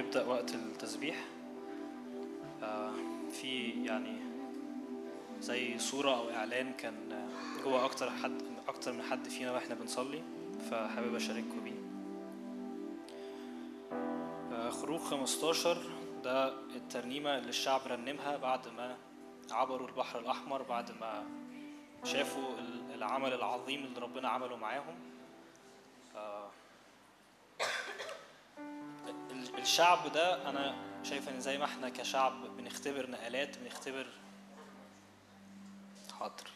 ونبدأ وقت التسبيح. آه، في يعني زي صورة أو إعلان كان جوه أكتر حد أكتر من حد فينا وإحنا بنصلي فحابب أشارككم بيه. آه، خروج 15 ده الترنيمة اللي الشعب رنمها بعد ما عبروا البحر الأحمر بعد ما شافوا ال- العمل العظيم اللي ربنا عمله معاهم. الشعب ده أنا شايف إن زي ما إحنا كشعب بنختبر نقلات بنختبر حاضر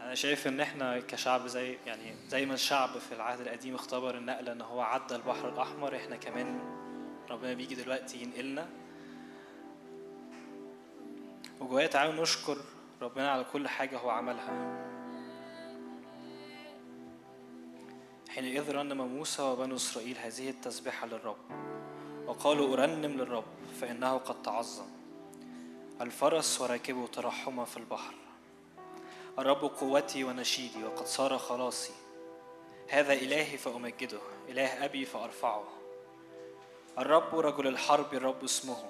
أنا شايف إن إحنا كشعب زي يعني زي ما الشعب في العهد القديم اختبر النقلة إن هو عدى البحر الأحمر إحنا كمان ربنا بيجي دلوقتي ينقلنا. وجوايا تعالوا نشكر ربنا على كل حاجة هو عملها. حينئذ رنم موسى وبنو إسرائيل هذه التسبيحة للرب. وقالوا أرنم للرب فإنه قد تعظم. الفرس وراكبه ترحما في البحر. الرب قوتي ونشيدي وقد صار خلاصي. هذا إلهي فأمجده إله أبي فأرفعه. الرب رجل الحرب الرب اسمه.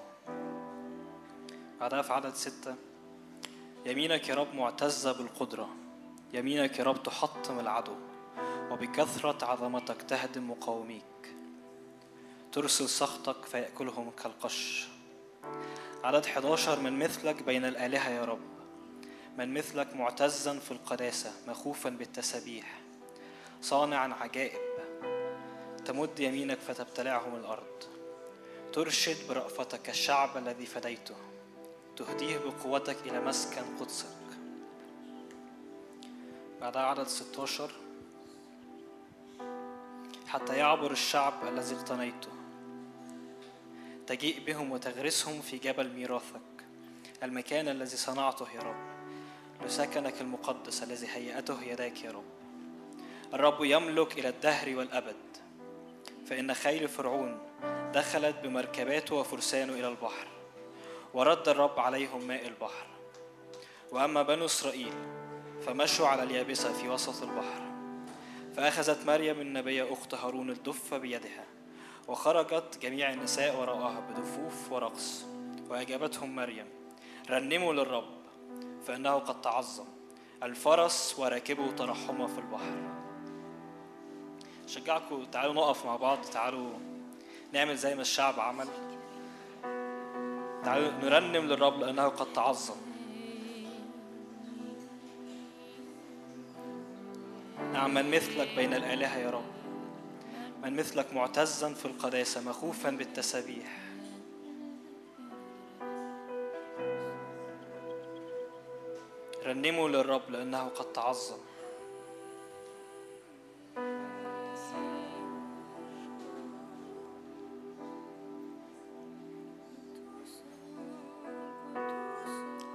بعدها في عدد ستة. يمينك يا رب معتزة بالقدرة. يمينك يا رب تحطم العدو. وبكثرة عظمتك تهدم مقاوميك ترسل سخطك فيأكلهم كالقش. عدد 11 من مثلك بين الآلهة يا رب. من مثلك معتزا في القداسة مخوفا بالتسابيح. صانعا عجائب. تمد يمينك فتبتلعهم الأرض. ترشد برأفتك الشعب الذي فديته. تهديه بقوتك إلى مسكن قدسك. بعدها عدد 16 حتى يعبر الشعب الذي اقتنيته. تجيء بهم وتغرسهم في جبل ميراثك المكان الذي صنعته يا رب. لسكنك المقدس الذي هيأته يداك يا رب. الرب يملك إلى الدهر والأبد. فإن خيل فرعون دخلت بمركباته وفرسانه إلى البحر ورد الرب عليهم ماء البحر. وأما بنو إسرائيل فمشوا على اليابسة في وسط البحر. فأخذت مريم النبية أخت هارون الدف بيدها وخرجت جميع النساء وراءها بدفوف ورقص وأجابتهم مريم رنموا للرب فإنه قد تعظم الفرس وراكبه ترحما في البحر. شجعكم تعالوا نقف مع بعض تعالوا نعمل زي ما الشعب عمل. تعالوا نرنم للرب لأنه قد تعظم. نعم من مثلك بين الآلهة يا رب. من مثلك معتزا في القداسة مخوفا بالتسابيح. رنموا للرب لأنه قد تعظم.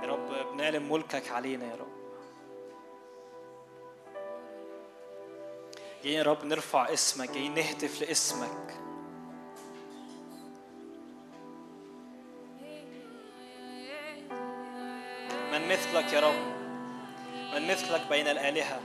يا رب بنعلن ملكك علينا يا رب. جايين يا رب نرفع اسمك جايين نهتف لاسمك. من مثلك يا رب من مثلك بين الآلهة.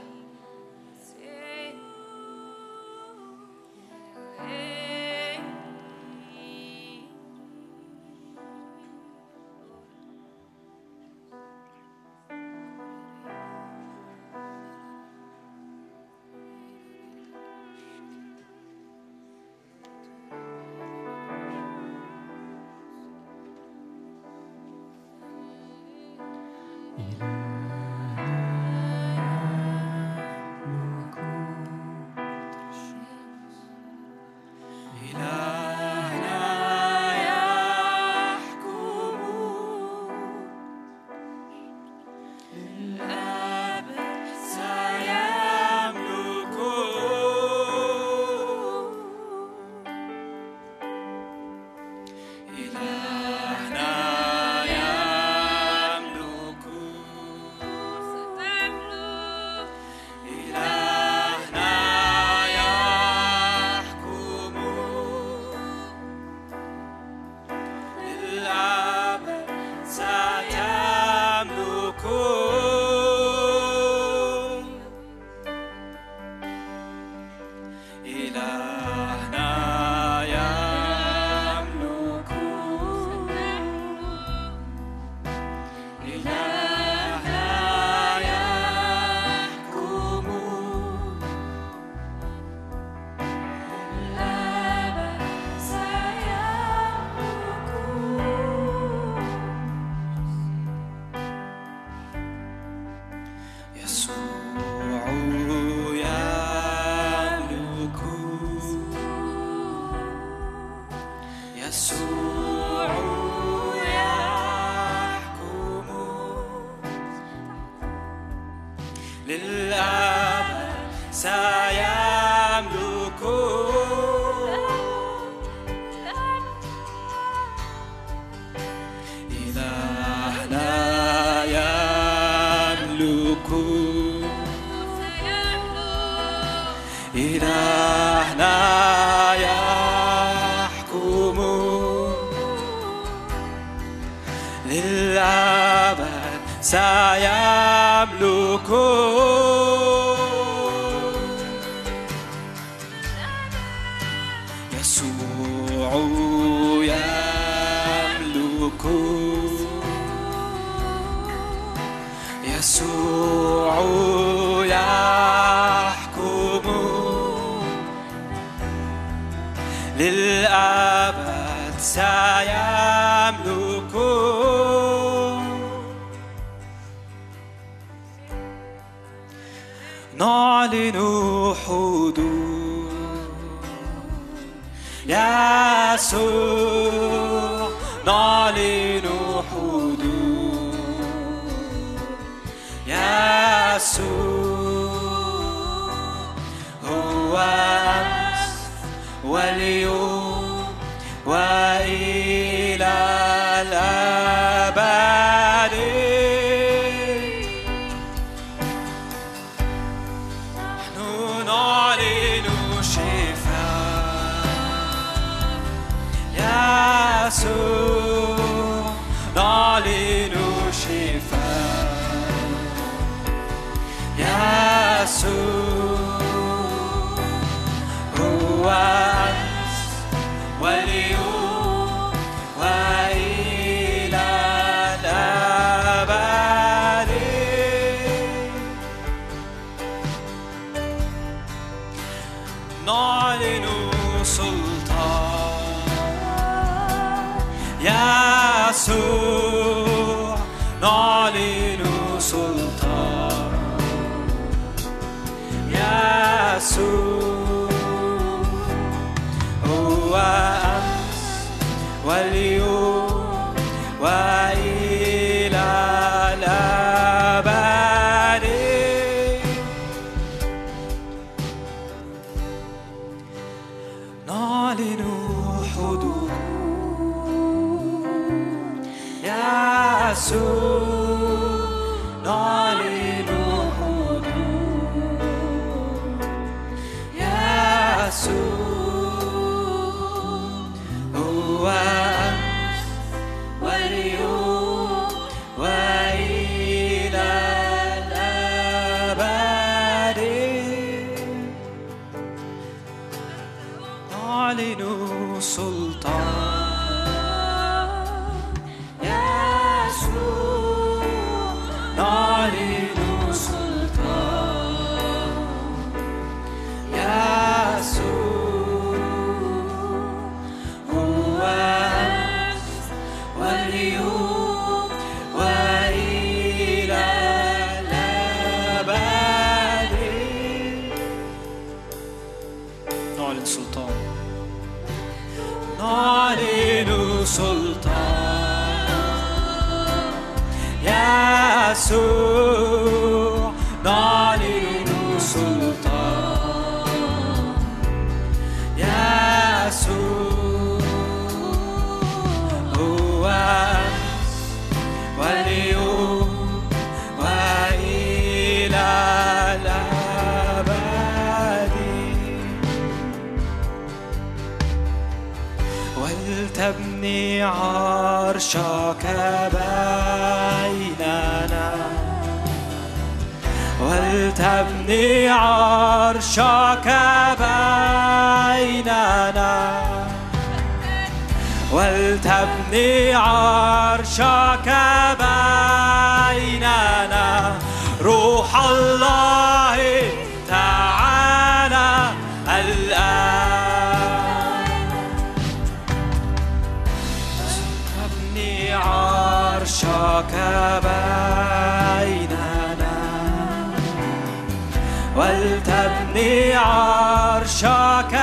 ولتبني عرشك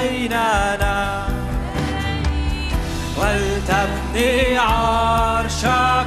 بيننا. ولتبني عرشك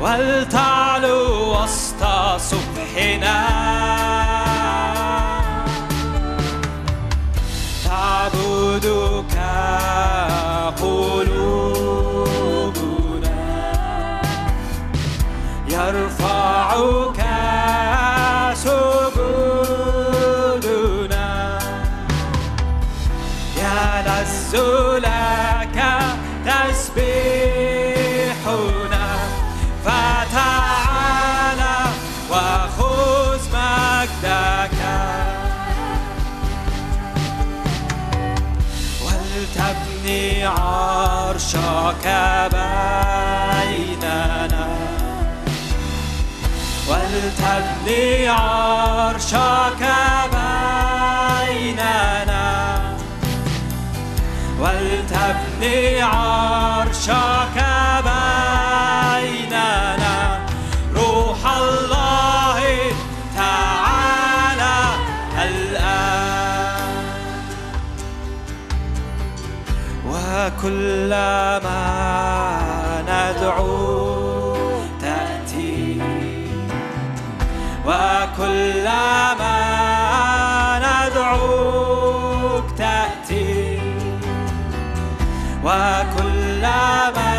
ولتعلو وسط صبحنا. ربك بيننا. ولتبني عرشك بيننا. ولتبني عرشك كلما ندعو تأتي. وكلما ندعوك تأتي. وكلما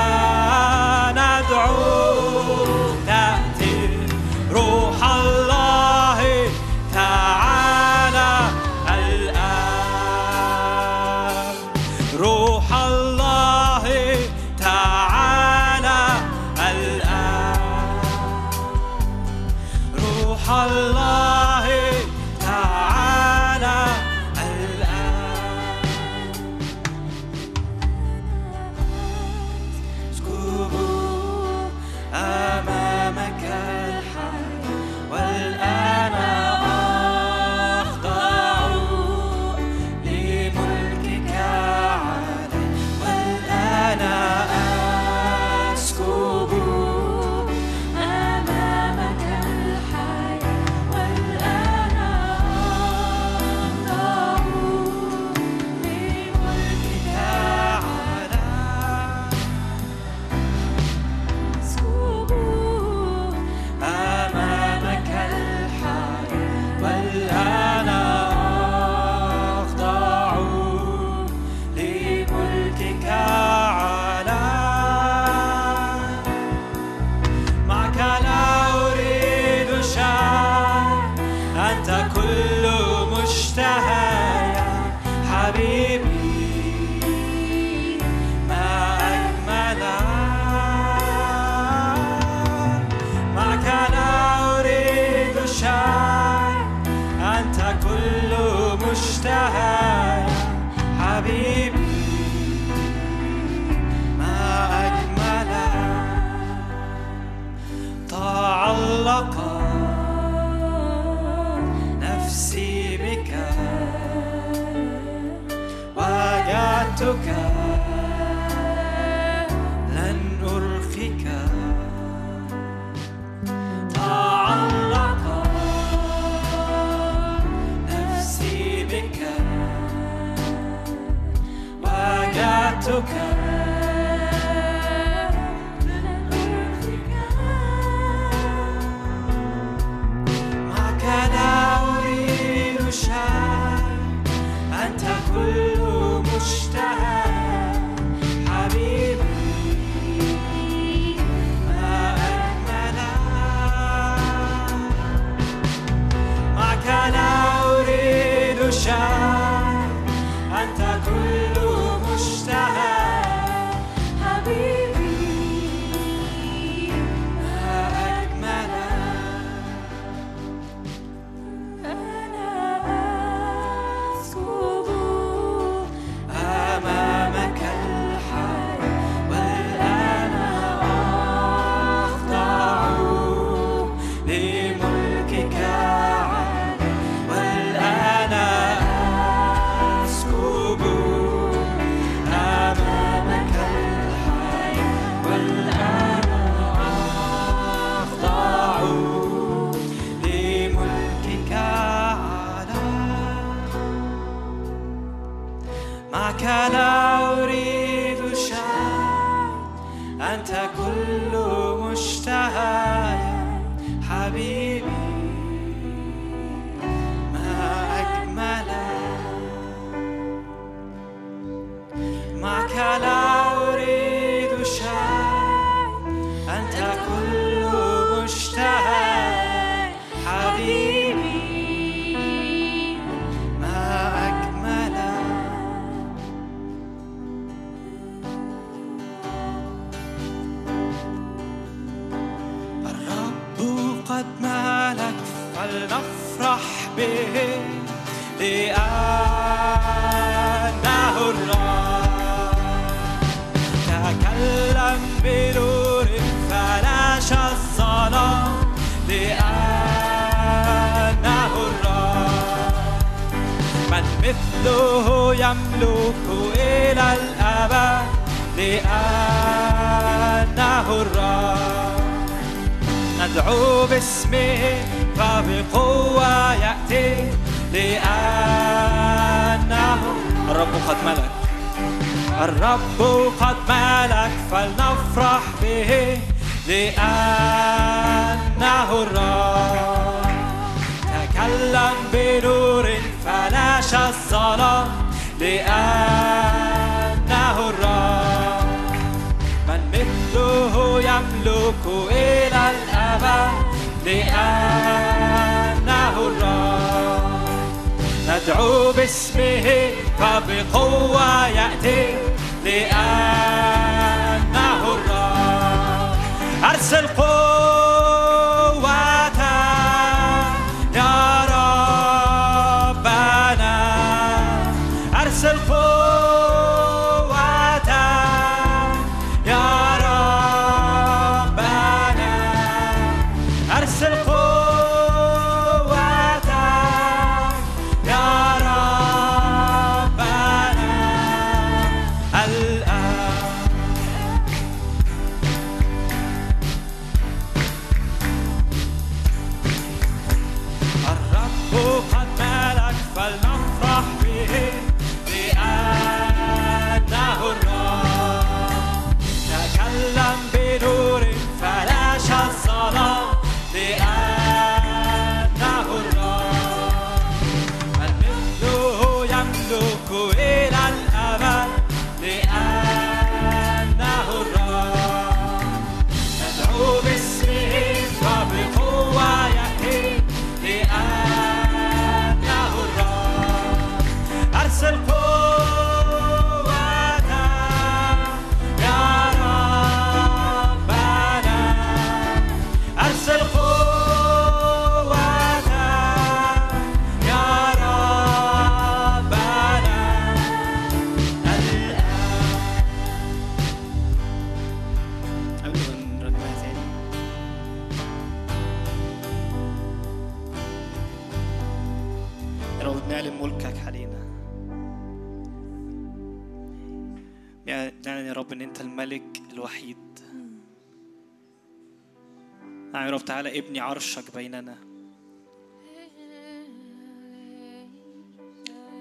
ابني عرشك بيننا.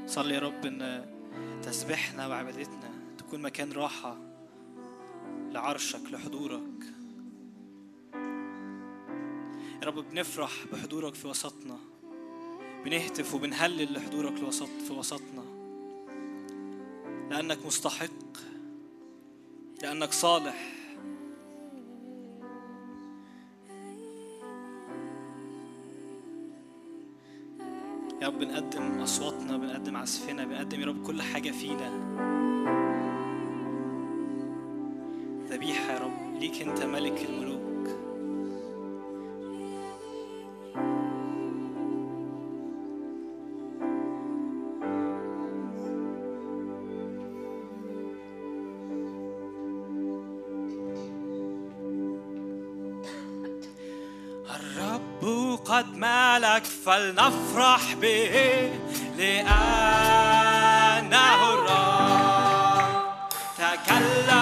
صلي يا رب إن تسبيحنا وعبادتنا تكون مكان راحة لعرشك لحضورك. يا رب بنفرح بحضورك في وسطنا. بنهتف وبنهلل لحضورك في وسطنا. لأنك مستحق لأنك صالح. يا رب بنقدم أصواتنا بنقدم عزفنا بنقدم يا رب كل حاجة فينا. ذبيحة يا رب ليك أنت ملك الملوك. قد ملك فلنفرح به لأنه الرب. تكلم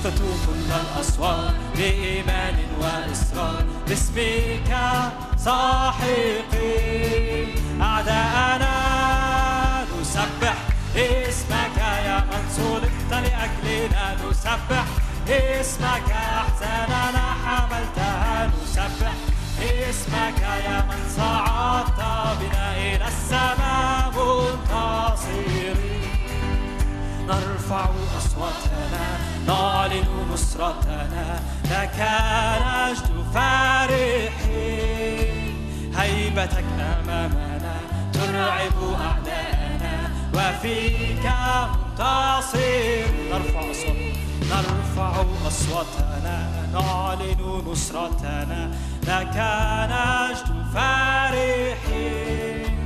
تشتكوا كل الأسوار بإيمان وإصرار باسمك ساحقين أعداءنا نسبح اسمك يا من صلبت لأجلنا. نسبح اسمك أحزاننا حملتها. نسبح اسمك يا من صعدت بنا إلى السماء منتصرين. نرفع أصواتنا نعلن نصرتنا لك نجد فرحين هيبتك أمامنا ترعب أعداءنا وفيك منتصر نرفع صوت نرفع أصواتنا نعلن نصرتنا لك نجد فرحين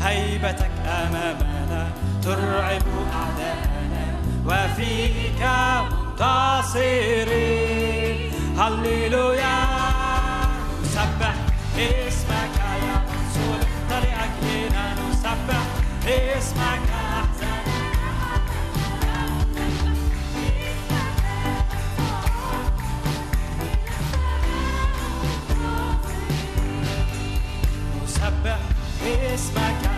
هيبتك أمامنا ترعب أعداءنا وفيك منتصرين هللويا. سبح اسمك يا رسول. فلأجلنا نسبح اسمك أحسن. نسبح اسمك.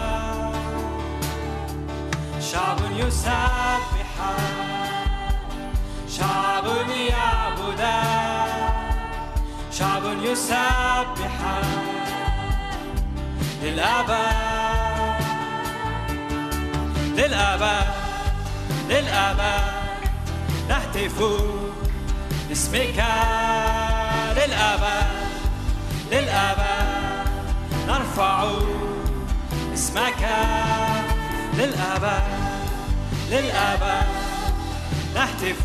شعب يسبح. شعب يعبد. شعب يسبح. للأبد للأبد للأبد نهتف باسمك. للأبد للأبد نرفع اسمك. للأبد للأبد نهتف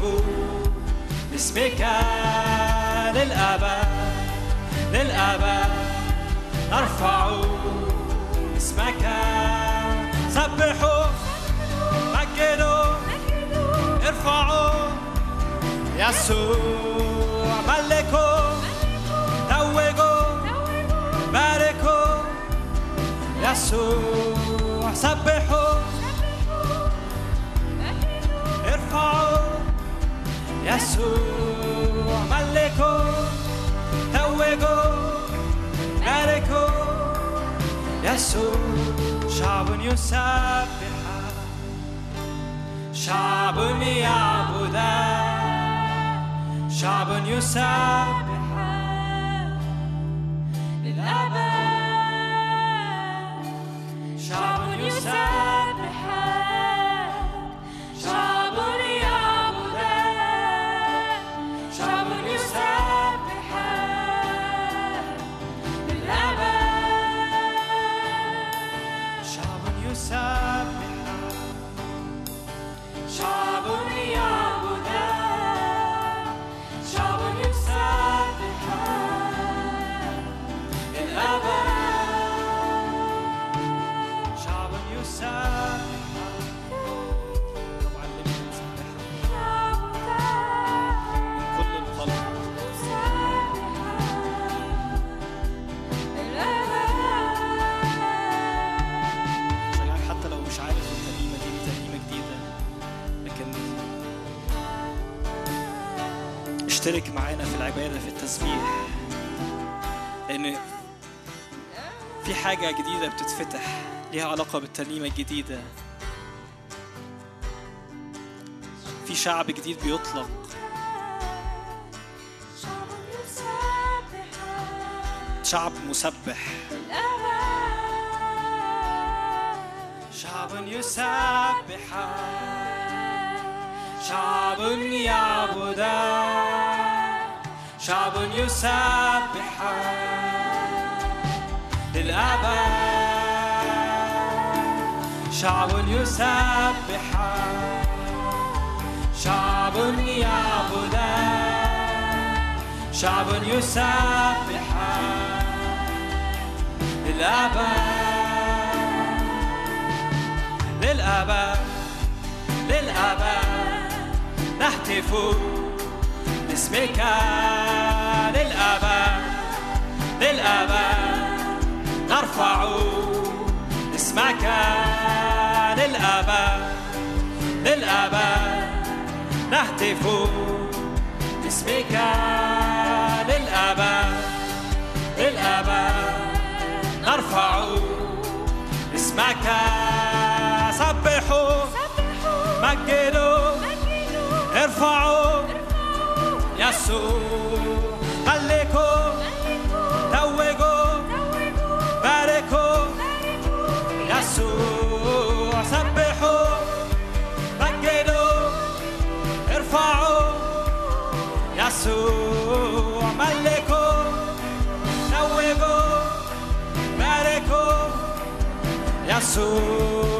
باسمك للأبد للأبد نرفع اسمك. سبحوا مجدوا ارفعوا يسوع ملكوا توجوا باركوا يسوع سبحوا ارفعوا يسوع ملكوا توجوا باركوا يسوع شعب يسبح شعب يعبد شعب يسبح شعب يسبح معانا في التسبيح. لأن في حاجة جديدة بتتفتح ليها علاقة بالترنيمة الجديدة. في شعب جديد بيطلق. شعب مسبح. شعب يسبح. شعب يعبد. شعب يسبح للأبد. شعب يسبح. شعب يعبد. شعب يسبح. للأبد. للأبد. للأبد. نهتف. باسمك للأبد للأبد نرفع اسمك للأبد للأبد نهتف باسمك للأبد للأبد نرفع اسمك. سبحوا. مجدوا. ارفعوا. يسوع ملكوا توجوا باركوا يسوع سبحوا مجدوا ارفعوا يسوع ملكوا توجوا باركوا يسوع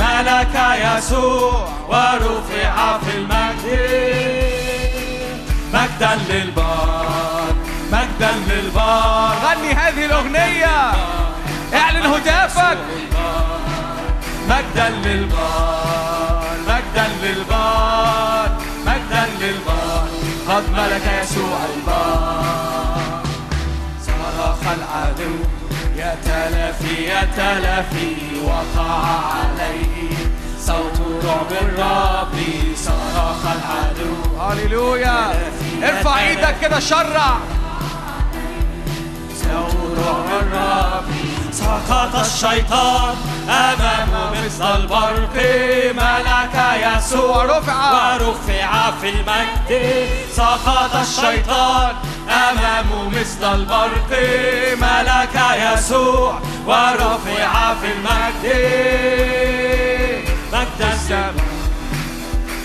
ملك يسوع ورفع في المجد. مجدا للبار مجدا للبار. غني هذه الأغنية. اعلن هتافك مجدا للبار مجدا للبار مجدا للبار. قد ملك يسوع البار. صرخ العدو يا تلفي يا تلفي وقع عليه صوت رعب الرب صرخ العدو. هللويا. ارفع إيدك كده شرع. صوت رعب الرب سقط الشيطان. أمامه مثل البرق. ملك يسوع. رفع ورفع في المجد. سقط الشيطان. أمامه مثل البرق. ملك يسوع. ورفع في المجد. مجدا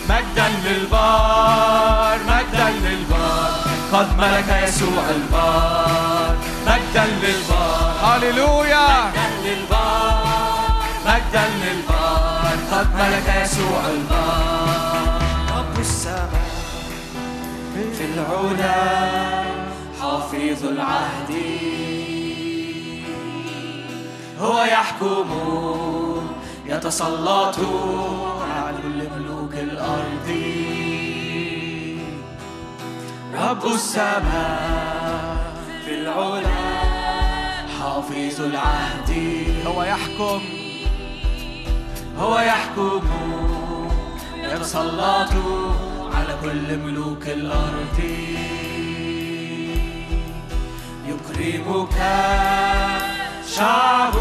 مجدا للبار مجدا للبار قد ملك يسوع البار مجدا للبار هللويا. مجدا للبار مجدا للبار قد ملك يسوع البار رب السماء في العلا حافظ العهد هو يحكم يتسلط على كل ملوك الأرض رب السماء في العلا. حافظ العهد. هو يحكم. هو يحكم. يتسلط على كل ملوك الأرض. يكرمك شعب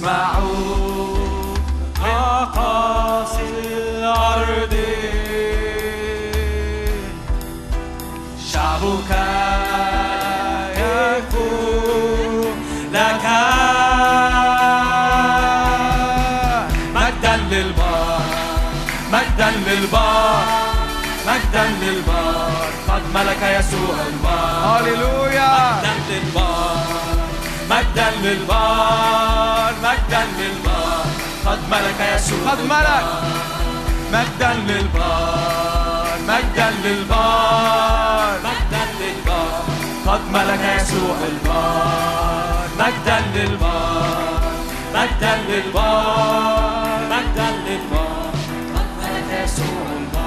يسمع أقاصي الأرض. شعبك يكون لك مجدا للبار مجدا للبار مجدا للبار. قد ملك يسوع البار. هللويا مجدا للبار مجدا للبار. قد ملك يسوع قد ملك. مجدا للبار مجدا للبار مجدا للبار. قد ملك يسوع البار مجدا للبار. مجدا للبار مجدا للبار.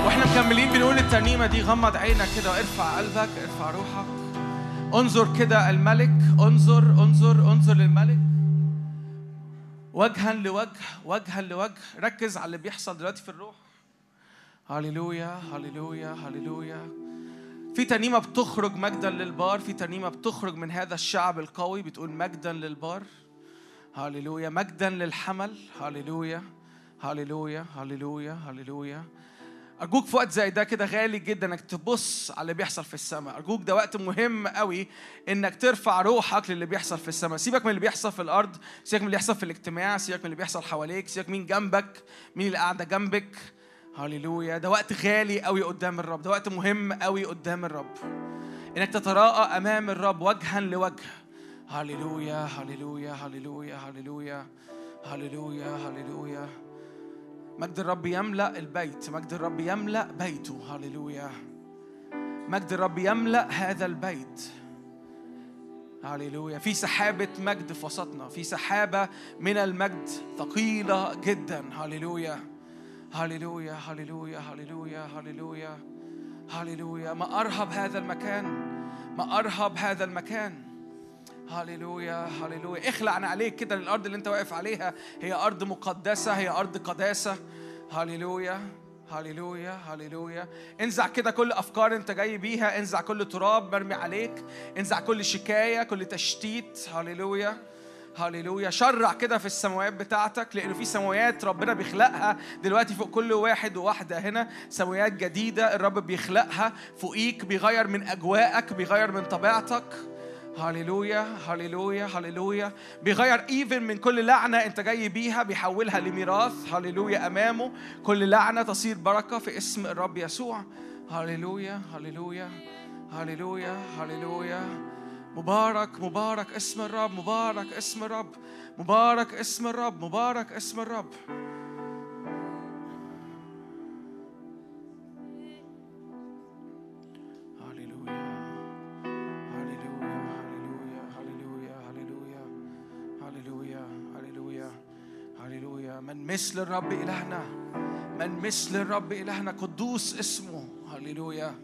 وإحنا مكملين بنقول الترنيمه دي غمض عينك كده وارفع قلبك ارفع روحك. انظر كده الملك انظر انظر انظر للملك. وجها لوجه وجها لوجه. ركز على اللي بيحصل دلوقتي في الروح. هللويا هللويا هللويا. في ترنيمه بتخرج مجدا للبار. في ترنيمه بتخرج من هذا الشعب القوي. بتقول مجدا للبار. هللويا. مجدا للحمل. هللويا. هللويا. هللويا. هللويا. أرجوك في وقت زي ده كده غالي جدا إنك تبص على اللي بيحصل في السماء، أرجوك ده وقت مهم قوي إنك ترفع روحك للي بيحصل في السماء، سيبك من اللي بيحصل في الأرض، سيبك من اللي بيحصل في الاجتماع، سيبك من اللي بيحصل حواليك، سيبك مين جنبك، مين اللي قاعدة جنبك. هللويا، ده وقت غالي قوي قدام الرب، ده وقت مهم قوي قدام الرب. إنك تتراءى أمام الرب وجها لوجه. هللويا هللويا هللويا هللويا هللويا هللويا مجد الرب يملأ البيت مجد الرب يملأ بيته. هللويا مجد الرب يملأ هذا البيت. هللويا في سحابة مجد في وسطنا. في سحابة من المجد ثقيلة جدا. هللويا هللويا هللويا هللويا هللويا هللويا ما أرهب هذا المكان. ما أرهب هذا المكان. هللويا هللويا اخلع عليك كده الأرض اللي انت واقف عليها. هي أرض مقدسة هي أرض قداسة. هللويا هللويا هللويا انزع كده كل أفكار انت جاي بيها. انزع كل تراب مرمي عليك. انزع كل شكاية كل تشتيت. هللويا هللويا شرع كده في السماوات بتاعتك لأنه في سماوات ربنا بيخلقها. دلوقتي فوق كل واحد وواحدة هنا. سماوات جديدة الرب بيخلقها. فوقيك بيغير من أجواءك بيغير من طبيعتك. هللويا هللويا هللويا بيغير ايفن من كل لعنة انت جاي بيها بيحولها لميراث. هللويا أمامه. كل لعنة تصير بركة في اسم الرب يسوع. هللويا هللويا هللويا هللويا مبارك مبارك اسم الرب مبارك اسم الرب. مبارك اسم الرب مبارك اسم الرب. هللويا مثل الرب إلهنا. من مثل الرب إلهنا قدوس اسمه. هللويا.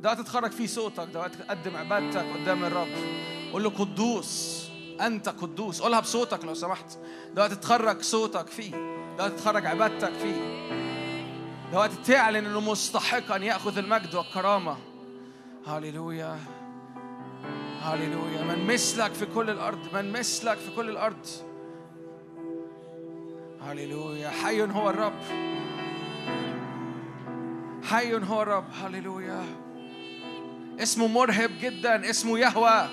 ده وقت تخرج فيه صوتك ده تقدم عبادتك قدام الرب. قول له قدوس. أنت قدوس. قولها بصوتك لو سمحت. ده وقت تخرج صوتك فيه. ده وقت تخرج عبادتك فيه. ده تعلن إنه مستحق ان يأخذ المجد والكرامة. هللويا هللويا من مثلك في كل الأرض من مثلك في كل الأرض هللويا حي هو الرب حي هو الرب هللويا اسمه مرهب جدا اسمه يهوه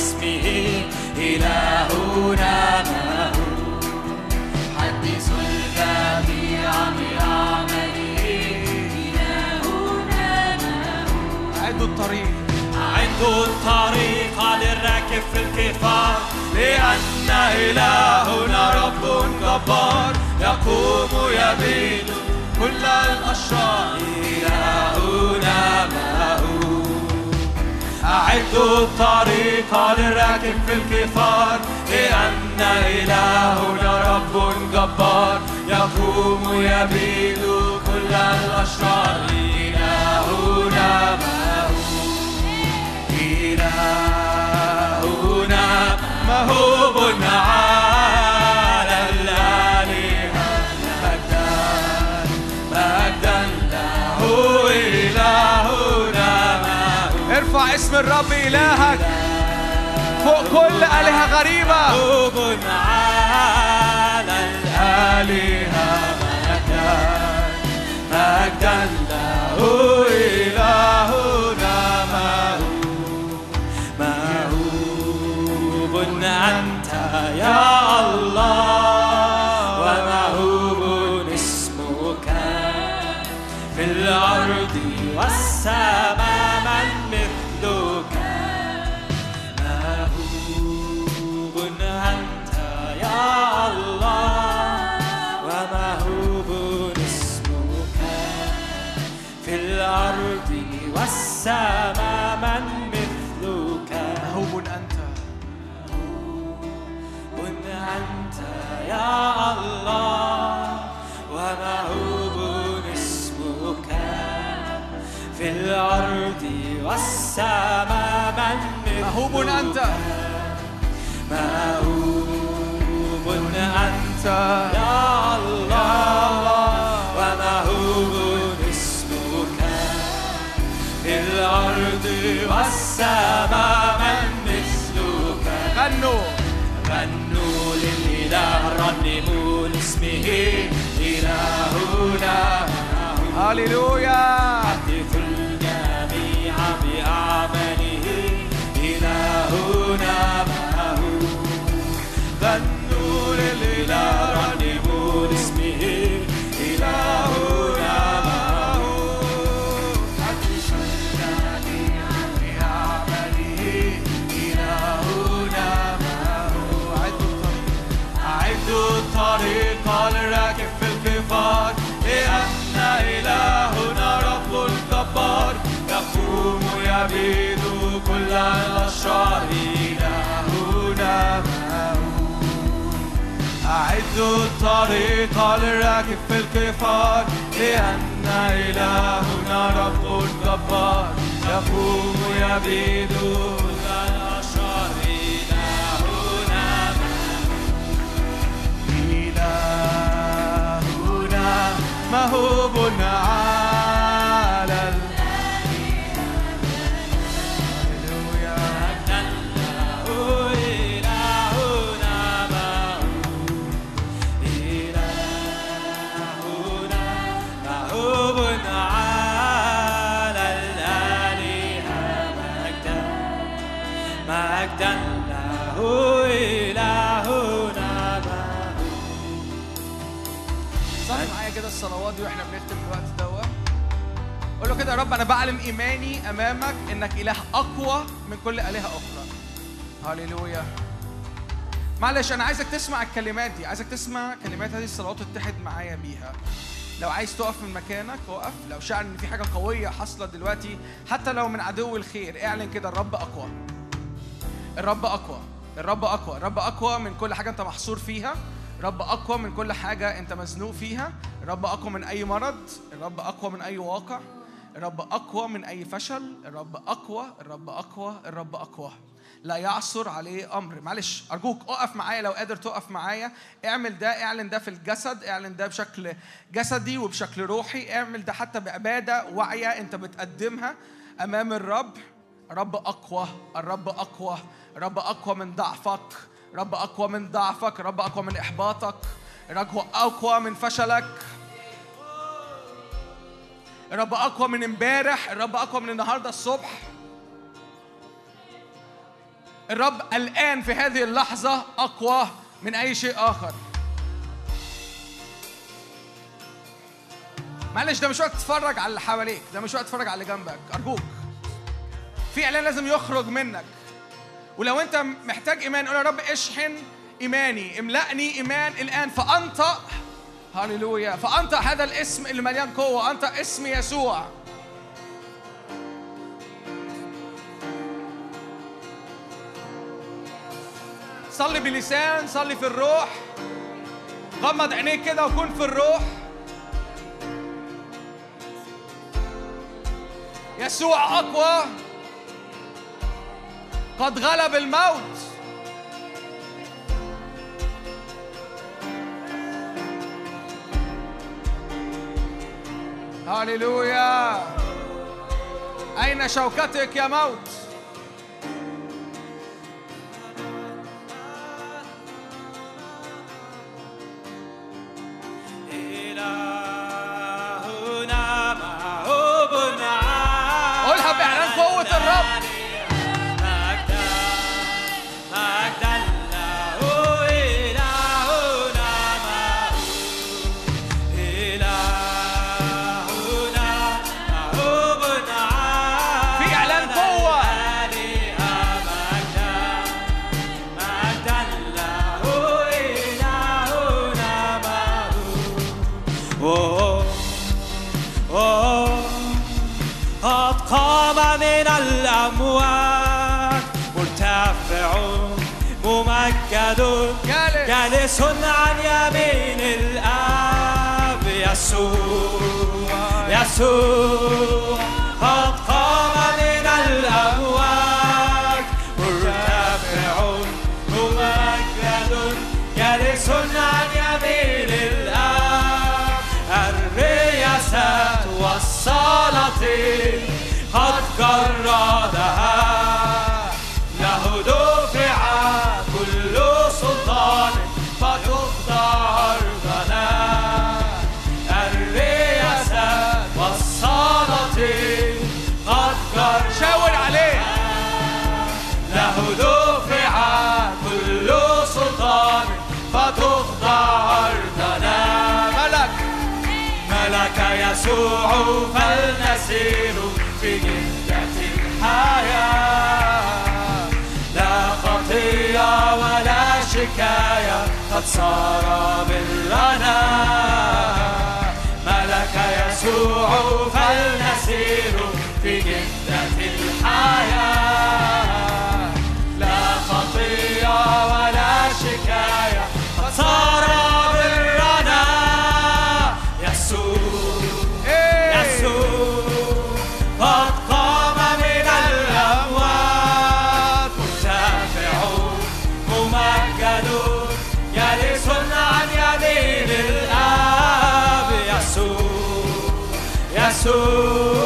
اسمه إلهنا ما هو حدث الجميع بعمله إلهنا ما هو عدوا الطريق. عدوا الطريق للراكب في الكفار لأن إلهنا رب جبار. يقوم يبيد كل الأشرار. إلهنا ما هو أعدوا الطريق للراكب في الكفار لأن إلهنا رب جبار. يقوم يبيد كل الأشرار. إلهنا مهوب إلهنا مهوب عال اسم الرب إلهك فوق كل آلهة غريبة محبوب على الآلهة مجدا مجدا له إلهنا موهوب موهوب أنت يا الله والسماء من مثلك. موهوب أنت. كن أنت يا الله ومهوب اسمك. في الأرض والسماء من مثلك. موهوب أنت. موهوب أنت أنت يا الله والسماء من مثلك. غنوا. غنوا للإله رنموا لاسمه إلهنا. هللويا هتفوا الجميع بأعماله إلهنا معه. غنوا للإله يبيد كل الأشرار إلهنا أعدوا الطريق للراكب في الكفار لأن إلهنا رب جبار يقوم يبيد كل الأشرار إلهنا إلهنا مهوب على إلهنا صلي معايا كده الصلوات دي وإحنا بنختم الوقت دوت؟ قول له كده يا رب أنا بعلم إيماني أمامك إنك إله أقوى من كل آلهة أخرى. هللويا. معلش أنا عايزك تسمع الكلمات دي عايزك تسمع كلمات هذه الصلوات وتتحد معايا بيها. لو عايز تقف من مكانك اقف لو شعر إن في حاجة قوية حصلت دلوقتي حتى لو من عدو الخير اعلن كده الرب اقوى الرب أقوى. الرب أقوى. الرب أقوى من كل حاجة أنت محصور فيها. الرب أقوى من كل حاجة أنت مزنوق فيها. الرب أقوى من أي مرض. الرب أقوى من أي واقع. الرب أقوى من أي فشل. الرب أقوى. الرب أقوى. الرب أقوى. لا يعثر عليه أمر. معلش أرجوك أقف معايا. لو قادر تقف معايا. اعمل ده اعلن ده في الجسد. اعلن ده بشكل جسدي وبشكل روحي. اعمل ده حتى بعبادة واعيه أنت بتقدمها أمام الرب. رب أقوى. الرب أقوى. رب أقوى من ضعفك. رب أقوى من ضعفك. رب أقوى من إحباطك. رب أقوى من فشلك. الرب أقوى من امبارح. الرب أقوى من النهاردة الصبح. الرب الآن في هذه اللحظة أقوى من أي شيء آخر. معلش ده مش وقت تتفرج على اللي حواليك. ده مش وقت تتفرج على اللي جنبك. أرجوك. في إعلان لازم يخرج منك. ولو انت محتاج ايمان قول يا رب اشحن ايماني. املأني ايمان الآن فأنطق هللويا فأنطق هذا الاسم اللي مليان قوة. أنطق اسم يسوع. صلي بلسان صلي في الروح. غمض عينيك كده وكن في الروح. يسوع أقوى. قد غلب الموت هللويا أين شوكتك يا موت؟ جالس عن يمين الآب يسوع يسوع قد قام من الأموات مرتفع ممجد جالس عن يمين الآب. الرياسات والسلاطين قد جردها يسوع فلنسير في جدة الحياة. لا خطية ولا شكاية قد صار برنا ملك يسوع فلنسير في جدة الحياة. لا خطية ولا شكاية قد صار Santo.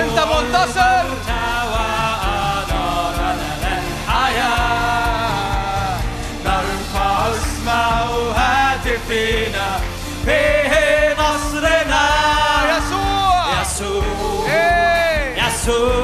انت منتصر. نرفع اسمه هاتفنا فيه نصرنا. يسوع. يسوع. إيه. يسوع.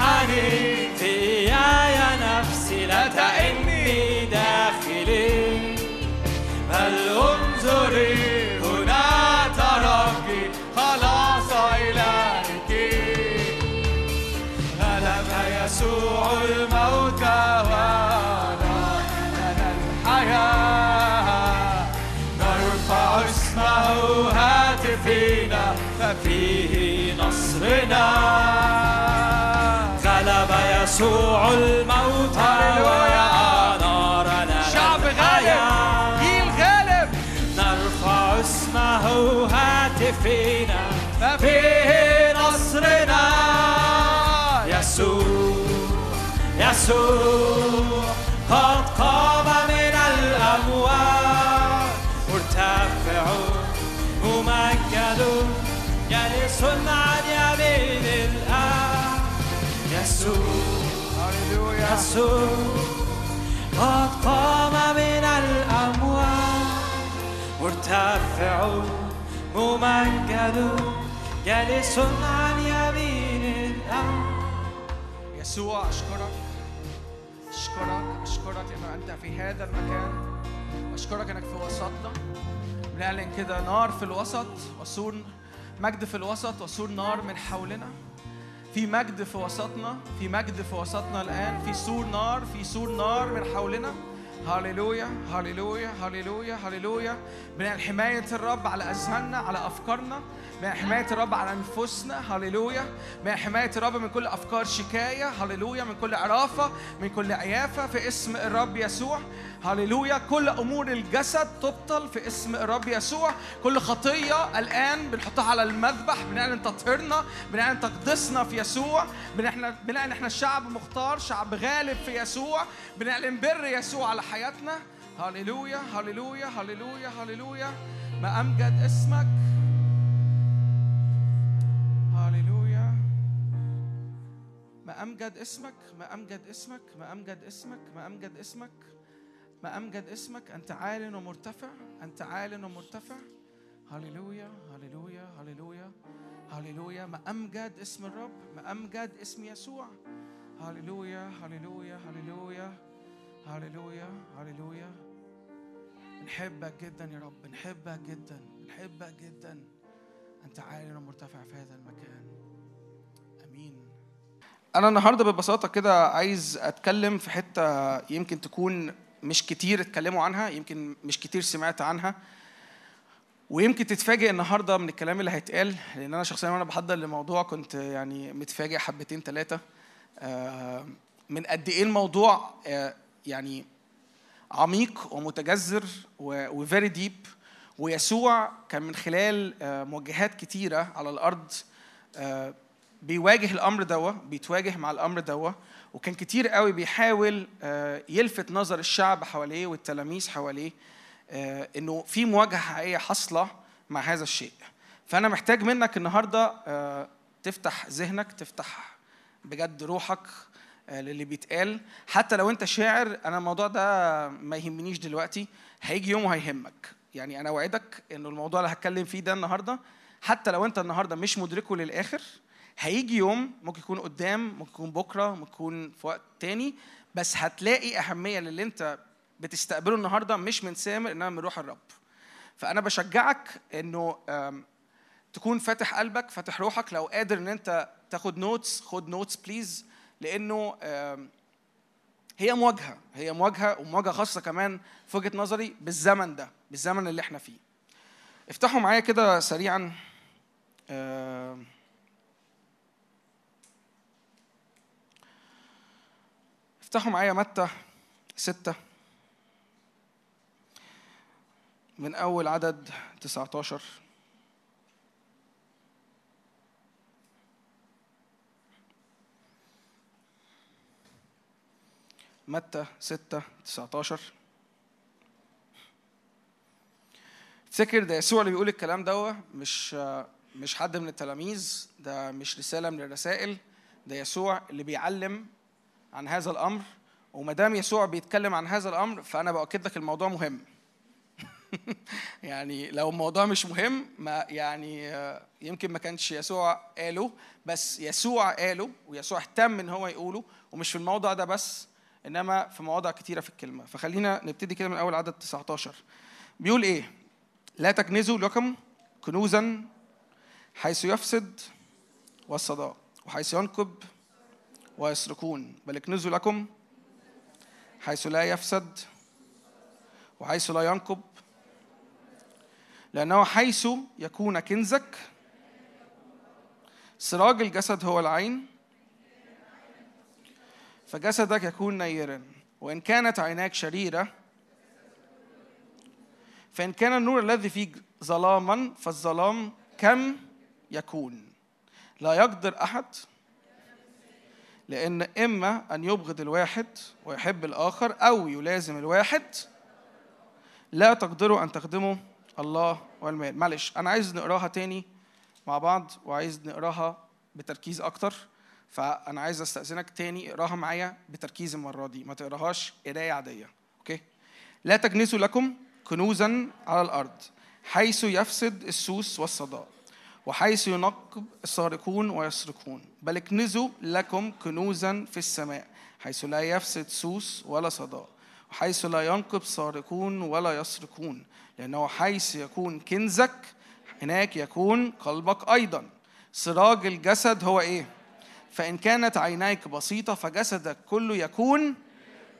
تمنحني إياي نفسي لا تئني داخلي بل انظري هنا ترقي خلاص إلهك. ألم يسوع الموت وأنا لنا الحياة؟ نرفع اسمه هاتفينا ففيه نصرنا. يسوع الموت هللويا. ونارنا شعب غالب جيل غالب. نرفع اسمه هاتفين فيه نصرنا. يسوع يسوع قد قام من الأموات مرتفع ممجد جالس عن يمين الآب. يسوع. يسوع قد قام من الأموات مرتفع ممجد جالس عن يمين الأرض يسوع أشكرك أشكرك أشكرك إنه أنت في هذا المكان. أشكرك. إنك في وسطنا بنعلن كده نار في الوسط وسور مجد في الوسط وسور نار من حولنا. في مجد في وسطنا في مجد في وسطنا الآن في سور نار في سور نار من حولنا. هللويا هللويا هللويا هللويا بنعلن حماية الرب على أذهاننا على أفكارنا. بنعلن حماية الرب على أنفسنا. هللويا. بنعلن حماية الرب من كل أفكار شكاية. هللويا. من كل عرافة. من كل عيافة. في اسم الرب يسوع. هللويا. كل أمور الجسد تبطل في اسم الرب يسوع. كل خطية الآن بنحطها على المذبح. بنعلن تطهيرنا بنعلن تقديسنا في يسوع. بنعلن بنعلن إحنا شعب مختار. شعب غالب في يسوع. بنعلن بر يسوع على حياتنا. هللويا. هللويا. هللويا. هللويا. ما أمجد اسمك. ما أمجد اسمك ما أمجد اسمك ما أمجد اسمك ما أمجد اسمك ما أمجد اسمك. أنت عال ومرتفع أنت عال ومرتفع. هللويا هللويا هللويا هللويا. ما أمجد اسم الرب ما أمجد اسم يسوع. هللويا هللويا هللويا هللويا هللويا. نحبك جدا يا رب نحبك جدا نحبك جدا. أنت عال ومرتفع في هذا المكان. أنا النهارده ببساطة كده عايز أتكلم في حتة يمكن تكون مش كتير اتكلموا عنها يمكن مش كتير سمعت عنها. ويمكن تتفاجئ النهارده من الكلام اللي هيتقال لأن أنا شخصيا وأنا بحضر للموضوع كنت يعني متفاجئ حبتين ثلاثة من قد إيه الموضوع آه، يعني عميق ومتجذر وفيري ديب ويسوع كان من خلال آه، موجهات كتيرة على الأرض. آه، بيواجه الأمر دوا بيتواجه مع الأمر دوا وكان كتير قوي بيحاول آه، يلفت نظر الشعب حواليه والتلاميذ حواليه آه، إنه في مواجهة حقيقية حاصلة مع هذا الشيء. فأنا محتاج منك النهارده آه، تفتح ذهنك تفتح بجد روحك للي بيتقال. حتى لو أنت شاعر أنا الموضوع ده ما يهمنيش دلوقتي. هيجي يوم وهيهمك. يعني أنا أوعدك إنه الموضوع اللي هتكلم فيه ده النهارده حتى لو أنت النهارده مش مدركه للآخر هيجي يوم ممكن يكون قدام ممكن يكون بكرة ممكن يكون في وقت تاني بس هتلاقي أهمية للي أنت بتستقبله النهارده مش من سامر انما من روح الرب. فأنا بشجعك إنه تكون فاتح قلبك فاتح روحك لو قادر إن أنت تاخد notes خد notes please لأنه هي مواجهة هي مواجهة ومواجهة خاصة كمان في وجهة نظري بالزمن ده بالزمن اللي إحنا فيه. افتحوا معايا كده سريعا افتحوا معايا متى؟ ستة. من أول عدد 19 متى؟ 6 19 تفتكر ده يسوع اللي بيقول الكلام ده مش مش حد من التلاميذ ده مش رسالة من الرسائل ده يسوع اللي بيعلم عن هذا الأمر وما دام يسوع بيتكلم عن هذا الأمر فأنا باكد لك الموضوع مهم. يعني لو الموضوع مش مهم ما يعني آه، يمكن ما كانش يسوع قاله بس يسوع قاله ويسوع اهتم إن هو يقوله ومش في الموضع ده بس إنما في مواضع كتيرة في الكلمة. فخلينا نبتدي كده من أول عدد 19 بيقول إيه؟ لا تكنزوا لكم كنوزا حيث يفسد والصداء وحيث ينكب ويسرقون بل اكنزوا لكم حيث لا يفسد وحيث لا ينكب لأنه حيث يكون كنزك سراج الجسد هو العين فجسدك يكون نيرا. وإن كانت عيناك شريرة فإن كان النور الذي فيك ظلاما فالظلام كم يكون؟ لا يقدر أحد لأن إما أن يبغض الواحد ويحب الآخر أو يلازم الواحد لا تقدروا أن تخدموا الله والمال. معلش أنا عايز نقراها تاني مع بعض وعايز نقراها بتركيز أكتر فأنا عايز أستأذنك تاني اقراها معايا بتركيز المرة دي. ما تقراهاش قراية عادية أوكي؟ لا تكنسوا لكم كنوزا على الأرض حيث يفسد السوس والصداء. وحيث ينقب السارقون ويسرقون. بل اكنزوا لكم كنوزا في السماء حيث لا يفسد سوس ولا صداء وحيث لا ينقب سارقون ولا يسرقون لأنه حيث يكون كنزك هناك يكون قلبك أيضا. سراج الجسد هو إيه؟ فإن كانت عينيك بسيطة فجسدك كله يكون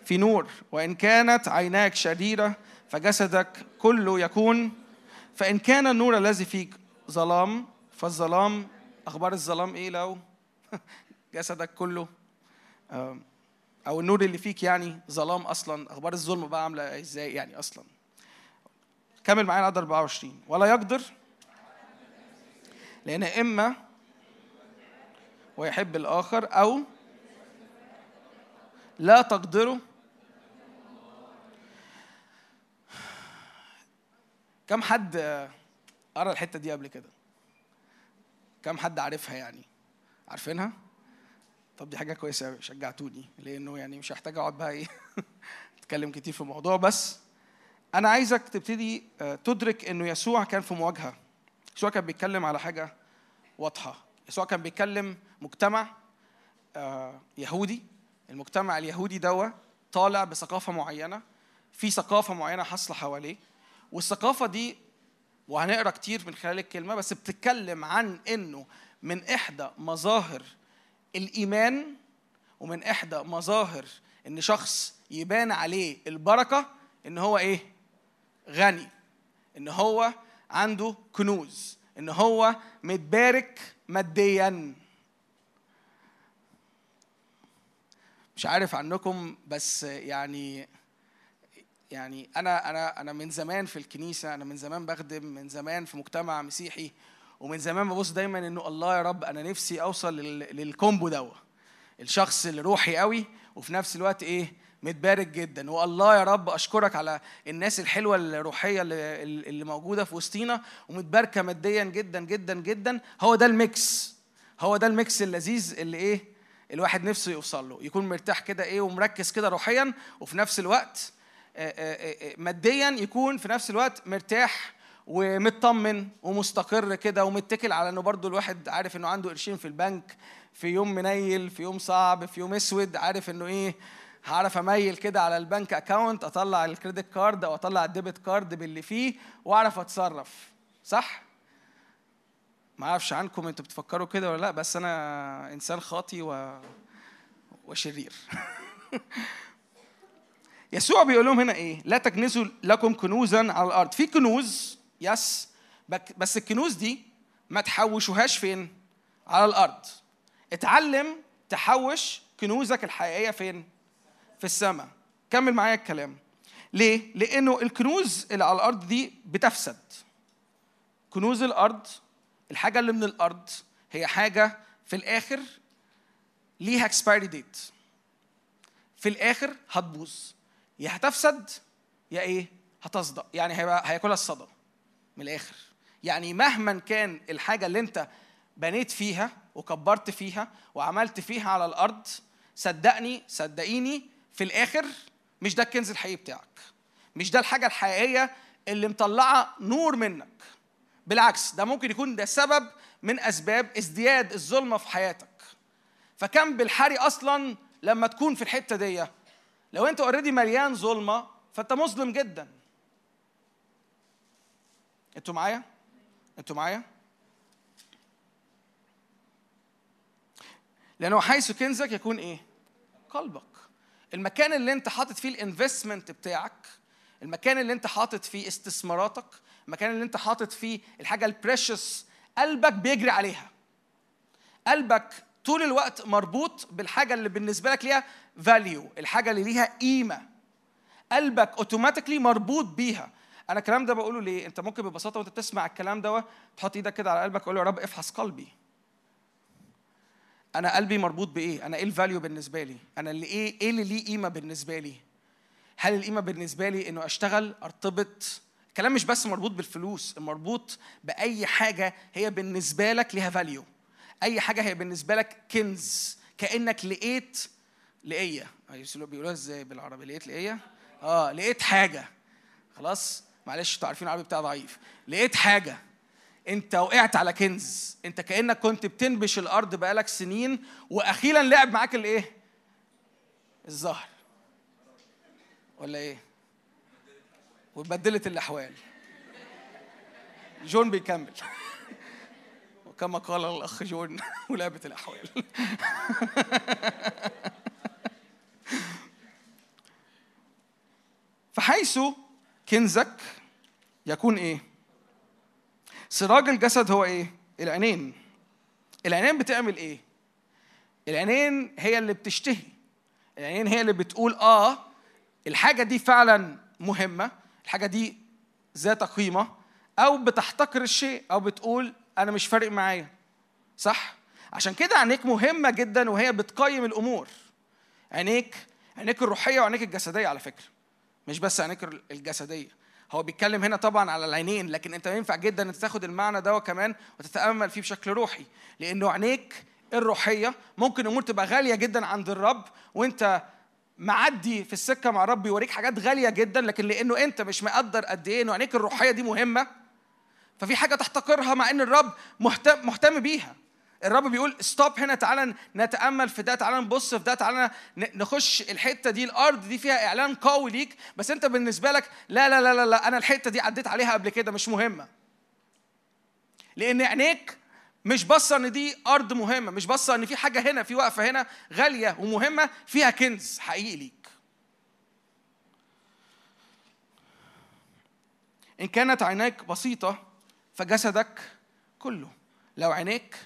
في نور وإن كانت عيناك شريرة فجسدك كله يكون. فإن كان النور الذي فيك ظلام فالظلام أخبار الظلام إيه لو؟ جسدك كله. أو النور اللي فيك يعني ظلام أصلا. أخبار الظلم بقى عاملة إزاي يعني أصلا؟ كمل معايا العدد 24 ولا يقدر لأن إما ويحب الآخر أو لا تقدروا كم حد قرأ الحتة دي قبل كده؟ كم حد عارفها يعني؟ عارفينها؟ طب دي حاجة كويسة أوي شجعتوني لأنه يعني مش هحتاج أقعد بقى إيه أتكلم كتير في الموضوع. بس أنا عايزك تبتدي آه، تدرك إنه يسوع كان في مواجهة. يسوع كان بيتكلم على حاجة واضحة. يسوع كان بيتكلم مجتمع آه، يهودي. المجتمع اليهودي دوا طالع بثقافة معينة. في ثقافة معينة حاصلة حواليه. والثقافة دي وهنقرأ كتير من خلال الكلمة بس بتتكلم عن إنه من إحدى مظاهر الإيمان ومن إحدى مظاهر إن شخص يبان عليه البركة إن هو إيه؟ غني إن هو عنده كنوز إن هو متبارك ماديا مش عارف عنكم بس يعني يعني أنا أنا أنا من زمان في الكنيسة أنا من زمان بخدم من زمان في مجتمع مسيحي ومن زمان ببص دايما إنه الله يا رب أنا نفسي أوصل لل- لل combo دوا الشخص اللي روحي قوي وفي نفس الوقت إيه متبارك جدا. والله يا رب أشكرك على الناس الحلوة الروحية اللي, اللي موجودة في وسطينا ومتباركة ماديا جدا جدا جدا. هو ده ال mix هو ده ال mix اللذيذ اللي إيه الواحد نفسه يوصل له يكون مرتاح كده إيه ومركز كده روحيا وفي نفس الوقت ماديا يكون في نفس الوقت مرتاح ومطمن ومستقر كده ومتكل على إنه برضو الواحد عارف إنه عنده قرشين في البنك في يوم منيل في يوم صعب في يوم أسود عارف إنه إيه هعرف أميل كده على ال bank account أطلع ال credit card أو أطلع ال debit card باللي فيه وأعرف أتصرف. صح؟ ما أعرفش عنكم أنتوا بتفكروا كده ولا لأ بس أنا إنسان خاطي و... وشرير. يسوع بيقول لهم هنا إيه؟ لا تكنزوا لكم كنوزا على الأرض. في كنوز يس بس الكنوز دي ما تحوشوهاش فين؟ على الأرض. اتعلم تحوش كنوزك الحقيقية فين؟ في السماء. كمل معايا الكلام. ليه؟ لأنه الكنوز اللي على الأرض دي بتفسد. كنوز الأرض الحاجة اللي من الأرض هي حاجة في الآخر ليها اكسبيري ديت في الآخر هتبوظ. يا هتفسد يا إيه؟ هتصدق يعني هيبقى هياكلها الصدى من الآخر. يعني مهما كان الحاجة اللي أنت بنيت فيها وكبرت فيها وعملت فيها على الأرض صدقني صدقيني في الآخر مش ده الكنز الحقيقي بتاعك. مش ده الحاجة الحقيقية اللي مطلعة نور منك. بالعكس ده ممكن يكون ده سبب من أسباب ازدياد الظلمة في حياتك. فكم بالحري أصلا لما تكون في الحتة دي. لو انت اوريدي مليان ظلمة فانت مظلم جدا. أنتوا معايا؟ أنتوا معايا؟ لأنه حيث كنزك يكون إيه؟ قلبك. المكان اللي انت حاطط فيه ال investment بتاعك المكان اللي انت حاطط فيه استثماراتك المكان اللي انت حاطط فيه الحاجة ال precious قلبك بيجري عليها. قلبك طول الوقت مربوط بالحاجة اللي بالنسبة لك ليها value الحاجة اللي ليها قيمة. قلبك automatically مربوط بيها. أنا الكلام ده بقوله ليه؟ أنت ممكن ببساطة وأنت بتسمع الكلام ده تحط إيدك كده على قلبك وتقول له يا رب افحص قلبي. أنا قلبي مربوط بإيه؟ أنا إيه ال value بالنسبة لي؟ أنا اللي إيه إيه اللي ليه قيمة بالنسبة لي؟ هل القيمة بالنسبة لي إنه أشتغل أرتبط؟ الكلام مش بس مربوط بالفلوس مربوط بأي حاجة هي بالنسبة لك ليها value أي حاجة هي بالنسبة لك كنز كأنك لقيت لقية. بيقولوها إزاي بالعربي؟ لقيت لقية؟ آه لقيت حاجة. خلاص؟ معلش أنتوا عارفين العربي بتاعي ضعيف. لقيت حاجة. أنت وقعت على كنز. أنت كأنك كنت بتنبش الأرض بقالك سنين وأخيرا لعب معاك الإيه؟ الزهر. ولا إيه؟ واتبدلت الأحوال. جون بيكمل. وكما قال الأخ جون ولعبت الأحوال. فحيث كنزك يكون إيه؟ سراج الجسد هو إيه؟ العينين. العينين بتعمل إيه؟ العينين هي اللي بتشتهي. العينين هي اللي بتقول آه الحاجة دي فعلا مهمة. الحاجة دي ذات قيمة. أو بتحتقر الشيء أو بتقول أنا مش فارق معايا. صح؟ عشان كده عينيك مهمة جدا وهي بتقيم الأمور. عينيك عينيك الروحية وعينيك الجسدية على فكرة. مش بس عينيك الجسدية. هو بيتكلم هنا طبعا على العينين لكن أنت ينفع جدا إنك تاخد المعنى ده كمان وتتأمل فيه بشكل روحي. لأنه عينيك الروحية ممكن امور تبقى غالية جدا عند الرب وأنت معدي في السكة مع الرب يوريك حاجات غالية جدا لكن لأنه أنت مش مقدر قد إيه إنه عينيك الروحية دي مهمة ففي حاجة تحتقرها مع إن الرب مهتم مهتم بيها. الرب بيقول ستوب هنا تعالى نتأمل في ده تعالى نبص في ده تعالى نخش الحتة دي. الأرض دي فيها إعلان قوي ليك بس أنت بالنسبة لك لا لا لا لا, لا أنا الحتة دي عديت عليها قبل كده مش مهمة. لأن عينيك مش باصة إن دي أرض مهمة مش باصة إن في حاجة هنا في وقفة هنا غالية ومهمة فيها كنز حقيقي ليك. إن كانت عيناك بسيطة فجسدك كله. لو عينيك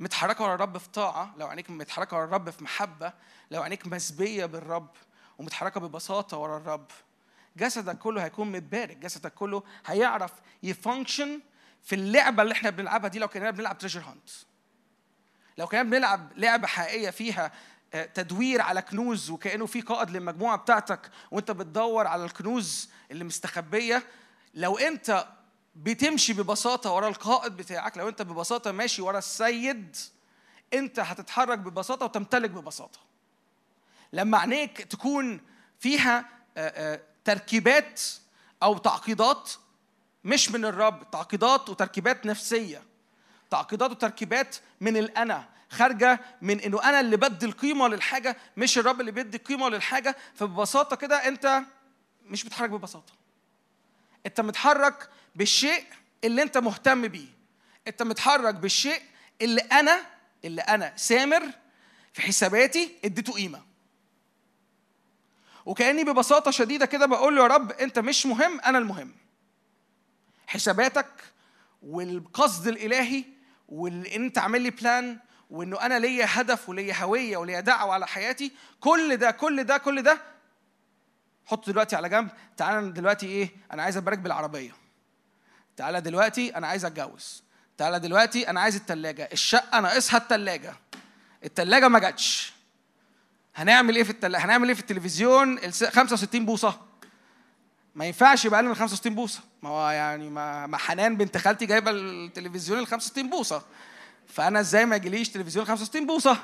متحركة ورا الرب في طاعة لو عينيك متحركة ورا الرب في محبة لو عينيك مسبية بالرب ومتحركة ببساطة ورا الرب جسدك كله هيكون متبارك. جسدك كله هيعرف ي function في اللعبة اللي إحنا بنلعبها دي لو كنا بنلعب treasure hunt لو كنا بنلعب لعبة حقيقية فيها تدوير على كنوز وكأنه في قائد للمجموعة بتاعتك وانت بتدور على الكنوز اللي مستخبية لو انت بتمشي ببساطة ورا القائد بتاعك. لو أنت ببساطة ماشي ورا السيد أنت هتتحرك ببساطة وتمتلك ببساطة. لما عينيك تكون فيها تركيبات أو تعقيدات مش من الرب تعقيدات وتركيبات نفسية. تعقيدات وتركيبات من الأنا خارجة من إنه أنا اللي بدي القيمة للحاجة مش الرب اللي بيدي القيمة للحاجة. فببساطة كده أنت مش بتتحرك ببساطة. أنت متحرك بالشيء اللي انت مهتم بيه. انت متحرك بالشيء اللي أنا اللي أنا سامر في حساباتي اديته قيمة. وكأني ببساطة شديدة كده بقول له يا رب انت مش مهم أنا المهم. حساباتك والقصد الإلهي واللي انت عامل لي بلان وإنه أنا ليا هدف وليا هوية وليا دعوة على حياتي كل ده كل ده كل ده حطه دلوقتي على جنب. تعالى دلوقتي إيه أنا عايز أبارك بالعربية. تعالى دلوقتي أنا عايز أتجوز. تعالى دلوقتي أنا عايز التلاجة. الشقة ناقصها التلاجة. التلاجة ما جاتش. هنعمل إيه في التلاجة هنعمل إيه في التلفزيون؟ ال 65 بوصة. ما ينفعش يبقى أقل من 65 بوصة. ما هو يعني ما, ما حنان بنت خالتي جايبة التلفزيون ال 65 بوصة. فأنا إزاي ما يجيليش تلفزيون 65 بوصة؟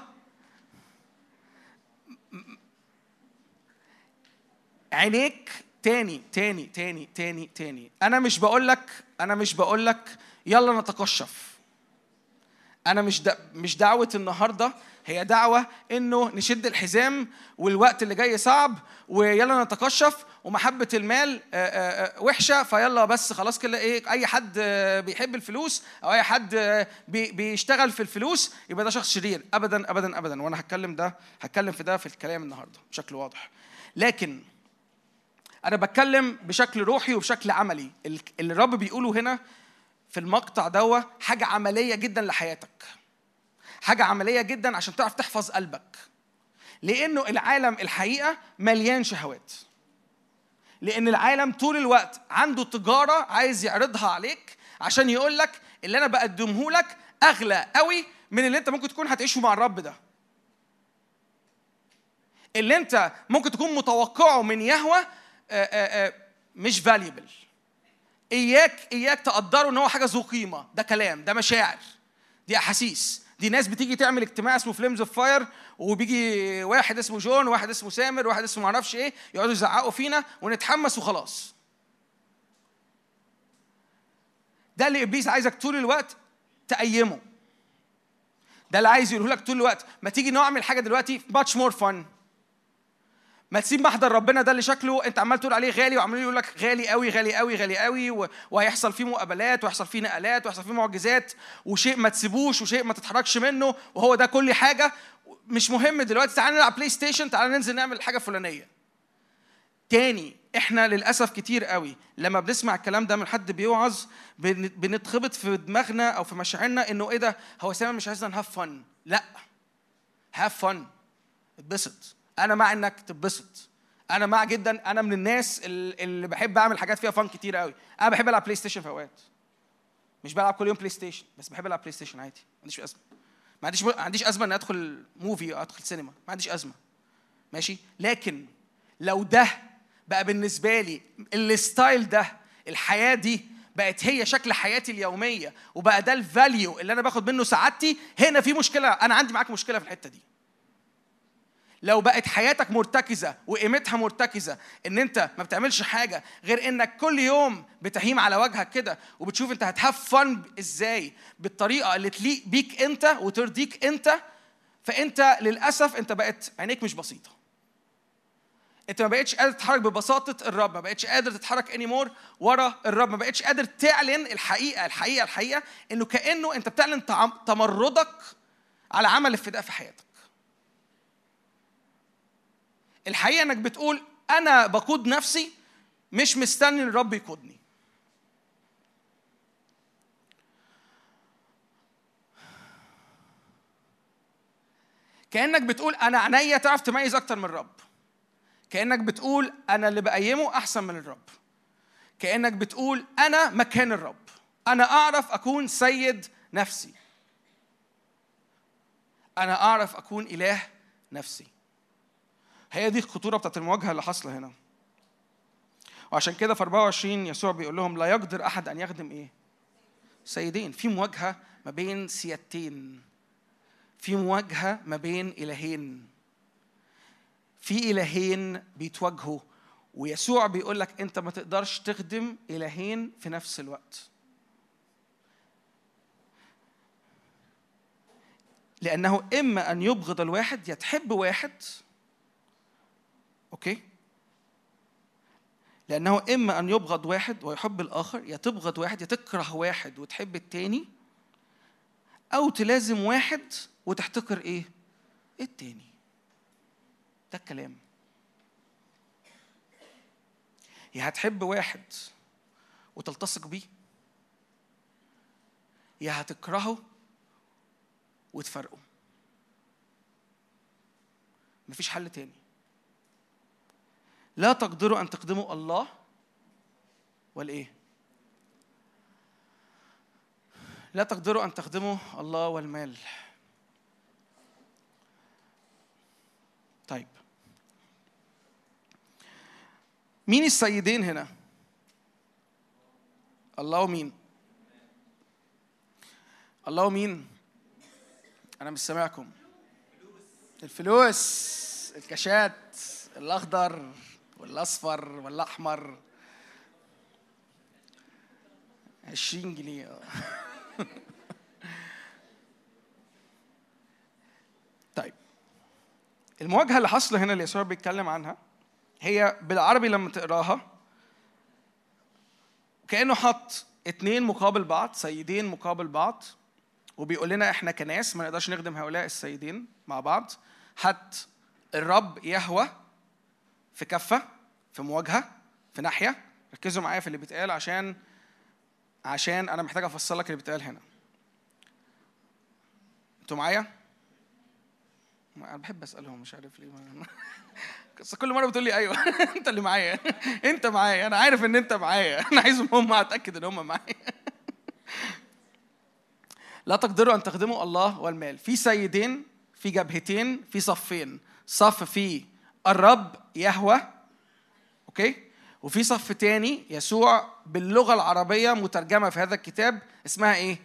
عينيك تاني تاني تاني تاني تاني. أنا مش بقول لك أنا مش بقول لك يلا نتقشف أنا مش دا مش دعوة النهارده هي دعوة إنه نشد الحزام والوقت اللي جاي صعب ويلا نتقشف ومحبة المال وحشة فيلا بس خلاص كده إيه أي حد بيحب الفلوس أو أي حد بيشتغل في الفلوس يبقى ده شخص شرير. ابدا ابدا ابدا. وأنا هتكلم ده هتكلم في ده في الكلام النهارده بشكل واضح. لكن أنا بتكلم بشكل روحي وبشكل عملي. اللي الرب بيقوله هنا في المقطع دوا حاجة عملية جدا لحياتك. حاجة عملية جدا عشان تعرف تحفظ قلبك. لأنه العالم الحقيقة مليان شهوات. لأن العالم طول الوقت عنده تجارة عايز يعرضها عليك عشان يقول لك اللي أنا بقدمه لك أغلى قوي من اللي أنت ممكن تكون هتعيشه مع الرب ده. اللي أنت ممكن تكون متوقعه من يهوه مش valuable إياك إياك تقدره إن هو حاجة ذو قيمة. ده كلام ده مشاعر دي أحاسيس. دي ناس بتيجي تعمل اجتماع اسمه Flames of Fire وبيجي واحد اسمه جون وواحد اسمه سامر وواحد اسمه معرفش إيه يقعدوا يزعقوا فينا ونتحمس وخلاص. ده اللي إبليس عايزك طول الوقت تقيمه. ده اللي عايز يقوله لك طول الوقت. ما تيجي نعمل حاجة دلوقتي much more fun ما تسيب محضر ربنا ده اللي شكله. انت عمال تقول عليه غالي وعمال يقول لك غالي قوي غالي قوي غالي قوي وهيحصل فيه مقابلات وهيحصل فيه نقلات وهيحصل فيه معجزات وشيء ما تسيبوش وشيء ما تتحركش منه وهو ده كل حاجة. مش مهم دلوقتي تعالى نلعب PlayStation تعالى ننزل نعمل حاجة فلانية. تاني إحنا للأسف كتير قوي لما بنسمع الكلام ده من حد بيوعظ بن- بنتخبط في دماغنا أو في مشاعرنا إنه إيه ده؟ هو سامر مش عايزنا ن have fun لأ. have fun اتبسط. أنا مع انك تتبسط. أنا مع جدا أنا من الناس ال- اللي بحب اعمل حاجات فيها fun كتير قوي. أنا بحب العب PlayStation في أوقات. مش بلعب كل يوم PlayStation بس بحب العب PlayStation عادي. ما عنديش أزمة. ما عنديش ما عنديش أزمة ان أدخل movie أو أدخل سينما ما عنديش أزمة. ماشي؟ لكن لو ده بقى بالنسبة لي ال style ده الحياة دي بقت هي شكل حياتي اليومية وبقى ده ال value اللي أنا باخد منه سعادتي هنا في مشكلة. أنا عندي معاك مشكلة في الحتة دي. لو بقت حياتك مرتكزة وقيمتها مرتكزة إن أنت ما بتعملش حاجة غير إنك كل يوم بتهيم على وجهك كده وبتشوف أنت هت have fun إزاي بالطريقة اللي تليق بيك أنت وترضيك أنت. فأنت للأسف أنت بقت عينيك مش بسيطة. أنت ما بقتش قادر تتحرك ببساطة الرب ما بقتش قادر تتحرك اني مور ورا الرب ما بقتش قادر تعلن الحقيقة الحقيقة الحقيقة إنه كأنه أنت بتعلن تمردك على عمل الفداء في حياتك. الحقيقة إنك بتقول أنا بقود نفسي مش مستني الرب يقودني. كأنك بتقول أنا عينيا تعرف تميز أكتر من الرب. كأنك بتقول أنا اللي بقيمه أحسن من الرب. كأنك بتقول أنا مكان الرب. أنا أعرف أكون سيد نفسي. أنا أعرف أكون إله نفسي. هي دي الخطورة بتاعت المواجهة اللي حاصلة هنا. وعشان كده في 24 يسوع بيقول لهم لا يقدر أحد أن يخدم إيه؟ سيدين. في مواجهة ما بين سيادتين. في مواجهة ما بين إلهين. في إلهين بيتواجهوا. ويسوع بيقول لك أنت ما تقدرش تخدم إلهين في نفس الوقت. لأنه إما أن يبغض الواحد يا تحب واحد أوكي؟ لأنه إما أن يبغض واحد ويحب الآخر يا تبغض واحد يا تكره واحد وتحب التاني أو تلازم واحد وتحتقر إيه؟ التاني. ده الكلام. يا هتحب واحد وتلتصق بيه يا هتكرهه وتفرقه. مفيش حل تاني. لا تقدروا أن تخدموا الله والإيه؟ لا تقدروا أن تخدموا الله والمال. طيب. مين السيدين هنا؟ الله ومين الله ومين أنا مش سامعكم. الفلوس. الكاشات الأخضر. والأصفر والأحمر. 20 جنيه. طيب. المواجهة اللي حاصلة هنا اللي يسوع بيتكلم عنها هي بالعربي لما تقراها كأنه حط اتنين مقابل بعض سيدين مقابل بعض وبيقول لنا إحنا كناس ما نقدرش نخدم هؤلاء السيدين مع بعض حط الرب يهوى في كفة في مواجهة في ناحية. ركزوا معايا في اللي بيتقال عشان عشان أنا محتاج افصل لك اللي بيتقال هنا. أنتوا معايا؟ أنا بحب أسألهم مش عارف ليه. بس كل مرة بتقول لي أيوه. أنت اللي معايا. أنت معايا. أنا عارف إن أنت معايا. أنا عايزهم هم اتاكد إن هم معايا. لا تقدروا أن تخدموا الله والمال. في سيدين في جبهتين في صفين. صف فيه الرب يهوى okay؟ وفي صف تاني يسوع باللغة العربية مترجمة في هذا الكتاب اسمها إيه؟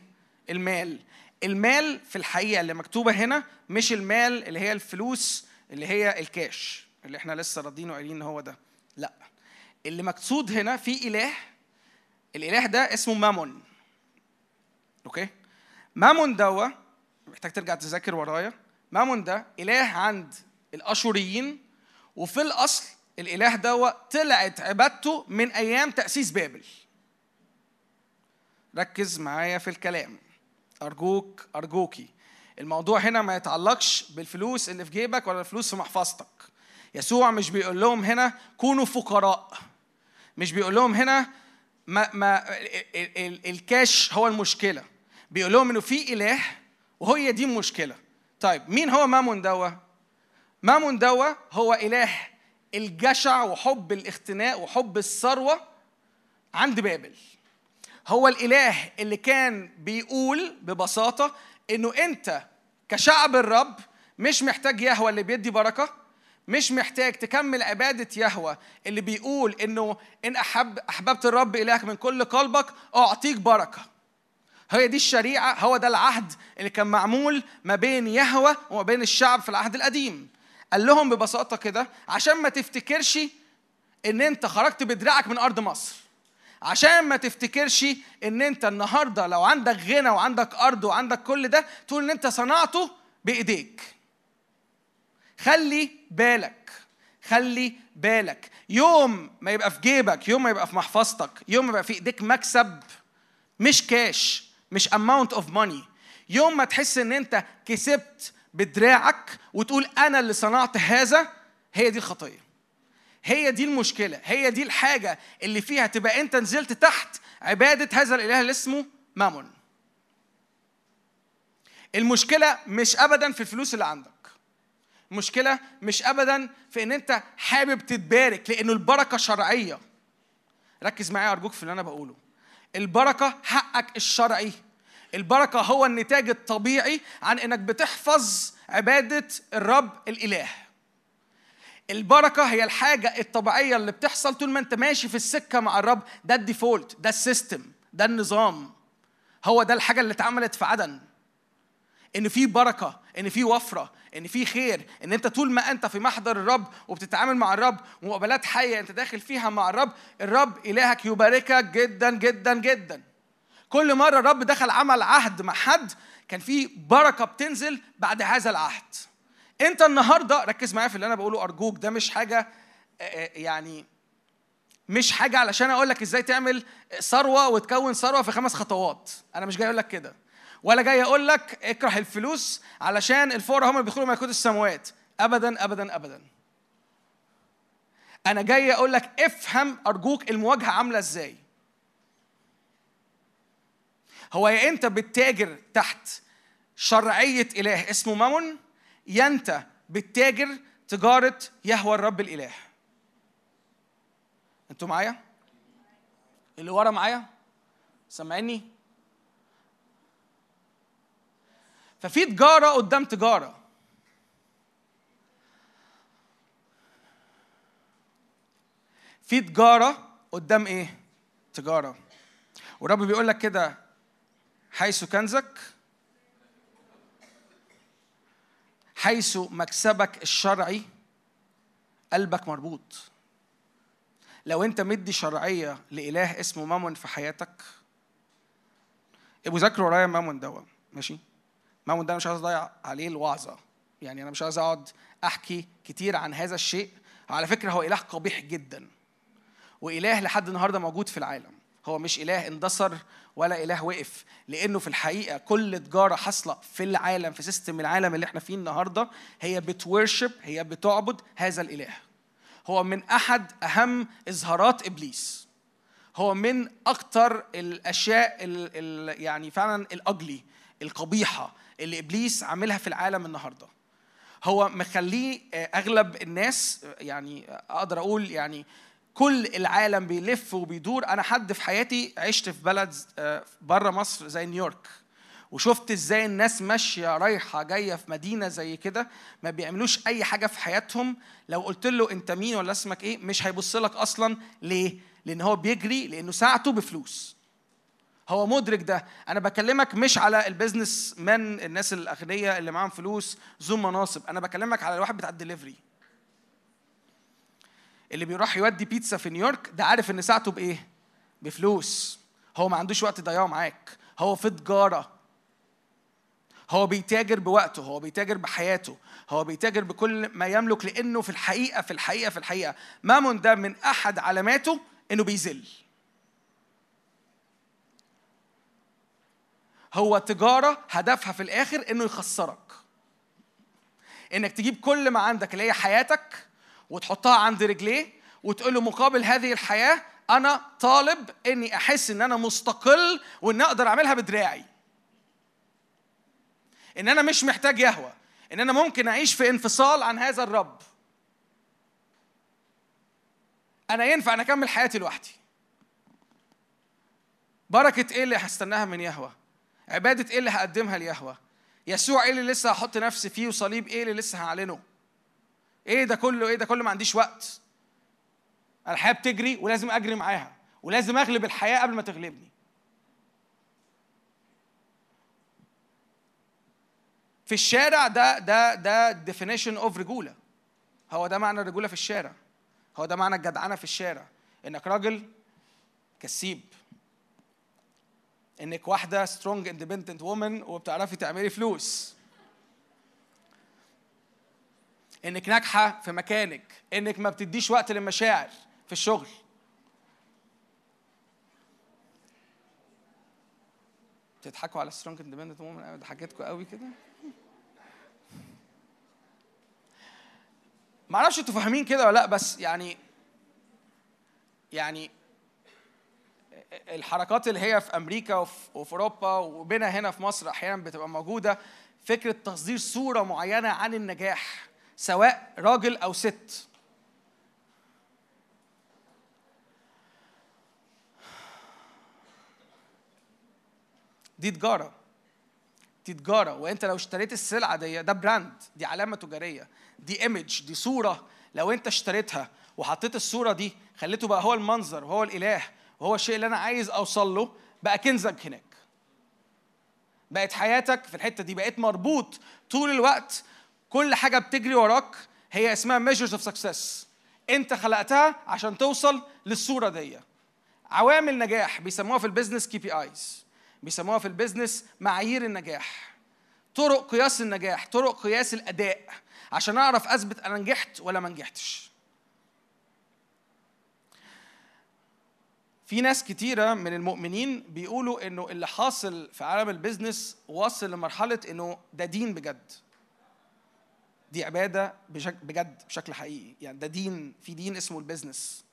المال. المال في الحقيقة اللي مكتوبة هنا مش المال اللي هي الفلوس اللي هي الكاش اللي إحنا لسه راضيين وقايلين إن هو ده. لأ. اللي مقصود هنا في إله الإله ده اسمه مامون. okay؟ مامون دوا محتاج ترجع تذاكر ورايا. مامون ده إله عند الأشوريين وفي الأصل الإله دوا طلعت عبادته من أيام تأسيس بابل. ركز معايا في الكلام. أرجوك أرجوكي. الموضوع هنا ما يتعلقش بالفلوس اللي في جيبك ولا الفلوس في محفظتك. يسوع مش بيقول لهم هنا كونوا فقراء. مش بيقول لهم هنا ما ما ال- ال- ال- الكاش هو المشكلة. بيقول لهم إنه في إله وهي دي المشكلة. طيب مين هو مامون دوا؟ مامون دوا هو إله الجشع وحب الاقتناء وحب الثروة عند بابل. هو الإله اللي كان بيقول ببساطة إنه أنت كشعب الرب مش محتاج يهوى اللي بيدي بركة مش محتاج تكمل عبادة يهوى اللي بيقول إنه إن احب أحببت الرب إلهك من كل قلبك أعطيك بركة. هي دي الشريعة هو ده العهد اللي كان معمول ما بين يهوى وما بين الشعب في العهد القديم. قال لهم ببساطة كده عشان ما تفتكرش إن أنت خرجت بدراعك من أرض مصر عشان ما تفتكرش إن أنت النهارده لو عندك غنى وعندك أرض وعندك كل ده تقول إن أنت صنعته بإيديك. خلي بالك خلي بالك. يوم ما يبقى في جيبك يوم ما يبقى في محفظتك يوم ما يبقى في إيديك مكسب مش كاش مش amount of money يوم ما تحس إن أنت كسبت بدراعك وتقول أنا اللي صنعت هذا هي دي الخطية. هي دي المشكلة هي دي الحاجة اللي فيها تبقى أنت نزلت تحت عبادة هذا الإله اللي اسمه مامون. المشكلة مش ابدا في الفلوس اللي عندك. المشكلة مش ابدا في إن أنت حابب تتبارك لأنه البركة شرعية. ركز معايا ارجوك في اللي أنا بقوله. البركة حقك الشرعي. البركة هو النتاج الطبيعي عن إنك بتحفظ عبادة الرب الإله. البركة هي الحاجة الطبيعية اللي بتحصل طول ما أنت ماشي في السكة مع الرب. ده ال default ده ال system ده النظام. هو ده الحاجة اللي اتعملت في عدن. إن في بركة إن في وفرة إن في خير إن أنت طول ما أنت في محضر الرب وبتتعامل مع الرب ومقابلات حية أنت داخل فيها مع الرب الرب إلهك يباركك جدا جدا جدا. كل مرة الرب دخل عمل عهد مع حد كان في بركة بتنزل بعد هذا العهد. انت النهارده ركز معايا في اللي أنا بقوله أرجوك ده مش حاجة آه، آه، يعني مش حاجة علشان أقول لك إزاي تعمل ثروة وتكون ثروة في خمس خطوات. أنا مش جاي أقول لك كده. ولا جاي أقول لك اكره الفلوس علشان الفقراء هم اللي بيدخلوا ملكوت السماوات. ابدا ابدا ابدا. أنا جاي أقول لك افهم أرجوك المواجهة عاملة إزاي. هو يا انت بتتاجر تحت شرعية إله اسمه مامون يا انت بتتاجر تجارة يهوى الرب الإله. أنتوا معايا؟ اللي ورا معايا؟ سامعيني؟ ففي تجارة قدام تجارة. في تجارة قدام إيه؟ تجارة. والرب بيقول لك كده حيث كنزك حيث مكسبك الشرعي قلبك مربوط. لو انت مدي شرعية لإله اسمه مامون في حياتك ابقوا ذاكروا ورايا مامون دوا ماشي؟ مامون ده أنا مش عايز أضيع عليه الوعظة. يعني أنا مش عايز أقعد أحكي كتير عن هذا الشيء. على فكرة هو إله قبيح جدا وإله لحد النهارده موجود في العالم. هو مش إله اندثر ولا إله وقف. لأنه في الحقيقة كل تجارة حاصلة في العالم في system العالم اللي إحنا فيه النهارده هي بت worship هي بتعبد هذا الإله. هو من أحد أهم إظهارات إبليس. هو من أكتر الأشياء ال ال يعني فعلا ال ugly القبيحة اللي إبليس عاملها في العالم النهارده. هو مخليه آه، أغلب الناس آه، يعني أقدر أقول يعني كل العالم بيلف وبيدور. أنا حد في حياتي عشت في بلد بره مصر زي نيويورك. وشفت إزاي الناس ماشية رايحة جاية في مدينة زي كده ما بيعملوش أي حاجة في حياتهم. لو قلت له أنت مين ولا اسمك إيه مش هيبص لك أصلا. ليه؟ لأن هو بيجري لأنه ساعته بفلوس. هو مدرك ده. أنا بكلمك مش على ال business man الناس الأغنياء اللي معاهم فلوس ذو مناصب. أنا بكلمك على الواحد بتاع الدليفري. اللي بيروح يودي بيتزا في نيويورك ده عارف ان ساعته بإيه؟ بفلوس. هو ما عندوش وقت يضيعه معاك. هو في تجارة. هو بيتاجر بوقته. هو بيتاجر بحياته. هو بيتاجر بكل ما يملك لأنه في الحقيقة في الحقيقة في الحقيقة مامون ده من أحد علاماته إنه بيذل. هو تجارة هدفها في الآخر إنه يخسرك. إنك تجيب كل ما عندك اللي هي حياتك وتحطها عند رجليه وتقول له مقابل هذه الحياة أنا طالب إني أحس إن أنا مستقل وإن أقدر أعملها بدراعي. إن أنا مش محتاج يهوى. إن أنا ممكن أعيش في انفصال عن هذا الرب. أنا ينفع أنا أكمل حياتي لوحدي. بركة إيه اللي هستناها من يهوى؟ عبادة إيه اللي هقدمها ليهوى؟ يسوع إيه اللي لسه هحط نفسي فيه وصليب إيه اللي لسه هعلنه؟ إيه ده كله إيه ده كله ما عنديش وقت. الحياة بتجري ولازم أجري معاها ولازم أغلب الحياة قبل ما تغلبني. في الشارع ده ده ده definition اوف رجولة. هو ده معنى الرجولة في الشارع. هو ده معنى الجدعنة في الشارع. إنك راجل كسيب. إنك واحدة strong independent woman وبتعرفي تعملي فلوس. إنك ناجحة في مكانك إنك ما بتديش وقت للمشاعر في الشغل. بتضحكوا على strong independent woman ضحكتكم قوي كده. ما أعرفش أنتوا فاهمين كده ولا لأ بس يعني يعني الحركات اللي هي في أمريكا وفي أوروبا وبنا هنا في مصر أحيانا بتبقى موجودة. فكرة تصدير صورة معينة عن النجاح. سواء راجل أو ست. دي تجارة. دي تجارة. وأنت لو اشتريت السلعة دي ده براند دي علامة تجارية دي image دي صورة. لو أنت اشتريتها وحطيت الصورة دي خليته بقى هو المنظر وهو الإله وهو الشيء اللي أنا عايز أوصل له بقى كنزك هناك. بقت حياتك في الحتة دي بقيت مربوط طول الوقت كل حاجة بتجري وراك هي اسمها measures of success. انت خلقتها عشان توصل للصورة دي. عوامل نجاح بيسموها في ال business KPIs بيسموها في ال business معايير النجاح. طرق قياس النجاح طرق قياس الأداء. عشان أعرف أثبت أنا نجحت ولا ما نجحتش. في ناس كتيرة من المؤمنين بيقولوا إنه اللي حاصل في عالم ال business واصل لمرحلة إنه ده دين بجد. دي عبادة بشك بجد بشكل حقيقي. يعني ده دين في دين اسمه ال business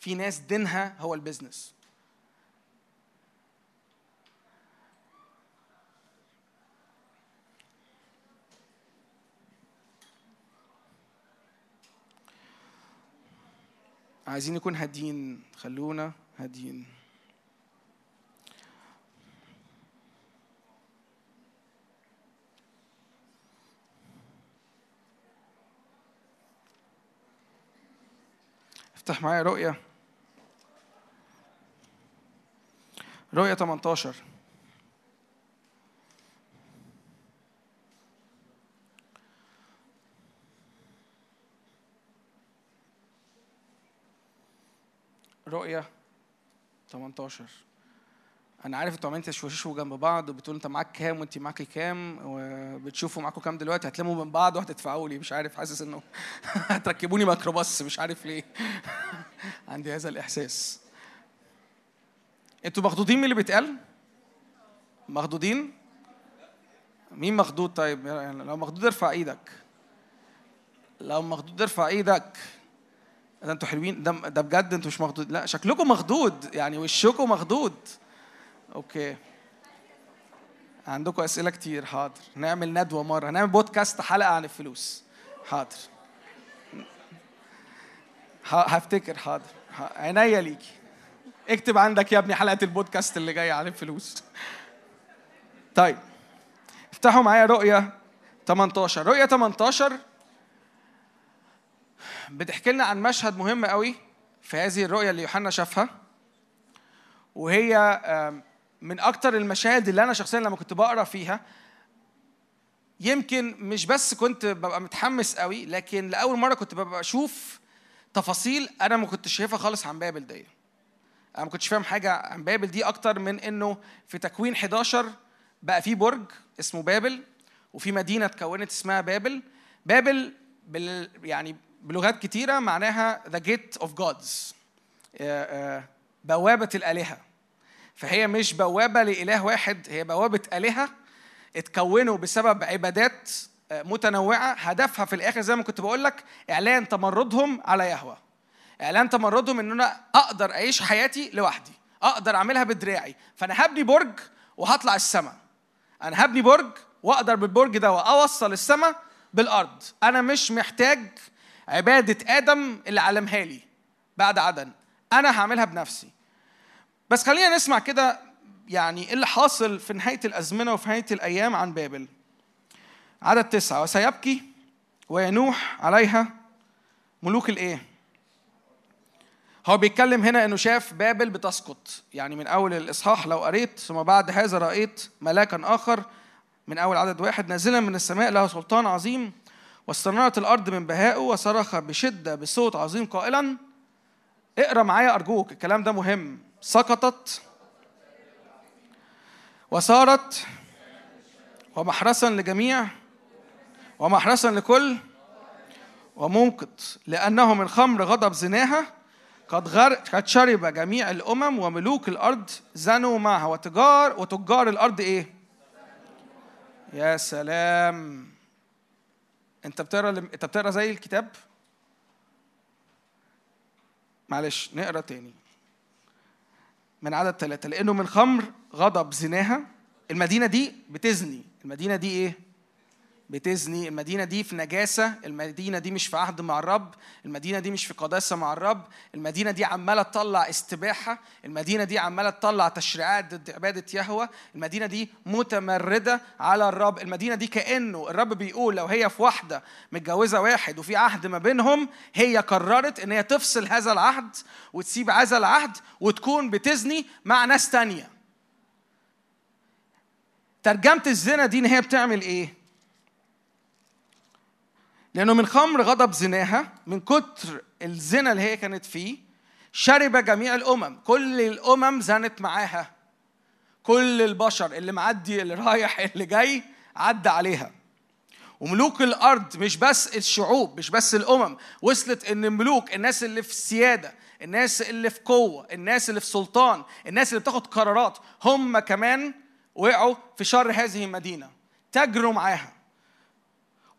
في ناس دينها هو ال business عايزين نكون هاديين. خلونا هاديين. افتح معايا رؤية. رؤية 18 رؤية 18 أنا عارف أنتوا عمالين تشوشوا جنب بعض وبتقولوا أنت معاك كام وانت معاكي كام وبتشوفوا معاكم كام دلوقتي هتلموا من بعض وهتدفعوا لي مش عارف حاسس إنه هتركبوني ميكروباص مش عارف ليه. عندي هذا الإحساس. أنتوا مخضوضين من اللي بيتقال؟ مخضوضين؟ مين مخضوض طيب؟ يعني لو مخضوض ارفع إيدك. لو مخضوض ارفع إيدك. ده أنتوا حلوين؟ ده ده بجد أنتوا مش مخضوض؟ لا شكلكم مخضوض يعني وشكم مخضوض. أوكي عندكم أسئلة كتير حاضر. نعمل ندوة مرة. نعمل بودكاست حلقة عن الفلوس. حاضر. هفتكر حاضر. عينيا ليكي. اكتب عندك يا ابني حلقة البودكاست اللي جاية عن الفلوس. طيب. افتحوا معايا رؤية 18 رؤية 18 بتحكي لنا عن مشهد مهم قوي في هذه الرؤية اللي يوحنا شافها. وهي من أكتر المشاهد اللي أنا شخصيا لما كنت بقرأ فيها يمكن مش بس كنت ببقى متحمس قوي لكن لأول مرة كنت ببقى أشوف تفاصيل أنا ما كنتش شايفها خالص عن بابل دي. أنا ما كنتش فاهم حاجة عن بابل دي أكتر من إنه في تكوين 11 بقى في برج اسمه بابل وفي مدينة اتكونت اسمها بابل. بابل بابل يعني بلغات كتيرة معناها the gate of gods بوابة الآلهة. فهي مش بوابة لإله واحد هي بوابة آلهة اتكونوا بسبب عبادات آه، متنوعة هدفها في الآخر زي ما كنت بقول لك إعلان تمردهم على يهوة. إعلان تمردهم إن أنا أقدر أعيش حياتي لوحدي أقدر أعملها بدراعي. فأنا هبني برج وهطلع السماء. أنا هبني برج وأقدر بالبرج ده اوصل السماء بالأرض. أنا مش محتاج عبادة آدم اللي علمها لي بعد عدن. أنا هعملها بنفسي. بس خلينا نسمع كده يعني إيه اللي حاصل في نهاية الأزمنة وفي نهاية الأيام عن بابل. عدد تسعة. وسيبكي وينوح عليها ملوك الإيه؟ هو بيتكلم هنا إنه شاف بابل بتسقط. يعني من أول الإصحاح لو قريت ثم بعد هذا رأيت ملاكا آخر من أول عدد واحد نازلا من السماء له سلطان عظيم واستنارت الأرض من بهائه وصرخ بشدة بصوت عظيم قائلا اقرأ معايا أرجوك الكلام ده مهم. سقطت وصارت ومحرسا لجميع ومحرسا لكل وموقد لأنه من خمر غضب زناها قد. قد شرب جميع الأمم وملوك الأرض زنوا معها وتجار وتجار الأرض إيه؟ يا سلام أنت بتقرأ أنت بتقرأ زي الكتاب؟ معلش نقرأ تاني من عدد ثلاثة لأنه من خمر غضب زناها المدينة دي بتزني المدينة دي إيه؟ بتزني المدينة دي في نجاسة المدينة دي مش في عهد مع الرب المدينة دي مش في قداسة مع الرب المدينة دي عمالة تطلع استباحة المدينة دي عمالة تطلع تشريعات ضد عبادة يهوه المدينة دي متمردة على الرب المدينة دي كأنه الرب بيقول لو هي في واحدة متجوزة واحد وفي عهد ما بينهم هي قررت إن هي تفصل هذا العهد وتسيب هذا العهد وتكون بتزني مع ناس تانية ترجمة الزنا دي إن هي بتعمل إيه؟ لأنه من خمر غضب زناها من كتر الزنا اللي هي كانت فيه شرب جميع الأمم. كل الأمم زنت معاها. كل البشر اللي معدي اللي رايح اللي جاي عدى عليها. وملوك الأرض مش بس الشعوب مش بس الأمم. وصلت إن ملوك الناس اللي في السيادة الناس اللي في قوة الناس اللي في سلطان الناس اللي بتاخد قرارات هم كمان وقعوا في شر هذه المدينة. تجروا معاها.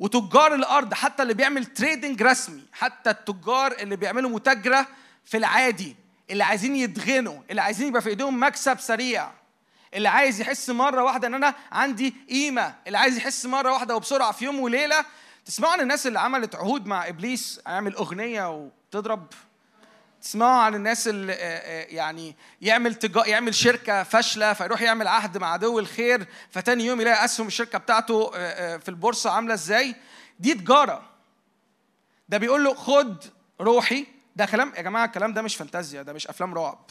وتجار الأرض حتى اللي بيعمل تريدنج رسمي حتى التجار اللي بيعملوا متاجرة في العادي اللي عايزين يتغنوا اللي عايزين يبقى في إيديهم مكسب سريع اللي عايز يحس مرة واحدة إن أنا عندي قيمة اللي عايز يحس مرة واحدة وبسرعة في يوم وليلة. تسمعوا عن الناس اللي عملت عهود مع إبليس عامل أغنية وتضرب؟ تسمعوا عن الناس اللي آه، آه، يعني يعمل تجا... يعمل شركة فاشلة فيروح يعمل عهد مع عدو الخير فتاني يوم يلاقي أسهم الشركة بتاعته آه، في البورصة عاملة إزاي؟ دي تجارة. ده بيقول له خد روحي. ده كلام يا جماعة الكلام ده مش فانتازيا ده مش أفلام رعب.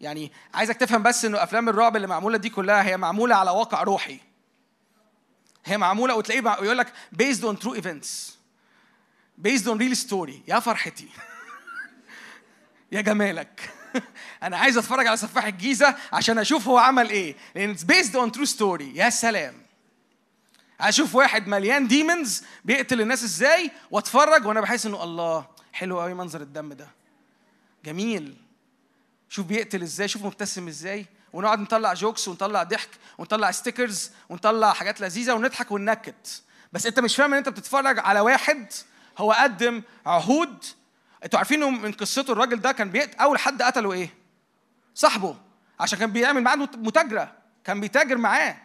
يعني عايزك تفهم بس إنه أفلام الرعب اللي معمولة دي كلها هي معمولة على واقع روحي. هي معمولة وتلاقيه يقول لك based on true events based on real story. يا فرحتي. يا جمالك. أنا عايز أتفرج على سفاح الجيزة عشان أشوف هو عمل إيه لأن based on true story. يا سلام. أشوف واحد مليان demons بيقتل الناس إزاي وأتفرج وأنا بحس إنه الله حلو قوي منظر الدم ده. جميل. شوف بيقتل إزاي شوف مبتسم إزاي. ونقعد نطلع jokes ونطلع ضحك ونطلع stickers ونطلع حاجات لذيذة ونضحك وننكت. بس أنت مش فاهم إن أنت بتتفرج على واحد هو قدم عهود أنتوا عارفين من قصته الراجل ده كان بيقت... أول حد قتله إيه؟ صاحبه. عشان كان بيعمل معاه متاجرة. كان بيتاجر معاه.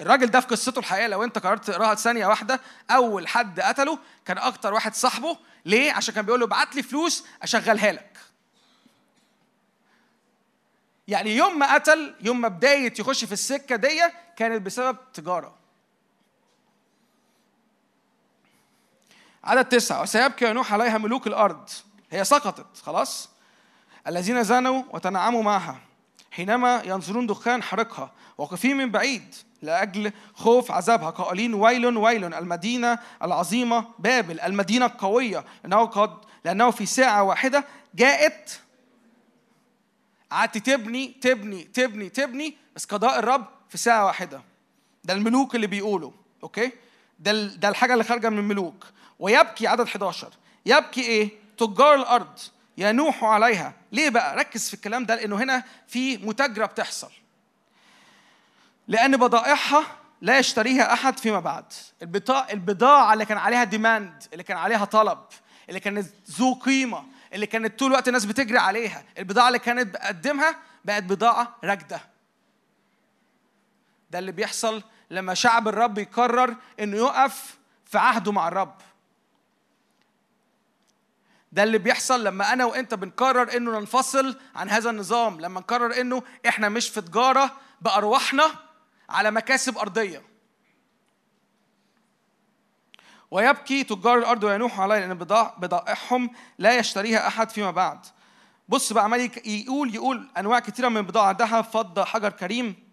الراجل ده في قصته الحقيقيه لو انت قررت تقراها ثانية واحدة أول حد قتله كان أكتر واحد صاحبه. ليه؟ عشان كان بيقول له ابعت لي فلوس أشغلها لك يعني يوم ما قتل يوم ما بداية يخش في السكة دي كانت بسبب تجارة. عدد تسعة. وسيبكي نوح عليها ملوك الأرض. هي سقطت. خلاص. الذين زنوا وتنعموا معها. حينما ينظرون دخان حرقها. واقفين من بعيد. لأجل خوف عذابها. قائلين ويل ويل المدينة العظيمة بابل المدينة القوية. لأنه قد لأنه في ساعة واحدة جاءت قعدت تبني تبني تبني تبني. بس قضاء الرب في ساعة واحدة. ده الملوك اللي بيقولوا. أوكي؟ ده ده الحاجة اللي خارجة من الملوك. ويبكي عدد 11 يبكي إيه؟ تجار الأرض ينوحوا عليها. ليه بقى؟ ركز في الكلام ده لأنه هنا في متاجرة بتحصل. لأن بضائعها لا يشتريها أحد فيما بعد. البضاعة اللي كان عليها demand اللي كان عليها طلب اللي كانت ذو قيمة اللي كانت طول الوقت الناس بتجري عليها. البضاعة اللي كانت بقدمها بقت بضاعة راكدة. ده اللي بيحصل لما شعب الرب يقرر إنه يقف في عهده مع الرب. ده اللي بيحصل لما أنا وأنت بنقرر إنه ننفصل عن هذا النظام لما نقرر إنه إحنا مش في تجارة بأرواحنا على مكاسب أرضية. ويبكي تجار الأرض وينوح عليها لأن بضائعهم لا يشتريها أحد فيما بعد. بص بقى عمال يقول يقول أنواع كتيرة من البضاعة ذهب فضه حجر كريم.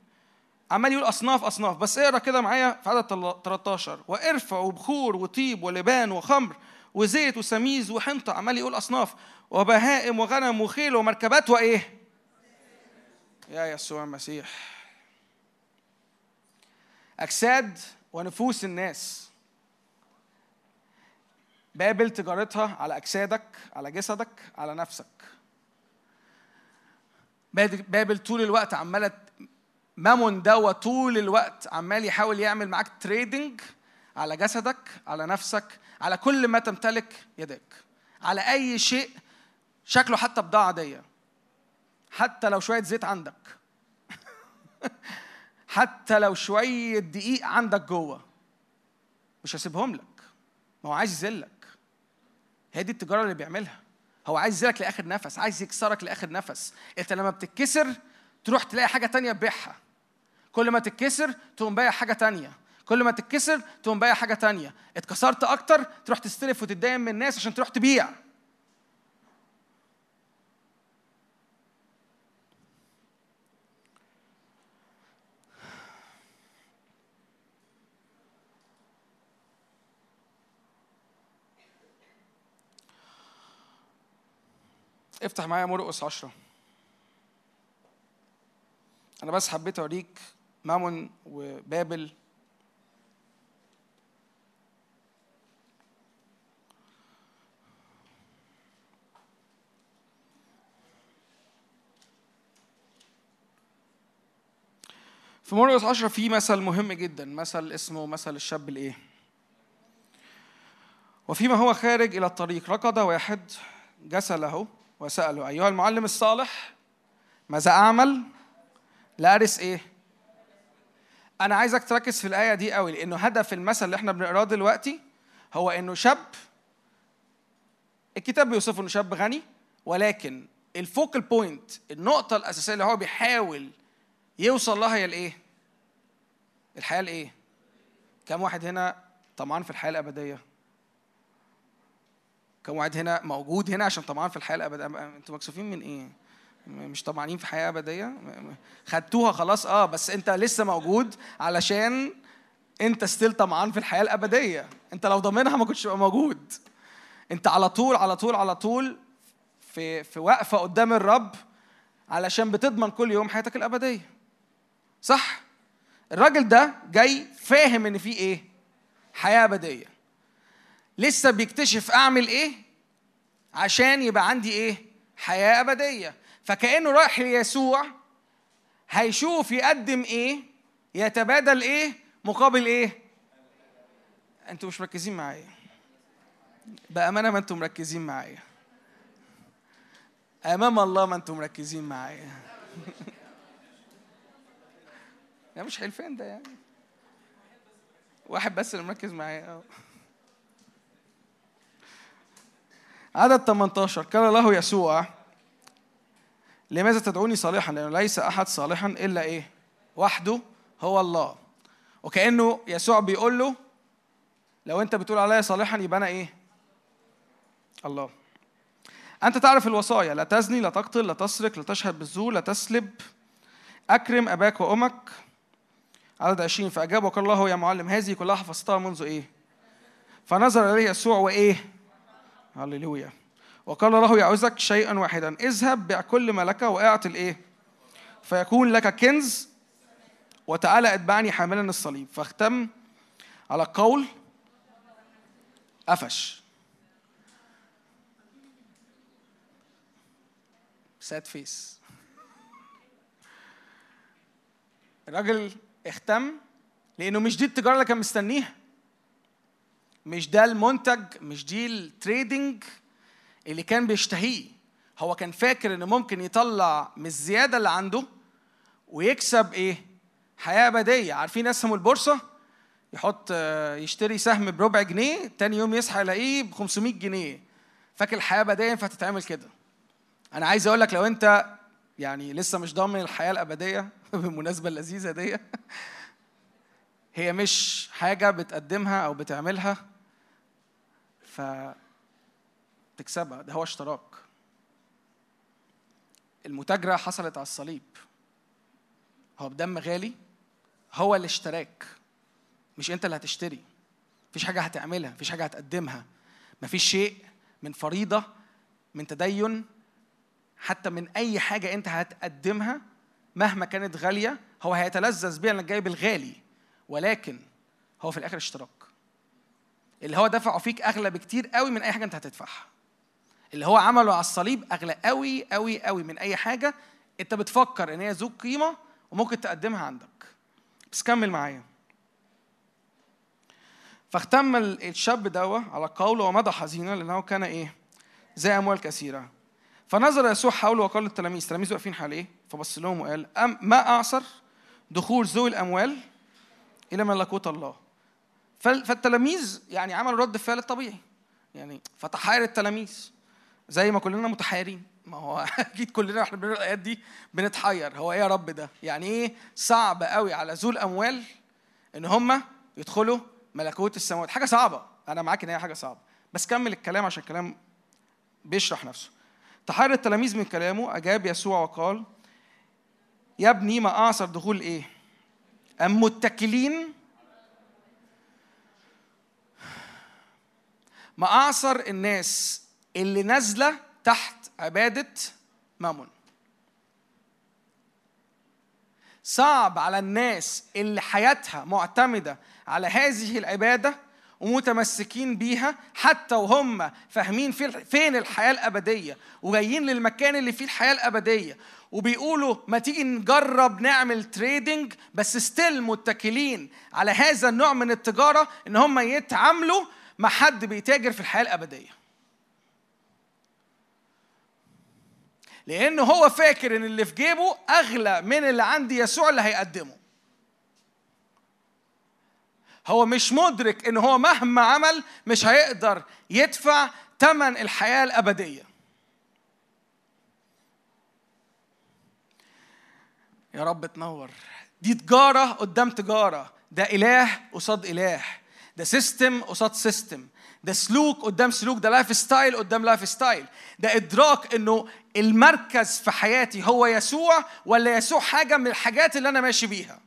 عمال يقول أصناف أصناف. بس اقرأ كده معايا في عدد تل- 13 وإرفع وبخور وطيب ولبان وخمر. وزيت وسميز وحنطه عمال يقول أصناف وبهائم وغنم وخيل ومركبات وإيه؟ يا يسوع المسيح. أجساد ونفوس الناس. بابل تجارتها على أجسادك على جسدك على نفسك. بابل طول الوقت عمالة مامون دوت طول الوقت عمال يحاول يعمل معاك trading على جسدك على نفسك على كل ما تمتلك يدك على أي شيء شكله حتى بضاعة عاديه حتى لو شوية زيت عندك. حتى لو شوية دقيق عندك جوه. مش هسيبهم لك. ما هو عايز يذلك. هي دي التجارة اللي بيعملها. هو عايز يذلك لآخر نفس عايز يكسرك لآخر نفس. أنت لما بتتكسر تروح تلاقي حاجة تانية تبيعها. كل ما تتكسر تقوم بايع حاجة تانية. كل ما تتكسر تقوم بايع حاجة تانية. اتكسرت أكتر تروح تستلف وتتداين من الناس عشان تروح تبيع. افتح معايا مرقس 10 أنا بس حبيت أوريك مامون وبابل. في مرقس 10 في مثل مهم جدا مثل اسمه مثل الشاب الإيه؟ وفيما هو خارج إلى الطريق ركض واحد جثى له وسأله أيها المعلم الصالح ماذا أعمل؟ لأرث إيه؟ أنا عايزك تركز في الآية دي قوي لأنه هدف المثل اللي إحنا بنقراه دلوقتي هو إنه شاب الكتاب بيوصفه إنه شاب غني ولكن ال focal point النقطة الأساسية اللي هو بيحاول يوصل لها الإيه؟ الحياة الإيه؟ كم واحد هنا طمعان في الحياة الأبدية؟ كم واحد هنا موجود هنا عشان طمعان في الحياة الابديه أنتوا مكسوفين من إيه؟ مش طمعانين في حياة أبدية؟ خدتوها خلاص آه بس أنت لسه موجود علشان أنت ستيل طمعان في الحياة الأبدية. أنت لو ضامنها ما كنتش موجود. أنت على طول على طول على طول في في وقفة قدام الرب علشان بتضمن كل يوم حياتك الأبدية. صح؟ الراجل ده جاي فاهم إن في إيه؟ حياة أبدية. لسه بيكتشف أعمل إيه؟ عشان يبقى عندي إيه؟ حياة أبدية. فكأنه رايح ليسوع هيشوف يقدم إيه؟ يتبادل إيه؟ مقابل إيه؟ أنتوا مش مركزين معايا. بأمانة ما أنتوا مركزين معايا. أمام الله ما أنتوا مركزين معايا. ده مش حلفان ده يعني. واحد بس اللي مركز معايا أهو. عدد 18 قال له يسوع لماذا تدعوني صالحا؟ لأنه ليس أحد صالحا إلا إيه؟ وحده هو الله. وكأنه يسوع بيقول له لو أنت بتقول عليا صالحا يبقى أنا إيه؟ الله. أنت تعرف الوصايا لا تزني لا تقتل لا تسرق لا تشهد بالزور لا تسلب. أكرم أباك وأمك. عدد 20 فأجاب وقال له يا معلم هذه كلها حفظتها منذ إيه؟ فنظر إليه يسوع وإيه؟ هللويا. وقال له يعوزك شيئا واحدا. اذهب بيع كل ما لك واعط الإيه؟ فيكون لك كنز وتعالى اتبعني حاملا الصليب. فاختم على القول قفش. sad face الراجل اغتم لأنه مش دي التجارة اللي كان مستنيها. مش ده المنتج مش دي ال trading اللي كان بيشتهيه. هو كان فاكر ان ممكن يطلع من الزيادة اللي عنده ويكسب إيه؟ حياة أبدية. عارفين أسهم البورصة؟ يحط آه، يشتري سهم بربع جنيه تاني يوم يصحى يلاقيه ب 500 جنيه. فاكر الحياة أبدية ينفع تتعمل كده؟ أنا عايز أقول لك لو أنت يعني لسه مش ضامن الحياة الأبدية بالمناسبة اللذيذة دي. هي مش حاجة بتقدمها أو بتعملها ف تكسبها ده هو اشتراك. المتاجرة حصلت على الصليب. هو بدم غالي هو اللي اشتراك. مش أنت اللي هتشتري. مفيش حاجة هتعملها مفيش حاجة هتقدمها. مفيش شيء من فريضة من تدين حتى من أي حاجة أنت هتقدمها مهما كانت غالية هو هيتلذذ بيها إنك جايب الغالي. ولكن هو في الآخر اشتراك. اللي هو دفعه فيك أغلى بكتير قوي من أي حاجة أنت هتدفعها. اللي هو عمله على الصليب أغلى قوي قوي قوي من أي حاجة. أنت بتفكر إن هي ذو قيمة وممكن تقدمها عندك. بس كمل معايا. فاختم ال- الشاب دوا على قوله ومضى حزينا لأنه كان إيه؟ زي أموال كثيرة. فنظر يسوع حوله وقال للتلاميذ التلاميذ واقفين حواليه. فبص لهم وقال أم ما أعصر دخول ذوي الأموال إلى ملكوت الله؟ فال- فالتلاميذ يعني عملوا رد الفعل الطبيعي يعني فتحاير التلاميذ زي ما كلنا متحيرين ما هو أكيد كلنا وإحنا بنقرأ الآيات دي بنتحير. هو إيه يا رب ده؟ يعني إيه صعب قوي على ذو الأموال إن هم يدخلوا ملكوت السماوات؟ حاجة صعبة. أنا معاك إن هي حاجة صعبة. بس كمل الكلام عشان الكلام بيشرح نفسه. تحير التلاميذ من كلامه أجاب يسوع وقال يا ابني ما أعصر دخول إيه؟ أم متكلين؟ ما أعصر الناس اللي نازلة تحت عبادة مامون. صعب على الناس اللي حياتها معتمدة على هذه العبادة ومتمسكين بيها حتى وهم فاهمين في- فين الحياة الأبدية وجايين للمكان اللي فيه الحياة الأبدية. وبيقولوا ما تيجي نجرب نعمل trading بس still متكلين على هذا النوع من التجارة إن هم يتعاملوا مع حد بيتاجر في الحياة الأبدية. لأنه هو فاكر إن اللي في جيبه أغلى من اللي عند يسوع اللي هيقدمه. هو مش مدرك إن هو مهما عمل مش هيقدر يدفع ثمن الحياة الأبدية. يا رب تنور. دي تجارة قدام تجارة. ده إله قصاد إله. ده system قصاد system ده سلوك قدام سلوك. ده lifestyle قدام lifestyle ده إدراك إنه المركز في حياتي هو يسوع ولا يسوع حاجة من الحاجات اللي أنا ماشي بيها.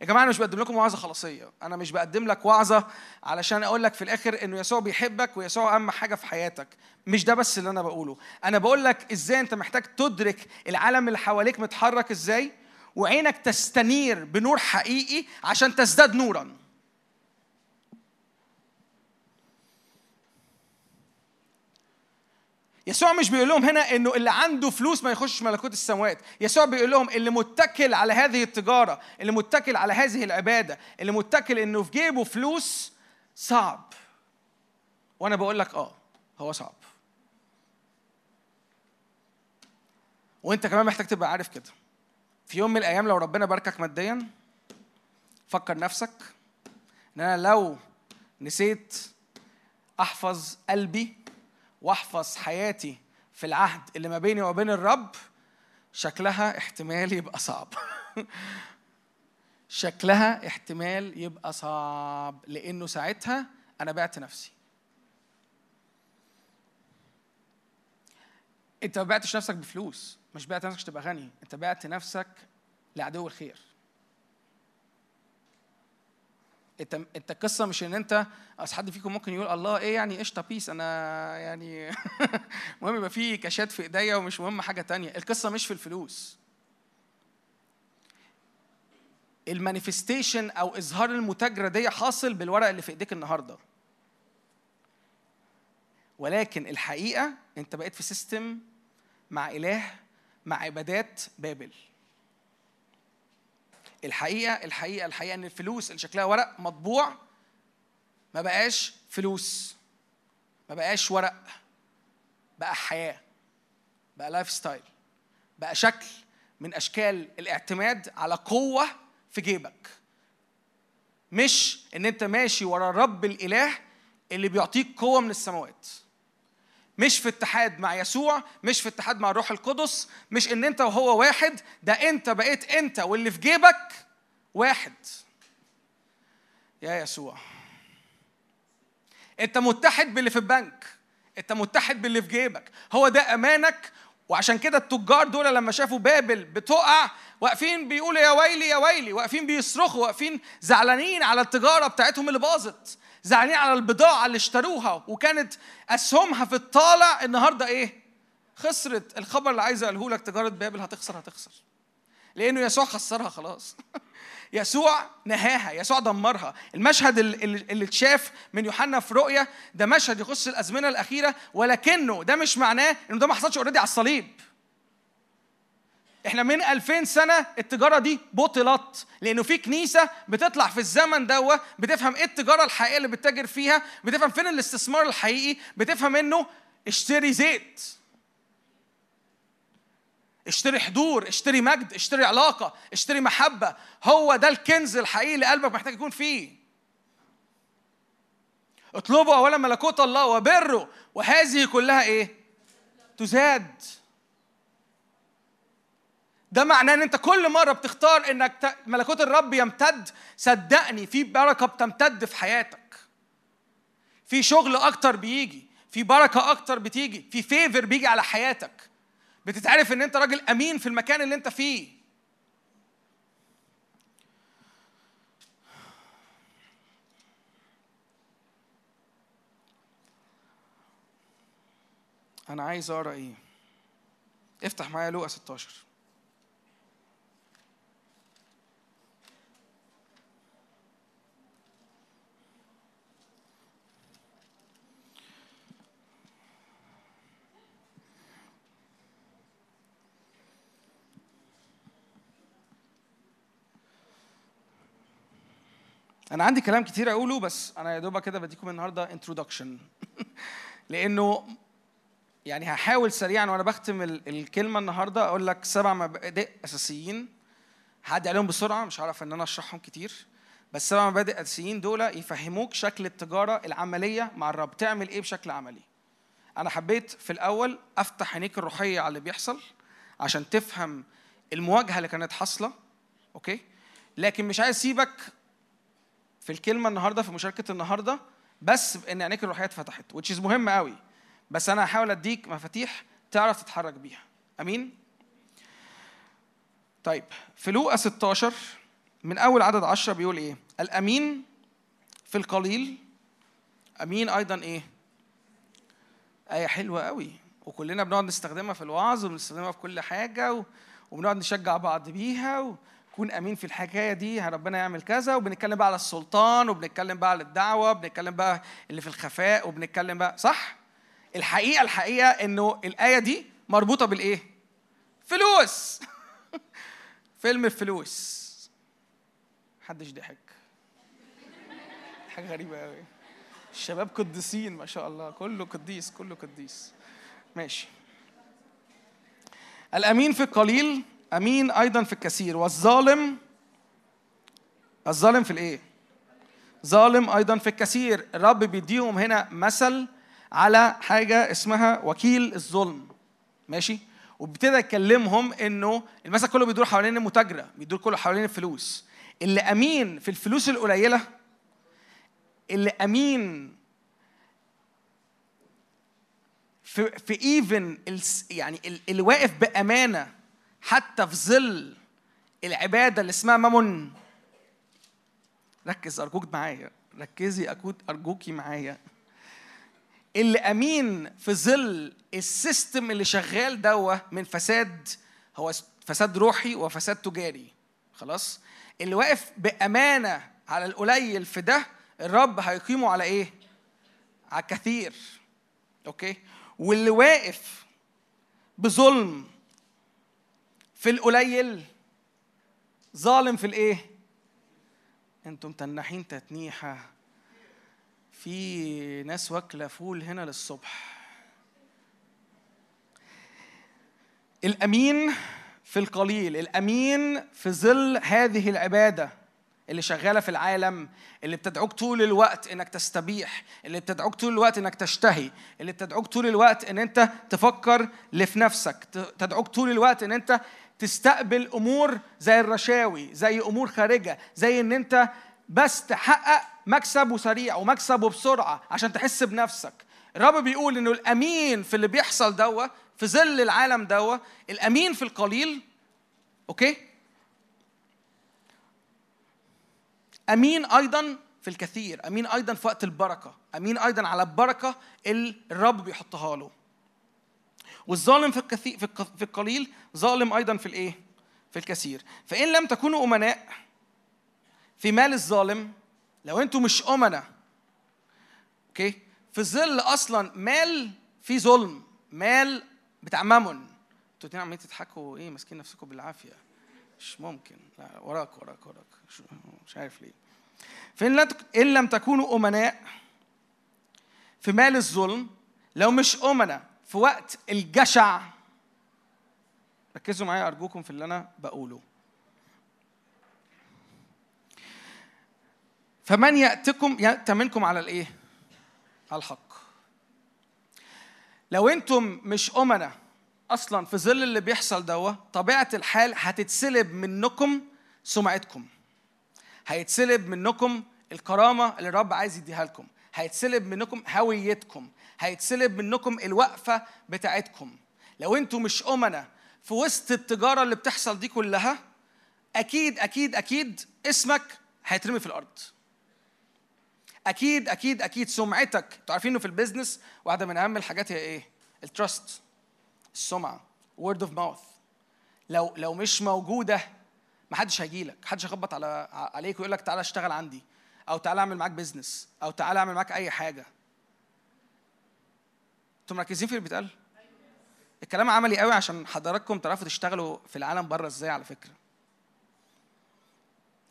يا جماعة أنا مش بقدم لكم وعظة خلاصية. أنا مش بقدم لك وعظة علشان أقول لك في الآخر إنه يسوع بيحبك ويسوع أهم حاجة في حياتك. مش ده بس اللي أنا بقوله. أنا بقول لك إزاي أنت محتاج تدرك العالم اللي حواليك متحرك إزاي وعينك تستنير بنور حقيقي عشان تزداد نورا. يسوع مش بيقول لهم هنا إنه اللي عنده فلوس ما يخشش ملكوت السماوات. يسوع بيقول لهم اللي متكل على هذه التجارة اللي متكل على هذه العبادة اللي متكل إنه في جيبه فلوس صعب. وأنا بقول لك آه هو صعب. وأنت كمان محتاج تبقى عارف كده. في يوم من الأيام لو ربنا باركك ماديا فكر نفسك إن أنا لو نسيت أحفظ قلبي واحفظ حياتي في العهد اللي ما بيني وبين الرب شكلها احتمال يبقى صعب. شكلها احتمال يبقى صعب لأنه ساعتها أنا بعت نفسي. أنت ما بعتش نفسك بفلوس مش بعت نفسك تبقى غني أنت بعت نفسك لعدو الخير. انت انت القصة مش ان انت اصل حد فيكم ممكن يقول الله إيه يعني قشطة بيس أنا يعني المهم يبقى في كاشات في ايديا ومش مهم حاجة تانية. القصة مش في الفلوس. ال manifestation أو اظهار المتاجرة دي حاصل بالورق اللي في ايديك النهارده. ولكن الحقيقة انت بقيت في system مع إله مع عبادات بابل. الحقيقة الحقيقة الحقيقة إن الفلوس اللي شكلها ورق مطبوع ما بقاش فلوس ما بقاش ورق بقى حياة بقى lifestyle بقى شكل من أشكال الاعتماد على قوة في جيبك. مش إن أنت ماشي ورا الرب الإله اللي بيعطيك قوة من السماوات. مش في اتحاد مع يسوع مش في اتحاد مع الروح القدس مش إن أنت وهو واحد ده أنت بقيت أنت واللي في جيبك واحد. يا يسوع. أنت متحد باللي في البنك أنت متحد باللي في جيبك. هو ده أمانك وعشان كده التجار دول لما شافوا بابل بتقع واقفين بيقولوا يا ويلي يا ويلي واقفين بيصرخوا واقفين زعلانين على التجارة بتاعتهم اللي باظت. زعلانين على البضاعة اللي اشتروها وكانت أسهمها في الطالع النهارده إيه؟ خسرت. الخبر اللي عايز أقوله لك تجارة بابل هتخسر هتخسر. لأنه يسوع خسرها خلاص. يسوع نهاها يسوع دمرها. المشهد اللي, اتشاف من يوحنا في رؤيا ده مشهد يخص الأزمنة الأخيرة ولكنه ده مش معناه إنه ده ما حصلش اوريدي على الصليب. إحنا من 2000 سنة التجارة دي بطلت لأنه في كنيسة بتطلع في الزمن دوا بتفهم إيه التجارة الحقيقية اللي بتتاجر فيها بتفهم فين الاستثمار الحقيقي بتفهم إنه اشتري زيت اشتري حضور اشتري مجد اشتري علاقة اشتري محبة. هو ده الكنز الحقيقي اللي قلبك محتاج يكون فيه. اطلبوا أولا ملكوت الله وبره وهذه كلها إيه؟ تزاد. ده معناه إن أنت كل مرة بتختار إنك ملكوت الرب يمتد صدقني في بركة بتمتد في حياتك. في شغل أكتر بيجي في بركة أكتر بتيجي في فيفر بيجي على حياتك. بتتعرف إن أنت راجل أمين في المكان اللي أنت فيه. أنا عايز أقرأ إيه؟ افتح معايا لوقا 16 أنا عندي كلام كتير أقوله بس أنا يا دوبك كده بديكم النهارده انترودكشن لأنه يعني هحاول سريعا وأنا بختم الكلمة النهارده أقول لك سبع مبادئ أساسيين. هعدي عليهم بسرعة مش هعرف إن أنا أشرحهم كتير. بس سبع مبادئ أساسيين دول يفهموك شكل التجارة العملية مع الرب. تعمل إيه بشكل عملي؟ أنا حبيت في الأول أفتح عينيك الروحية على اللي بيحصل عشان تفهم المواجهة اللي كانت حاصلة أوكي؟ لكن مش عايز أسيبك في الكلمة النهارده في مشاركة النهارده بس بان عينيك الروحية اتفتحت is مهم قوي. بس أنا هحاول أديك مفاتيح تعرف تتحرك بيها. أمين؟ طيب في لوقا 16 من أول عدد 10 بيقول إيه؟ الأمين في القليل. أمين أيضا إيه؟ آية حلوة قوي. وكلنا بنقعد نستخدمها في الوعظ وبنستخدمها في كل حاجة وبنقعد نشجع بعض بيها و... كون أمين في الحكاية دي ربنا يعمل كذا وبنتكلم بقى على السلطان وبنتكلم بقى على الدعوة وبنتكلم بقى اللي في الخفاء وبنتكلم بقى صح؟ الحقيقة الحقيقة إنه الآية دي مربوطة بالإيه؟ فلوس. فيلم الفلوس. محدش ضحك. حاجة غريبة قوي الشباب قديسين ما شاء الله. كله قديس كله قديس. ماشي. الأمين في القليل أمين أيضا في الكثير والظالم الظالم في الإيه؟ ظالم أيضا في الكثير. الرب بيديهم هنا مثل على حاجة اسمها وكيل الظلم. ماشي؟ وابتدى يكلمهم إنه المثل كله بيدور حوالين المتاجرة بيدور كله حوالين الفلوس. اللي أمين في الفلوس القليلة اللي أمين في في even يعني ال- اللي واقف بأمانة حتى في ظل العبادة اللي اسمها مامون. ركز أرجوك معايا ركزي أكود أرجوكي معايا. اللي أمين في ظل ال system اللي شغال دوت من فساد هو فساد روحي وفساد تجاري. خلاص؟ اللي واقف بأمانة على القليل في ده الرب هيقيمه على إيه؟ على الكثير. okay؟ واللي واقف بظلم في القليل. ظالم في الايه؟ أنتم تنحين تتنيحة. في ناس واكلة فول هنا للصبح. الأمين في القليل. الأمين في ظل هذه العبادة اللي شغالة في العالم اللي بتدعوك طول الوقت إنك تستبيح اللي بتدعوك طول الوقت إنك تشتهي اللي بتدعوك طول الوقت إن أنت تفكر اللي في نفسك تدعوك طول الوقت إن أنت تستقبل أمور زي الرشاوي زي أمور خارجة زي إن أنت بس تحقق مكسب وسريع ومكسب وبسرعه عشان تحس بنفسك. الرب بيقول إنه الأمين في اللي بيحصل دوا في ظل العالم دوا الأمين في القليل okay؟ أمين أيضا في الكثير أمين أيضا في وقت البركة أمين أيضا على البركة اللي الرب بيحطها له. والظالم في الكثير في الق- في القليل ظالم أيضا في الإيه؟ في الكثير. فإن لم تكونوا أمناء في مال الظالم لو أنتوا مش أمناء okay؟ في ظل أصلا مال فيه ظلم مال بتاع مامون أنتوا الاتنين عمالين تضحكوا إيه ماسكين نفسكم بالعافية. مش ممكن. لا وراك وراك وراك. مش- عارف ليه. تك- إن لم تكونوا أمناء في مال الظلم لو مش أمناء في وقت الجشع. ركزوا معايا أرجوكم في اللي أنا بقوله. فمن يأتكم يأتى منكم على الإيه؟ على الحق. لو أنتم مش أمناء أصلا في ظل اللي بيحصل دوا طبيعة الحال هتتسلب منكم سمعتكم. هيتسلب منكم الكرامة اللي الرب عايز يديها لكم. هيتسلب منكم هويتكم. هيتسلب منكم الوقفة بتاعتكم. لو أنتوا مش أمنة في وسط التجارة اللي بتحصل دي كلها أكيد أكيد أكيد اسمك هيترمي في الأرض. أكيد أكيد أكيد سمعتك. أنتوا عارفين إنه في ال business واحدة من أهم الحاجات هي إيه؟ ال trust السمعة word of mouth. لو لو مش موجودة ما حدش هيجي لك. حدش هيخبط على عليك ويقول لك تعالى اشتغل عندي أو تعالى أعمل معاك business أو تعالى أعمل معاك أي حاجة. أنتوا مركزين في اللي بيتقال؟ الكلام عملي قوي عشان حضراتكم تعرفوا تشتغلوا في العالم بره إزاي على فكرة.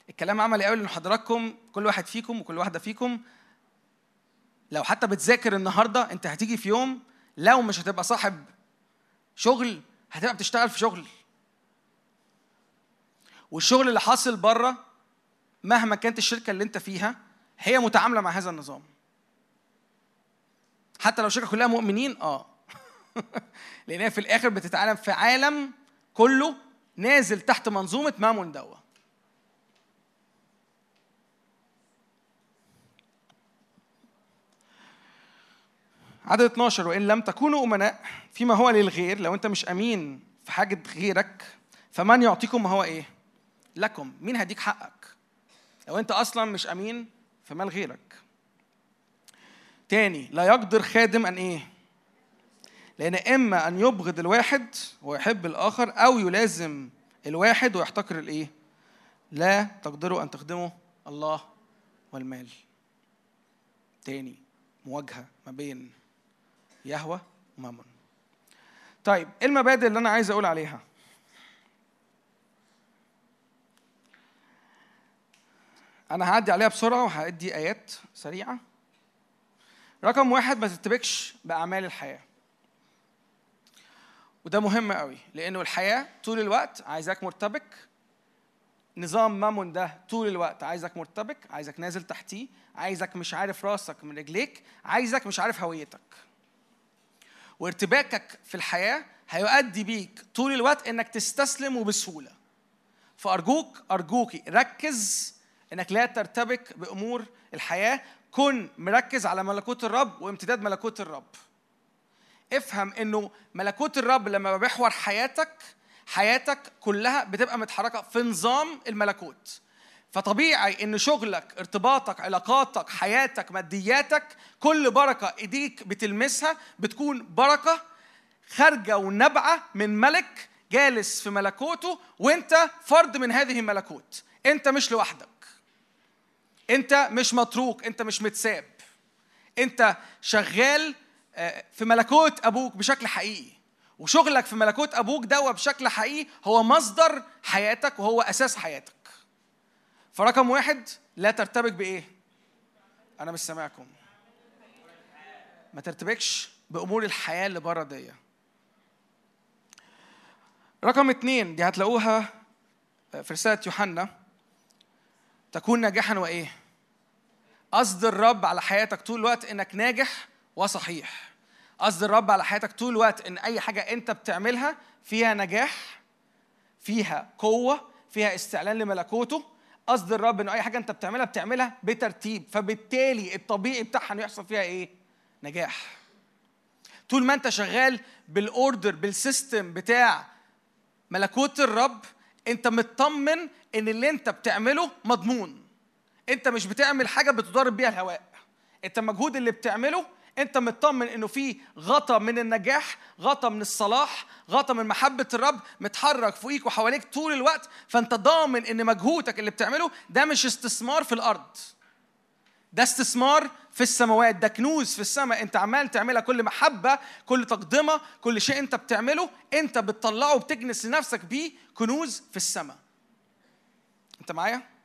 الكلام عملي قوي لأن حضراتكم كل واحد فيكم وكل واحدة فيكم لو حتى بتذاكر النهارده انت هتيجي في يوم لو مش هتبقى صاحب شغل هتبقى بتشتغل في شغل. والشغل اللي حاصل بره مهما كانت الشركة اللي انت فيها هي متعاملة مع هذا النظام. حتى لو الشركة كلها مؤمنين آه. لأن في الآخر بتتعامل في عالم كله نازل تحت منظومة مامون دوا عدد 12 وإن لم تكونوا أمناء فيما هو للغير لو أنت مش أمين في حاجة غيرك فمن يعطيكم ما هو إيه؟ لكم. مين هيديك حقك؟ لو أنت أصلا مش أمين في مال غيرك؟ تاني لا يقدر خادم أن إيه؟ لأن إما أن يبغض الواحد ويحب الآخر أو يلازم الواحد ويحتقر الإيه؟ لا تقدروا أن تخدموا الله والمال. تاني مواجهة ما بين يهوى ومامون. طيب إيه المبادئ اللي أنا عايز أقول عليها؟ أنا هعدي عليها بسرعة وهأدي آيات سريعة. رقم واحد ما تتبكش بأعمال الحياة. وده مهم قوي لأنه الحياة طول الوقت عايزاك مرتبك. نظام مامون ده طول الوقت عايزك مرتبك عايزك نازل تحتيه عايزك مش عارف راسك من رجليك عايزك مش عارف هويتك. وارتباكك في الحياة هيؤدي بيك طول الوقت إنك تستسلم وبسهولة. فأرجوك أرجوكي ركز إنك لا ترتبك بأمور الحياة كن مركز على ملكوت الرب وامتداد ملكوت الرب. افهم إنه ملكوت الرب لما بيحور حياتك حياتك كلها بتبقى متحركة في نظام الملكوت. فطبيعي إن شغلك ارتباطك علاقاتك حياتك مادياتك كل بركة إيديك بتلمسها بتكون بركة خارجة ونابعة من ملك جالس في ملكوته وأنت فرد من هذه الملكوت. أنت مش لوحدك. انت مش متروك انت مش متساب. انت شغال آه، في ملكوت أبوك بشكل حقيقي. وشغلك في ملكوت أبوك ده بشكل حقيقي هو مصدر حياتك وهو أساس حياتك. فرقم واحد لا ترتبك بإيه؟ أنا مش سامعكم. ما ترتبكش بأمور الحياة اللي بره دي رقم اتنين دي هتلاقوها في رسالة يوحنا تكون ناجحا وإيه؟ قصد الرب على حياتك طول الوقت إنك ناجح وصحيح. قصد الرب على حياتك طول الوقت إن أي حاجة أنت بتعملها فيها نجاح فيها قوة فيها استعلان لملكوته. قصد الرب ان أي حاجة أنت بتعملها بتعملها بترتيب. فبالتالي الطبيعي بتاعها إنه يحصل فيها إيه؟ نجاح. طول ما أنت شغال بال order بال system بتاع ملكوت الرب أنت مطمن إن اللي أنت بتعمله مضمون. انت مش بتعمل حاجة بتضارب بيها الهواء. انت المجهود اللي بتعمله انت مطمن انه في غطا من النجاح غطا من الصلاح غطا من محبة الرب متحرك فوقيك وحواليك طول الوقت فانت ضامن ان مجهودك اللي بتعمله ده مش استثمار في الأرض. ده استثمار في السماوات ده كنوز في السماء. انت عمال تعملها كل محبة كل تقدمة كل شيء انت بتعمله انت بتطلعه وبتكنس لنفسك بيه كنوز في السماء. انت معايا؟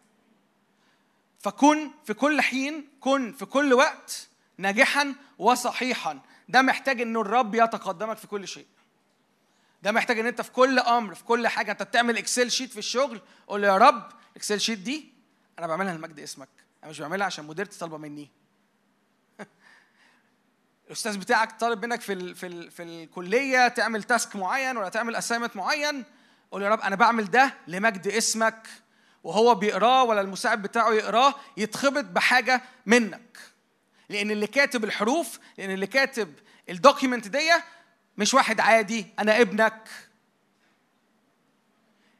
فكن في كل حين كن في كل وقت ناجحا وصحيحا. ده محتاج انه الرب يتقدمك في كل شيء. ده محتاج إن أنت في كل أمر في كل حاجة. أنت بتعمل Excel sheet في الشغل قول له يا رب Excel sheet دي أنا بعملها لمجد اسمك. أنا مش بعملها عشان مديرتي طالبه مني. الأستاذ بتاعك طالب منك في ال في ال في الكلية تعمل task معين ولا تعمل assignment معين؟ قول يا رب أنا بعمل ده لمجد اسمك. وهو بيقراه ولا المساعد بتاعه يقراه يتخبط بحاجة منك. لأن اللي كاتب الحروف لأن اللي كاتب ال document دي مش واحد عادي أنا ابنك.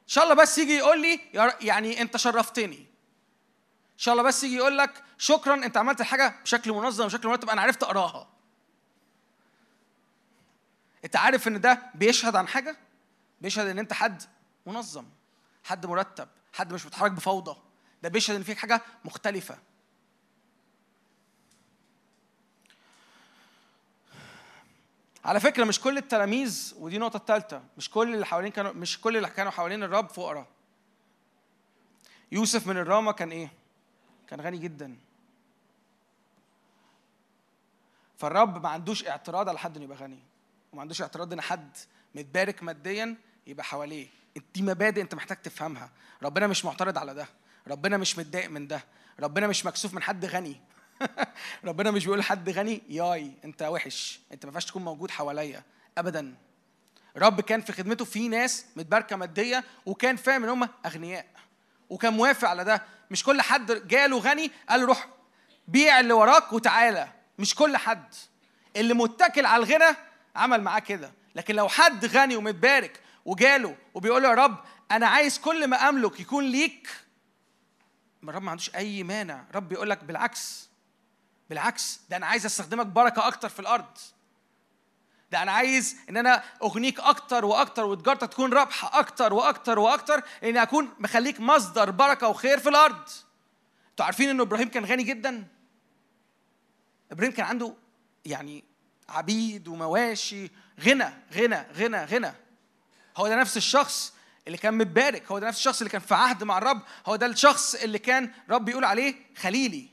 إن شاء الله بس يجي يقول لي يعني أنت شرفتني. إن شاء الله بس يجي يقول لك شكرا أنت عملت الحاجة بشكل منظم بشكل مرتب أنا عرفت أقراها. أنت عارف إن ده بيشهد عن حاجة؟ بيشهد إن أنت حد منظم حد مرتب. حد مش بيتحرك بفوضى. ده بيشهد إن فيك حاجة مختلفة. على فكرة مش كل التلاميذ ودي النقطه الثالثه مش كل اللي حوالين كانوا مش كل اللي كانوا حوالين الرب فقراء. يوسف من الرامه كان إيه؟ كان غني جدا. فالرب ما عندوش اعتراض على حد إنه يبقى غني وما عندوش اعتراض إن حد متبارك ماديا يبقى حواليه. دي مبادئ انت محتاج تفهمها. ربنا مش معترض على ده. ربنا مش متضايق من ده. ربنا مش مكسوف من حد غني. ربنا مش بيقول لحد غني ياي انت وحش. انت ما ينفعش تكون موجود حواليا. ابدا. رب كان في خدمته في ناس متباركة مادية وكان فاهم إن هم أغنياء. وكان موافق على ده. مش كل حد جاله غني قال روح بيع اللي وراك وتعالى. مش كل حد. اللي متكل على الغنى عمل معاه كده. لكن لو حد غني ومتبارك وجاله وبيقول له يا رب أنا عايز كل ما أملك يكون ليك. الرب ما عندوش أي مانع. رب يقول لك بالعكس بالعكس ده أنا عايز أستخدمك بركة أكتر في الأرض. ده أنا عايز إن أنا أغنيك أكتر وأكتر وتجارتك تكون رابحة أكتر وأكتر وأكتر إن أكون مخليك مصدر بركة وخير في الأرض. أنتوا عارفين ان إبراهيم كان غني جدا؟ إبراهيم كان عنده يعني عبيد ومواشي غنى غنى غنى غنى. هو ده نفس الشخص اللي كان متبارك هو ده نفس الشخص اللي كان في عهد مع الرب هو ده الشخص اللي كان رب يقول عليه خليلي.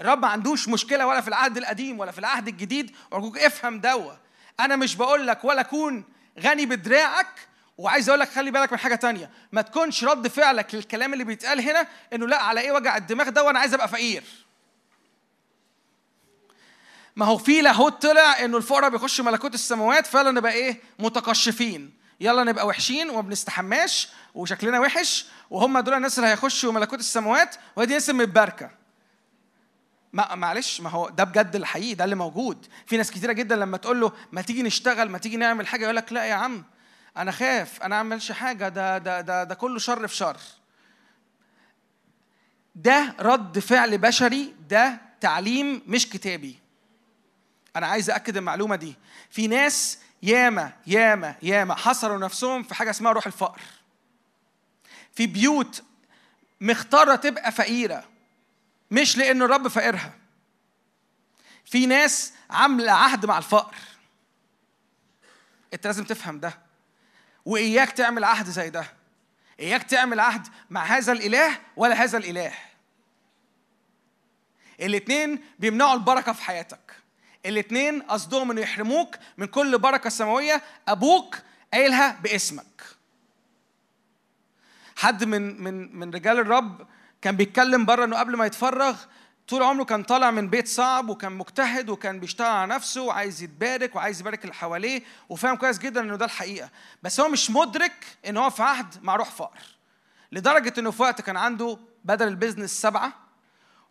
الرب ما عندوش مشكلة ولا في العهد القديم ولا في العهد الجديد ارجوك افهم دوا. أنا مش بقول لك ولا كون غني بدراعك وعايز أقول لك خلي بالك من حاجة تانية. ما تكونش رد فعلك للكلام اللي بيتقال هنا إنه لا على إيه وجع الدماغ ده وأنا عايز أبقى فقير. ما هو في لاهوت طلع إنه الفقراء بيخشوا ملكوت السماوات فعلا نبقى إيه؟ متقشفين. يلا نبقى وحشين وما بنستحماش وشكلنا وحش وهم دول الناس اللي هيخشوا ملكوت السماوات وهي ناس متباركة. ما معلش ما هو ده بجد الحقيقي ده اللي موجود. في ناس كتيرة جدا لما تقول له ما تيجي نشتغل ما تيجي نعمل حاجة يقول لك لا يا عم أنا خاف أنا أعملش حاجة ده ده ده ده كله شر في شر. ده رد فعل بشري ده تعليم مش كتابي. أنا عايز اكد المعلومة دي. في ناس ياما ياما ياما حصروا نفسهم في حاجة اسمها روح الفقر. في بيوت مختارة تبقى فقيرة مش لأن الرب فقرها. في ناس عاملة عهد مع الفقر. أنت لازم تفهم ده. وإياك تعمل عهد زي ده. إياك تعمل عهد مع هذا الإله ولا هذا الإله. الاتنين بيمنعوا البركة في حياتك. الاتنين قصدهم إنه يحرموك من كل بركة سماوية أبوك قايلها باسمك. حد من من من رجال الرب كان بيتكلم بره إنه قبل ما يتفرغ طول عمره كان طالع من بيت صعب وكان مجتهد وكان بيشتغل على نفسه وعايز يتبارك وعايز يبارك اللي حواليه وفاهم كويس جدا إنه ده الحقيقة. بس هو مش مدرك ان هو في عهد مع روح فقر لدرجة إنه في وقت كان عنده بدل البيزنس سبعة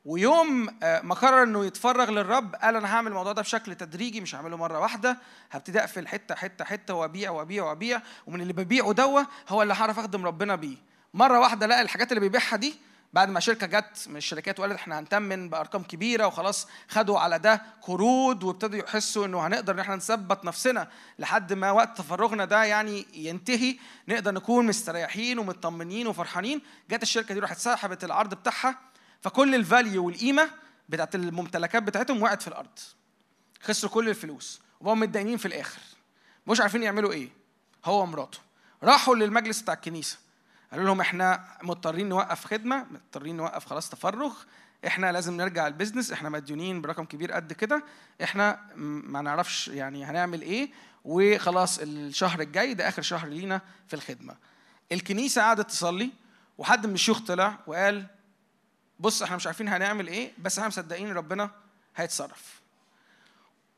ويوم آه، ما قرر إنه يتفرغ للرب قال أنا هعمل الموضوع ده بشكل تدريجي مش هعمله مرة واحدة هبتدي اقفل حتة حتة حتة وأبيع وأبيع وأبيع ومن اللي ببيعه دوا هو اللي هعرف أخدم ربنا بيه. مرة واحدة لقى الحاجات اللي بيبيعها دي بعد ما شركة جت من الشركات وقالت إحنا هنتمن بأرقام كبيرة وخلاص خدوا على ده قروض وابتدوا يحسوا إنه هنقدر إن إحنا نثبت نفسنا لحد ما وقت تفرغنا ده يعني ينتهي نقدر نكون مستريحين ومطمنين وفرحانين. جت الشركة دي راحت سحبت العرض بتاعها فكل ال value والقيمة بتاعت الممتلكات بتاعتهم وقعت في الأرض. خسروا كل الفلوس وبقوا متدينين في الآخر. مش عارفين يعملوا إيه. هو ومراته. راحوا للمجلس بتاع الكنيسة. قالوا لهم إحنا مضطرين نوقف خدمة مضطرين نوقف خلاص تفرغ. إحنا لازم نرجع ال business إحنا مديونين برقم كبير قد كده. إحنا ما نعرفش يعني هنعمل إيه. وخلاص الشهر الجاي ده آخر شهر لينا في الخدمة. الكنيسة قعدت تصلي وحد من الشيوخ طلع وقال بص إحنا مش عارفين هنعمل إيه بس إحنا مصدقين ربنا هيتصرف.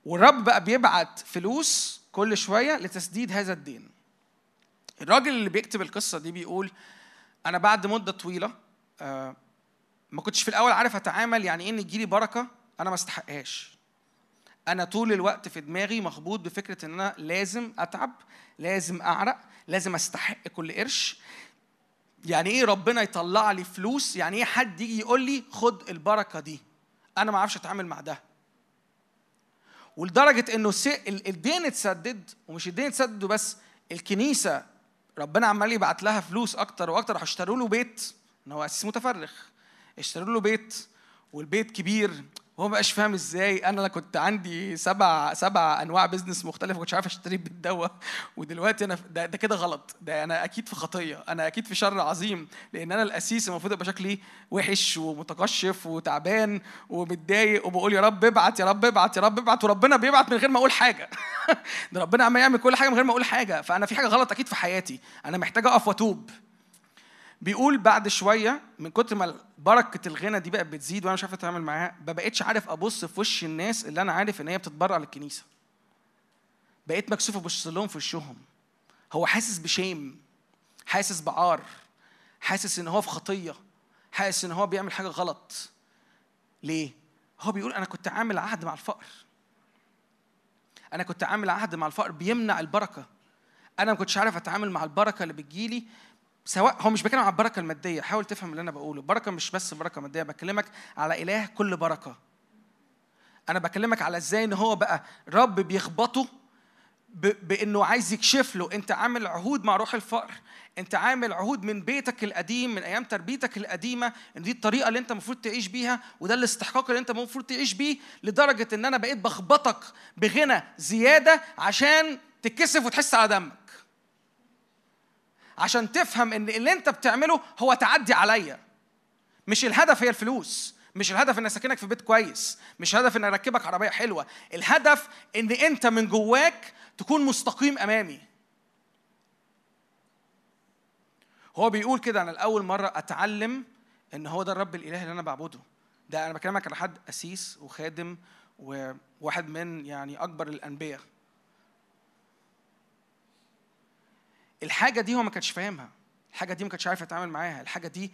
والرب بقى بيبعت فلوس كل شوية لتسديد هذا الدين. الراجل اللي بيكتب القصة دي بيقول أنا بعد مدة طويلة آه، ما كنتش في الأول عارف أتعامل يعني إيه إن تجيلي بركة؟ أنا ما استحقهاش. أنا طول الوقت في دماغي مخبوط بفكرة إن أنا لازم أتعب لازم أعرق لازم أستحق كل قرش. يعني إيه ربنا يطلع لي فلوس؟ يعني إيه حد يجي يقول لي خد البركة دي؟ أنا ما أعرفش أتعامل مع ده. ولدرجة إنه الدين اتسدد ومش الدين اتسدد وبس الكنيسة ربنا عمال يبعت لها فلوس أكتر وأكتر. راحوا اشتروا له بيت إن هو أسيس متفرغ. اشتروا له بيت والبيت كبير. وهو ما بقاش فاهم إزاي. أنا كنت عندي سبع سبع أنواع business مختلفة كنتش عارف أشتري دوا ودلوقتي أنا ده, ده كده غلط. ده أنا أكيد في خطية. أنا أكيد في شر عظيم. لأن أنا الأسيس المفروض أبقى شكلي وحش ومتقشف وتعبان ومتضايق وبقول يا رب ابعت يا رب ابعت يا رب ابعت. وربنا بيبعت من غير ما أقول حاجة. ده ربنا عمال يعمل كل حاجة من غير ما أقول حاجة. فأنا في حاجة غلط أكيد في حياتي. أنا محتاج أقف وأتوب. بيقول بعد شوية من كتر ما بركة الغنى دي بقت بتزيد وأنا مش عارف أتعامل معاها ما بقتش عارف أبص في وش الناس اللي أنا عارف إن هي بتتبرع للكنيسة. بقيت مكسوف أبص لهم في وشهم. هو حاسس بشيم حاسس بعار حاسس إن هو في خطية حاسس إن هو بيعمل حاجة غلط. ليه؟ هو بيقول أنا كنت عامل عهد مع الفقر. أنا كنت عامل عهد مع الفقر بيمنع البركة. أنا ما كنتش عارف أتعامل مع البركة اللي بتجيلي سواء هو مش بيتكلم على البركة المادية حاول تفهم اللي أنا بقوله. البركه مش بس بركة مادية بكلمك على إله كل بركة. أنا بكلمك على إزاي إن هو بقى رب بيخبطه بإنه عايز يكشف له أنت عامل عهود مع روح الفقر. أنت عامل عهود من بيتك القديم من أيام تربيتك القديمة إن دي الطريقة اللي أنت المفروض تعيش بيها وده الاستحقاق اللي أنت المفروض تعيش بيه لدرجة إن أنا بقيت بخبطك بغنى زيادة عشان تتكسف وتحس على دمك. عشان تفهم إن اللي أنت بتعمله هو تعدي عليا. مش الهدف هي الفلوس مش الهدف إن أسكنك في بيت كويس مش الهدف إن أركبك عربية حلوة. الهدف إن أنت من جواك تكون مستقيم أمامي. هو بيقول كده أنا لأول مرة أتعلم إن هو ده الرب الإله اللي أنا بعبده. ده أنا بكلمك على حد أسيس وخادم وواحد من يعني أكبر الأنبياء. الحاجة دي هو ما كانش فاهمها. الحاجة دي ما كانش عارف يتعامل معاها. الحاجة دي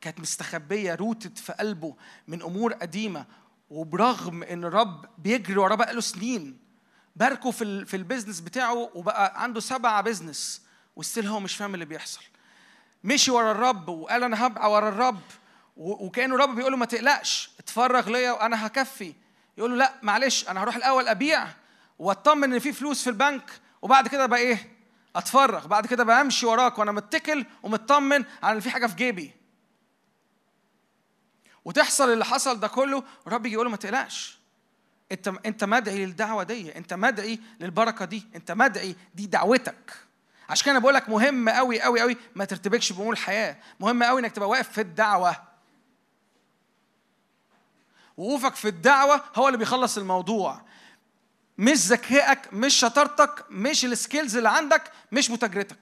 كانت مستخبية rooted في قلبه من أمور قديمة. وبرغم إن الرب بيجري وراه بقاله سنين باركه في في ال business بتاعه وبقى عنده سبعه business وستيل هو مش فاهم اللي بيحصل. مشي ورا الرب وقال أنا هبقى ورا الرب. وكأنه الرب بيقول له ما تقلقش اتفرغ ليا وأنا هكفي. يقول له لا معلش أنا هروح الأول أبيع وأطمن إن في فلوس في البنك. وبعد كده بقى إيه؟ اتفرغ. بعد كده بقى امشي وراك وأنا متكل ومطمن على إن في حاجة في جيبي. وتحصل اللي حصل ده كله والرب يجي يقول ما تقلقش. انت انت مدعي للدعوة دي انت مدعي للبركة دي انت مدعي دي دعوتك. عشان كده بقول لك مهم قوي قوي قوي ما ترتبكش بأمور الحياة. مهم قوي إنك تبقى واقف في الدعوة. وقوفك في الدعوة هو اللي بيخلص الموضوع. مش ذكائك مش شطارتك مش السكيلز اللي عندك مش متاجرتك.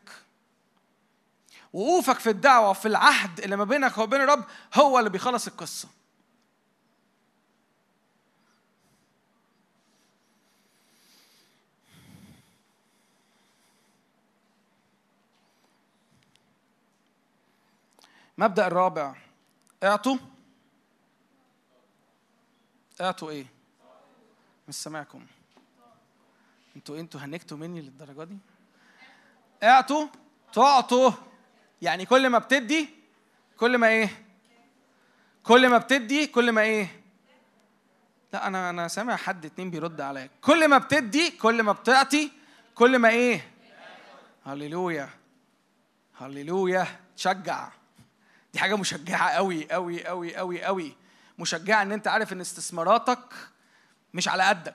وقوفك في الدعوة وفي العهد اللي ما بينك وبين الرب هو اللي بيخلص القصة. مبدأ الرابع. اعطوا. اعطوا إيه؟ مش سامعكم. أنتوا أنتوا هنكتوا مني للدرجة دي؟ اعطوا تعطوا يعني كل ما بتدي كل ما إيه؟ كل ما بتدي كل ما إيه؟ لا أنا أنا سامع حد اتنين بيرد عليا كل ما بتدي كل ما بتعطي كل ما إيه؟ هللويا هللويا تشجع دي حاجة مشجعة قوي قوي قوي قوي قوي مشجعة إن أنت عارف إن استثماراتك مش على قدك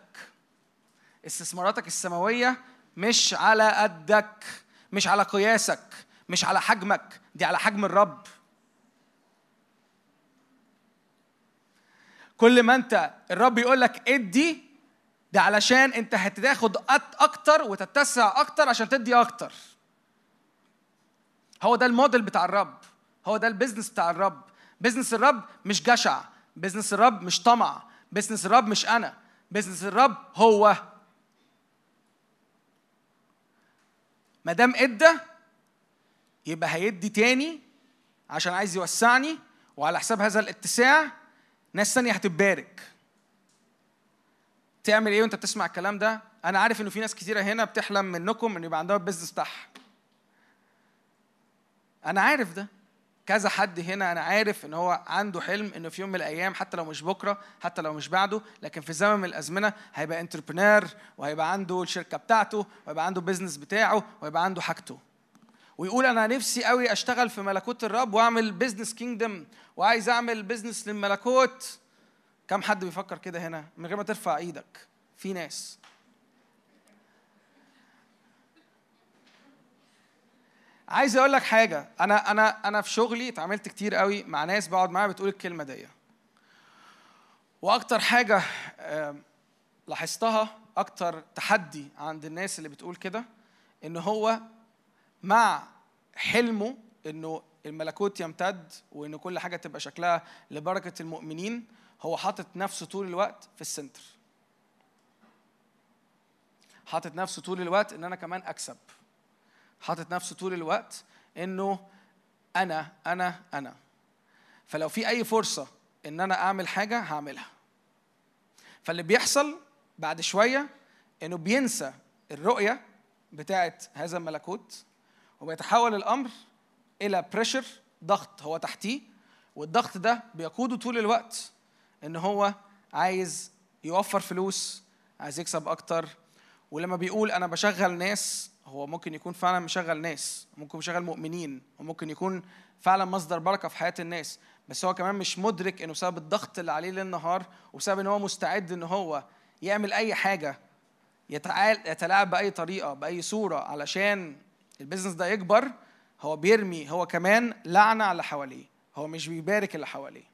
استثماراتك السماوية مش على قدك مش على قياسك مش على حجمك دي على حجم الرب. كل ما انت الرب يقول لك ادي ده علشان انت هتاخد أكتر وتتسع أكتر عشان تدي أكتر. هو ده الموديل بتاع الرب. هو ده ال business بتاع الرب. business الرب مش جشع. business الرب مش طمع. business الرب مش أنا. business الرب هو. ما دام إدى يبقى هيدي تاني عشان عايز يوسعني وعلى حساب هذا الاتساع ناس تانية هتتبارك. تعمل إيه وأنت بتسمع الكلام ده؟ أنا عارف إنه في ناس كتيرة هنا بتحلم منكم إن يبقى عندها ال business بتاعها. أنا عارف ده. كذا حد هنا أنا عارف إن هو عنده حلم إنه في يوم من الأيام حتى لو مش بكرة حتى لو مش بعده لكن في زمن من الأزمنة هيبقى entrepreneur وهيبقى عنده الشركة بتاعته وهيبقى عنده business بتاعه وهيبقى عنده حاجته. ويقول أنا نفسي قوي أشتغل في ملكوت الرب وأعمل business kingdom وعايز أعمل بيزنس للملكوت. كم حد بيفكر كده هنا؟ من غير ما ترفع إيدك. في ناس. عايز أقول لك حاجة. أنا أنا أنا في شغلي اتعاملت كتير قوي مع ناس بقعد معاها بتقول الكلمة دي. وأكتر حاجة لاحظتها أكتر تحدي عند الناس اللي بتقول كده ان هو مع حلمه انه الملكوت يمتد وإن كل حاجة تبقى شكلها لبركة المؤمنين هو حاطط نفسه طول الوقت في السنتر. حاطط نفسه طول الوقت إن أنا كمان أكسب. حاطط نفسه طول الوقت إنه أنا أنا أنا. فلو في أي فرصة إن أنا أعمل حاجة هعملها. فاللي بيحصل بعد شوية إنه بينسى الرؤية بتاعت هذا الملكوت وبيتحول الأمر إلى بريشر ضغط هو تحتيه والضغط ده بيقوده طول الوقت إن هو عايز يوفر فلوس عايز يكسب أكتر. ولما بيقول أنا بشغل ناس هو ممكن يكون فعلا مشغل ناس ممكن مشغل مؤمنين وممكن يكون فعلا مصدر بركة في حياة الناس. بس هو كمان مش مدرك إنه بسبب الضغط اللي عليه ليل نهار وبسبب إن هو مستعد إن هو يعمل أي حاجة يتلاعب بأي طريقة بأي صورة علشان ال business ده يكبر هو بيرمي هو كمان لعنة على حواليه. هو مش بيبارك اللي حواليه.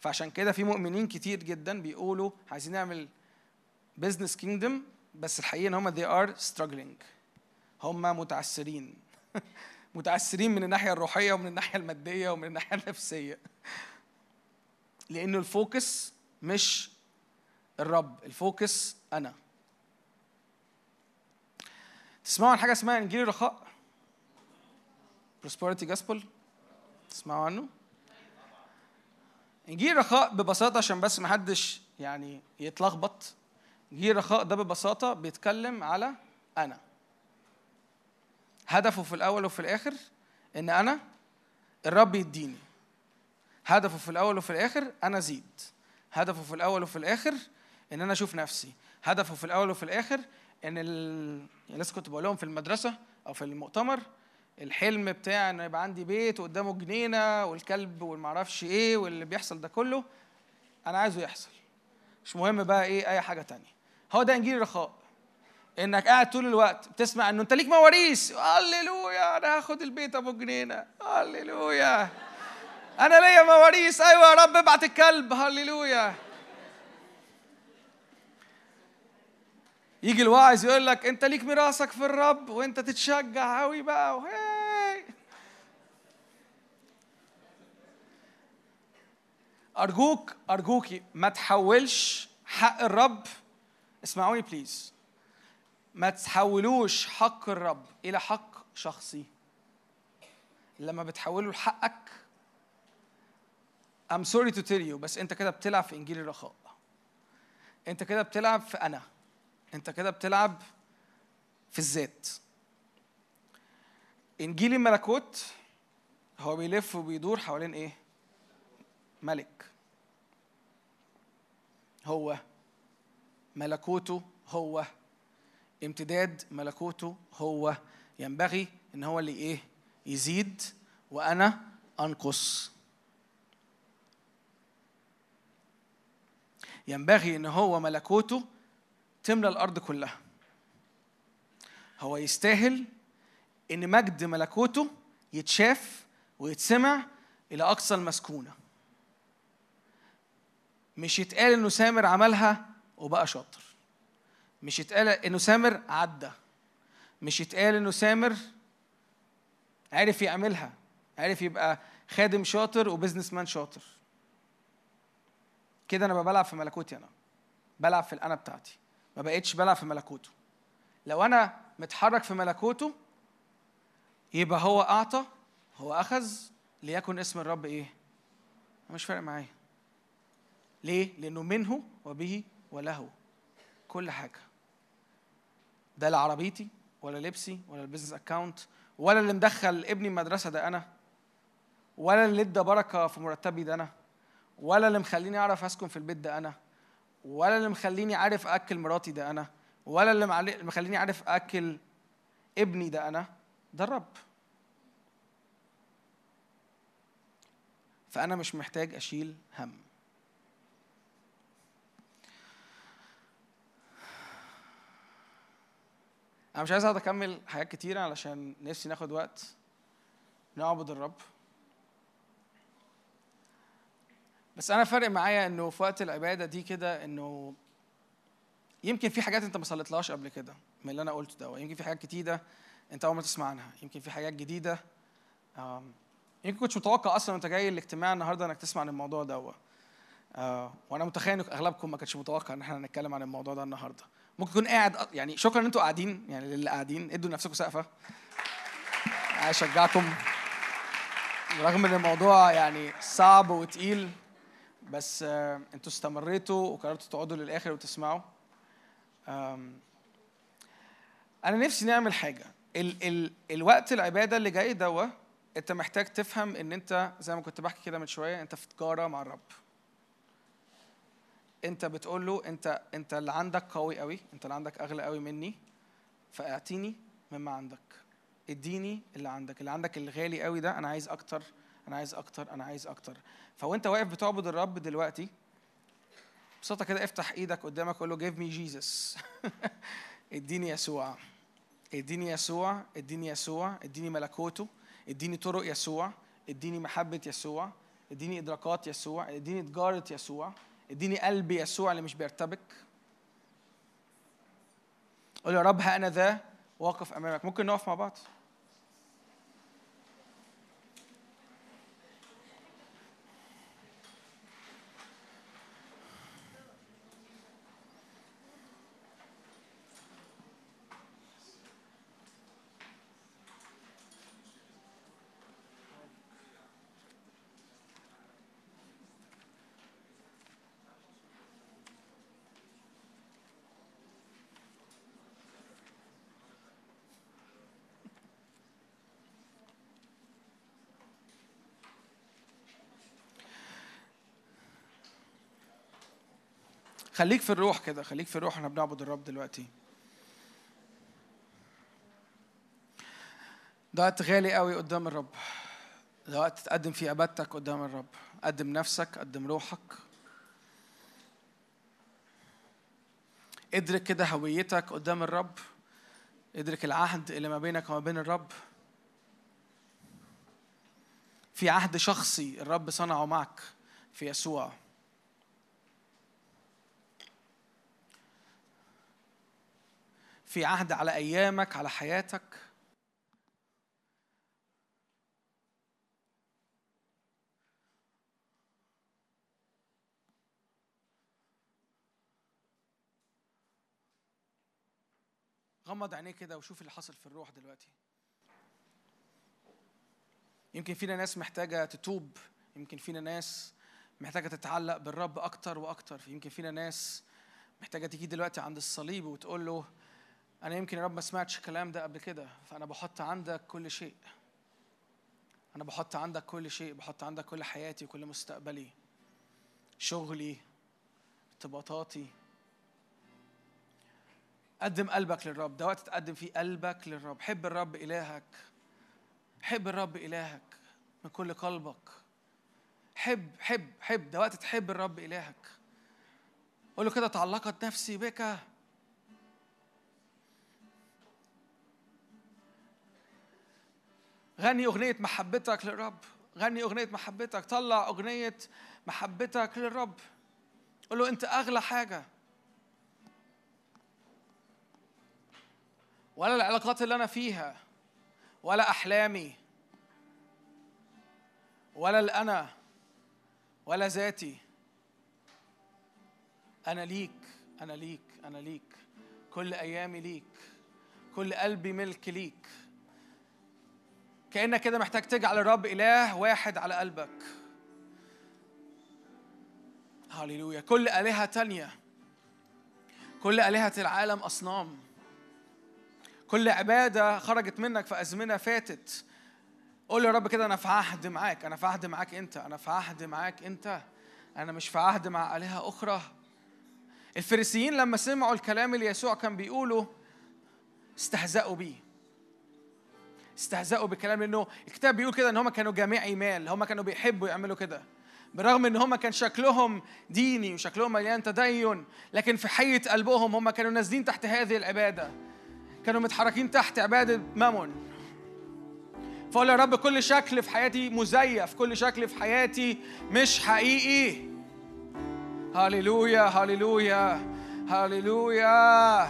فعشان كده في مؤمنين كتير جدا بيقولوا عايزين نعمل business kingdom بس الحقيقة إن هم they are struggling. هم متعسرين. متعسرين من الناحية الروحية ومن الناحية المادية ومن الناحية النفسية. لأنه ال focus مش الرب ال focus أنا. تسمعوا عن حاجة اسمها إنجيل الرخاء؟ Prosperity gospel تسمعوا عنه؟ إنجيل الرخاء ببساطة عشان بس ما حدش يعني يتلخبط. انجيل الرخاء ده ببساطة بيتكلم على أنا. هدفه في الأول وفي الآخر إن أنا الرب يديني. هدفه في الأول وفي الآخر أنا أزيد. هدفه في الأول وفي الآخر إن أنا أشوف نفسي. هدفه في الأول وفي الآخر إن ال... يعني لسه كنت بقول لهم في المدرسة أو في المؤتمر الحلم بتاع ان يبقى عندي بيت وقدامه جنينة والكلب والمعرفش إيه واللي بيحصل ده كله أنا عايزه يحصل. مش مهم بقى إيه أي حاجة تانية. هو ده إنجيل الرخاء. إنك قاعد طول الوقت بتسمع إنه أنت ليك مواريث. هللويا أنا هاخد البيت أبو جنينة. هللويا. أنا ليا مواريث. أيوه يا رب ابعت الكلب. هللويا. يجي الواعظ يقول لك أنت ليك ميراثك في الرب وأنت تتشجع قوي بقى. وهي. أرجوك أرجوكي ما تحولش حق الرب اسمعوني بليز ما تحولوش حق الرب إلى حق شخصي. لما بتحوله لحقك I'm sorry to tell you بس أنت كده بتلعب في إنجيل الرخاء. أنت كده بتلعب في أنا. أنت كده بتلعب في الذات. إنجيل الملكوت هو بيلف وبيدور حوالين إيه؟ ملك. هو. ملكوته هو. امتداد ملكوته هو. ينبغي إن هو اللي إيه؟ يزيد وأنا أنقص. ينبغي إن هو ملكوته تملى الأرض كلها. هو يستاهل إن مجد ملكوته يتشاف ويتسمع إلى أقصى المسكونة. مش يتقال إنه سامر عملها وبقى شاطر. مش يتقال إنه سامر عدى. مش يتقال إنه سامر عرف يعملها عرف يبقى خادم شاطر وبزنس مان شاطر. كده أنا بلعب في ملكوتي أنا. بلعب في الأنا بتاعتي. ما بقتش بلعب في ملكوته. لو أنا متحرك في ملكوته يبقى هو أعطى هو أخذ ليكن اسم الرب إيه؟ مش فارق معايا. ليه؟ لأنه منه وبه وله كل حاجة. ده لا عربيتي ولا لبسي ولا ال business account ولا اللي مدخل ابني المدرسة ده أنا ولا اللي ادى بركة في مرتبي ده أنا ولا اللي مخليني أعرف أسكن في البيت ده أنا ولا اللي مخليني عارف أكل مراتي ده أنا ولا اللي مخليني عارف أكل ابني ده أنا. ده الرب. فأنا مش محتاج أشيل هم. أنا مش عايز أقعد أكمل حاجات كتيرة علشان نفسي ناخد وقت نعبد الرب. بس أنا فارق معايا إنه في وقت العبادة دي كده إنه يمكن في حاجات أنت ما صليتلهاش قبل كده من اللي أنا قلته ده يمكن في حاجات جديده أنت أول ما تسمع عنها يمكن في حاجات جديدة. يمكن كنتش متوقع أصلا وأنت جاي الاجتماع النهارده إنك تسمع عن الموضوع ده. آه وأنا متخيل إن أغلبكم ما كانش متوقع إن إحنا هنتكلم عن الموضوع ده النهارده. ممكن يكون قاعد يعني شكرا إن أنتوا قاعدين يعني للي قاعدين ادوا لنفسكم سقفة. اشجعكم رغم إن الموضوع يعني صعب وتقيل بس آه، أنتوا استمريتوا وقررتوا تقعدوا للآخر وتسمعوا. أنا نفسي نعمل حاجة. ال ال الوقت العبادة اللي جاي دوا أنت محتاج تفهم إن أنت زي ما كنت بحكي كده من شوية أنت في تجارة مع الرب. انت بتقول له انت انت اللي عندك قوي قوي انت اللي عندك اغلى قوي مني فاعطيني مما عندك. اديني اللي عندك. اللي عندك الغالي قوي ده أنا عايز أكتر أنا عايز أكتر أنا عايز أكتر. فوانت واقف بتعبد الرب دلوقتي ببساطه كده افتح إيدك قدامك قول له give me Jesus. اديني يسوع. اديني يسوع اديني يسوع اديني ملكوته اديني طرق يسوع اديني محبة يسوع اديني إدراكات يسوع اديني تجارة يسوع. اديني قلب يسوع اللي مش بيرتبك. قول يا رب ها أنا ذا واقف أمامك. ممكن نقف مع بعض؟ خليك في الروح كده خليك في الروح إحنا بنعبد الرب دلوقتي. ده وقت غالي قوي قدام الرب. ده وقت تقدم فيه عبادتك قدام الرب. قدم نفسك قدم روحك. ادرك كده هويتك قدام الرب. ادرك العهد اللي ما بينك وما بين الرب. في عهد شخصي الرب صنعه معك في يسوع. في عهد على أيامك على حياتك. غمض عينيك كده وشوف اللي حصل في الروح دلوقتي. يمكن فينا ناس محتاجة تتوب يمكن فينا ناس محتاجة تتعلق بالرب أكتر وأكتر. يمكن فينا ناس محتاجة تيجي دلوقتي عند الصليب وتقول له أنا يمكن يا رب ما سمعتش الكلام ده قبل كده فأنا بحط عندك كل شيء. أنا بحط عندك كل شيء بحط عندك كل حياتي وكل مستقبلي. شغلي ارتباطاتي. قدم قلبك للرب. ده وقت تقدم فيه قلبك للرب. حب الرب إلهك. حب الرب إلهك من كل قلبك. حب حب حب. ده وقت تحب الرب إلهك. قول له كده تعلقت نفسي بك. غني أغنية محبتك للرب. غني أغنية محبتك. طلع أغنية محبتك للرب. قول له أنت أغلى حاجة. ولا العلاقات اللي أنا فيها. ولا أحلامي. ولا الأنا. ولا ذاتي. أنا ليك. أنا ليك. أنا ليك. كل أيامي ليك. كل قلبي ملك ليك. كأنك كده محتاج تجعل الرب إله واحد على قلبك. هللويا. كل آلهة تانية. كل آلهة العالم أصنام. كل عبادة خرجت منك في أزمنة فاتت. قول يا رب كده أنا في عهد معاك. أنا في عهد معاك أنت. أنا في عهد معاك أنت. أنا مش في عهد مع آلهة أخرى. الفريسيين لما سمعوا الكلام اللي يسوع كان بيقوله استهزأوا بيه. استهزأوا بالكلام لأنه الكتاب بيقول كده إن هم كانوا جميعي مال هم كانوا بيحبوا يعملوا كده. برغم إن هم كان شكلهم ديني وشكلهم مليان تدين لكن في حية قلبهم هم كانوا نازلين تحت هذه العبادة. كانوا متحركين تحت عبادة مامون. فقول يا رب كل شكل في حياتي مزيف كل شكل في حياتي مش حقيقي. هللويا هللويا هللويا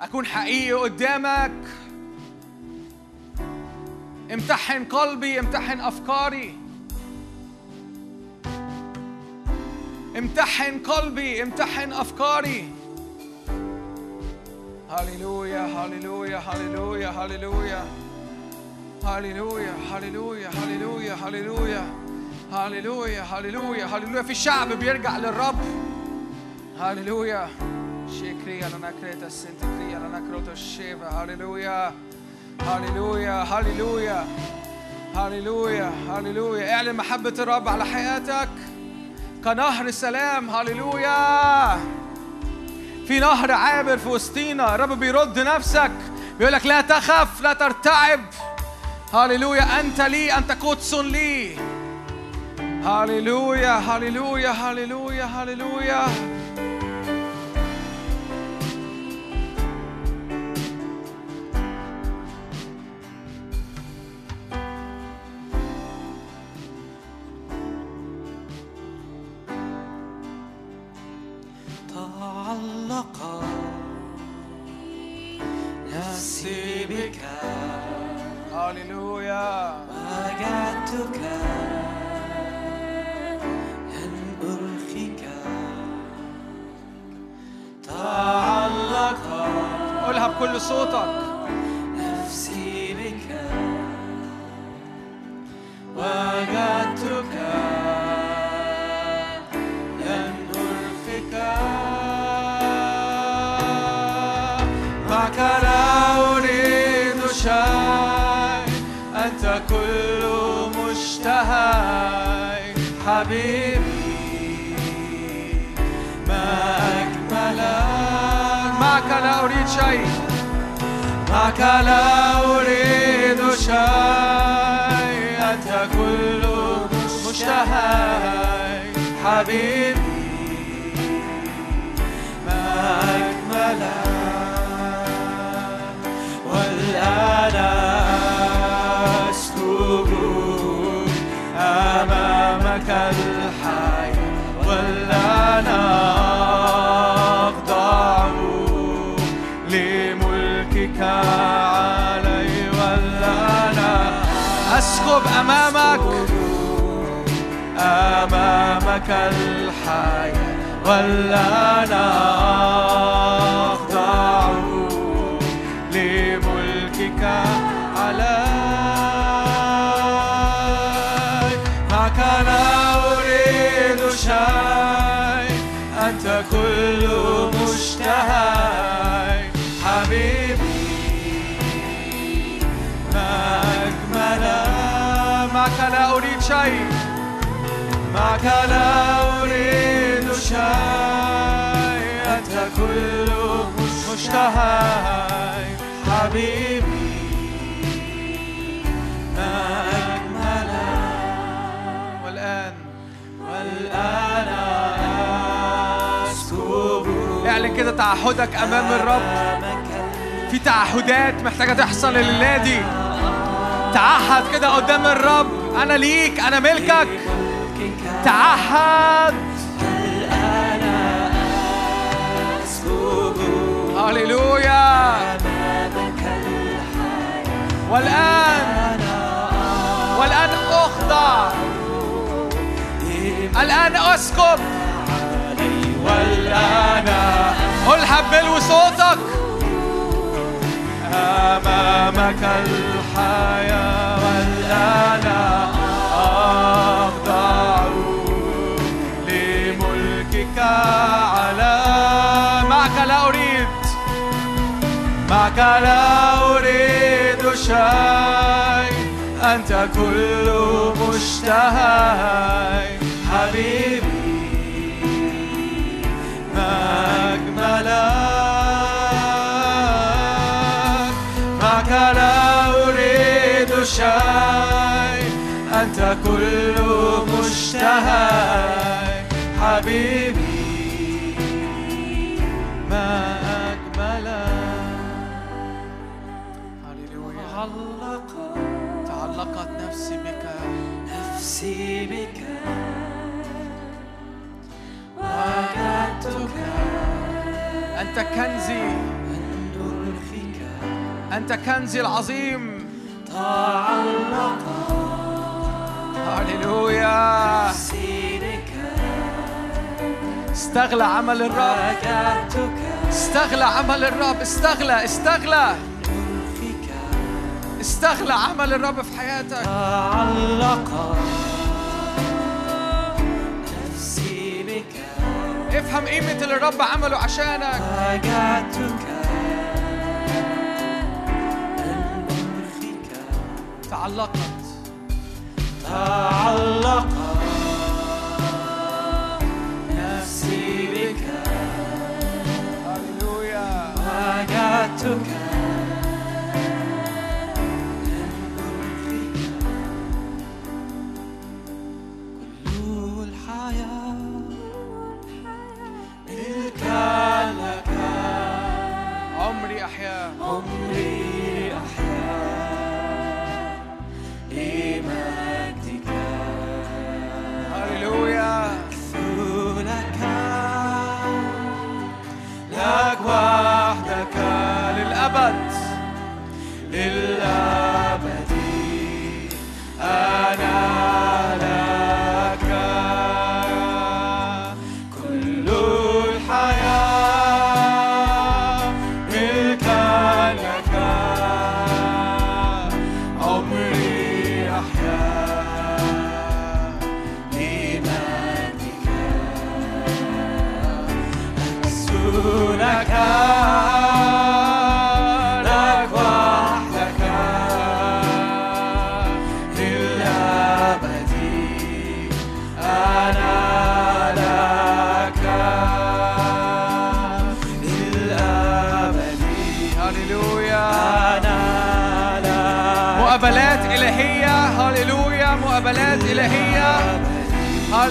أكون حقيقي قدامك. امتحن قلبي امتحن أفكاري. امتحن قلبي امتحن أفكاري. هللويا هللويا هللويا هللويا. هللويا هللويا هللويا هللويا. هللويا هللويا هللويا. في شعب بيرجع للرب. هللويا. شكريا لنا كريتا سنتكريا لنا كروتا الشيفا هللويا. هللويا هللويا هللويا هللويا. اعلن محبة الرب على حياتك. كنهر سلام هللويا. في نهر عابر في وسطينا الرب بيرد نفسك. بيقول لك لا تخف لا ترتعب. هللويا أنت لي أنت قدس لي. هللويا هللويا هللويا هللويا. تعلق نفسي بك هللويا وجدتك. لن أرخيك تعلق قولها بكل صوتك. نفسي بك. وجدتك. حبيبي ما أجمل ملاك معك لا أريد شيء. معك لا أريد شيء. أنت كل مشتهى حبيبي ما أجملك والآن أمامك الحي والآن أخضع لملكك علي والآن أسكب أمامك أمامك الحي والآن أخضع شيء معك لا أريد شيء أنت كل مشتهى حبيبي ما أجمل والآن والآن أسكب. اعلن كده تعهدك أمام الرب. في تعهدات محتاجة تحصل الليلة دي تعهد كده قدام الرب. أنا ليك أنا ملكك. تعهد. هللويا. والآن والآن أخضع. الآن أسكب. والآن قلها بلو صوتك. أمامك الحياة معك لا أريد شيء أنت كل مشتهى حبيبي. شيء أنت كل مشتهى حبيبي ما أجملك. هللويا. تعلقت. نفسي بك. نفسي بك. وجدتك. أنت كنزي. أنت كنزي العظيم. تعلق هللويا. استغلى عمل الرب. استغلى عمل الرب. استغلى استغلى. استغلى عمل الرب في حياتك. تعلق نفسي بك افهم قيمة اللي الرب عمله عشانك. وجدتك تعلقت. تعلق نفسي بك. هللويا. وجدتك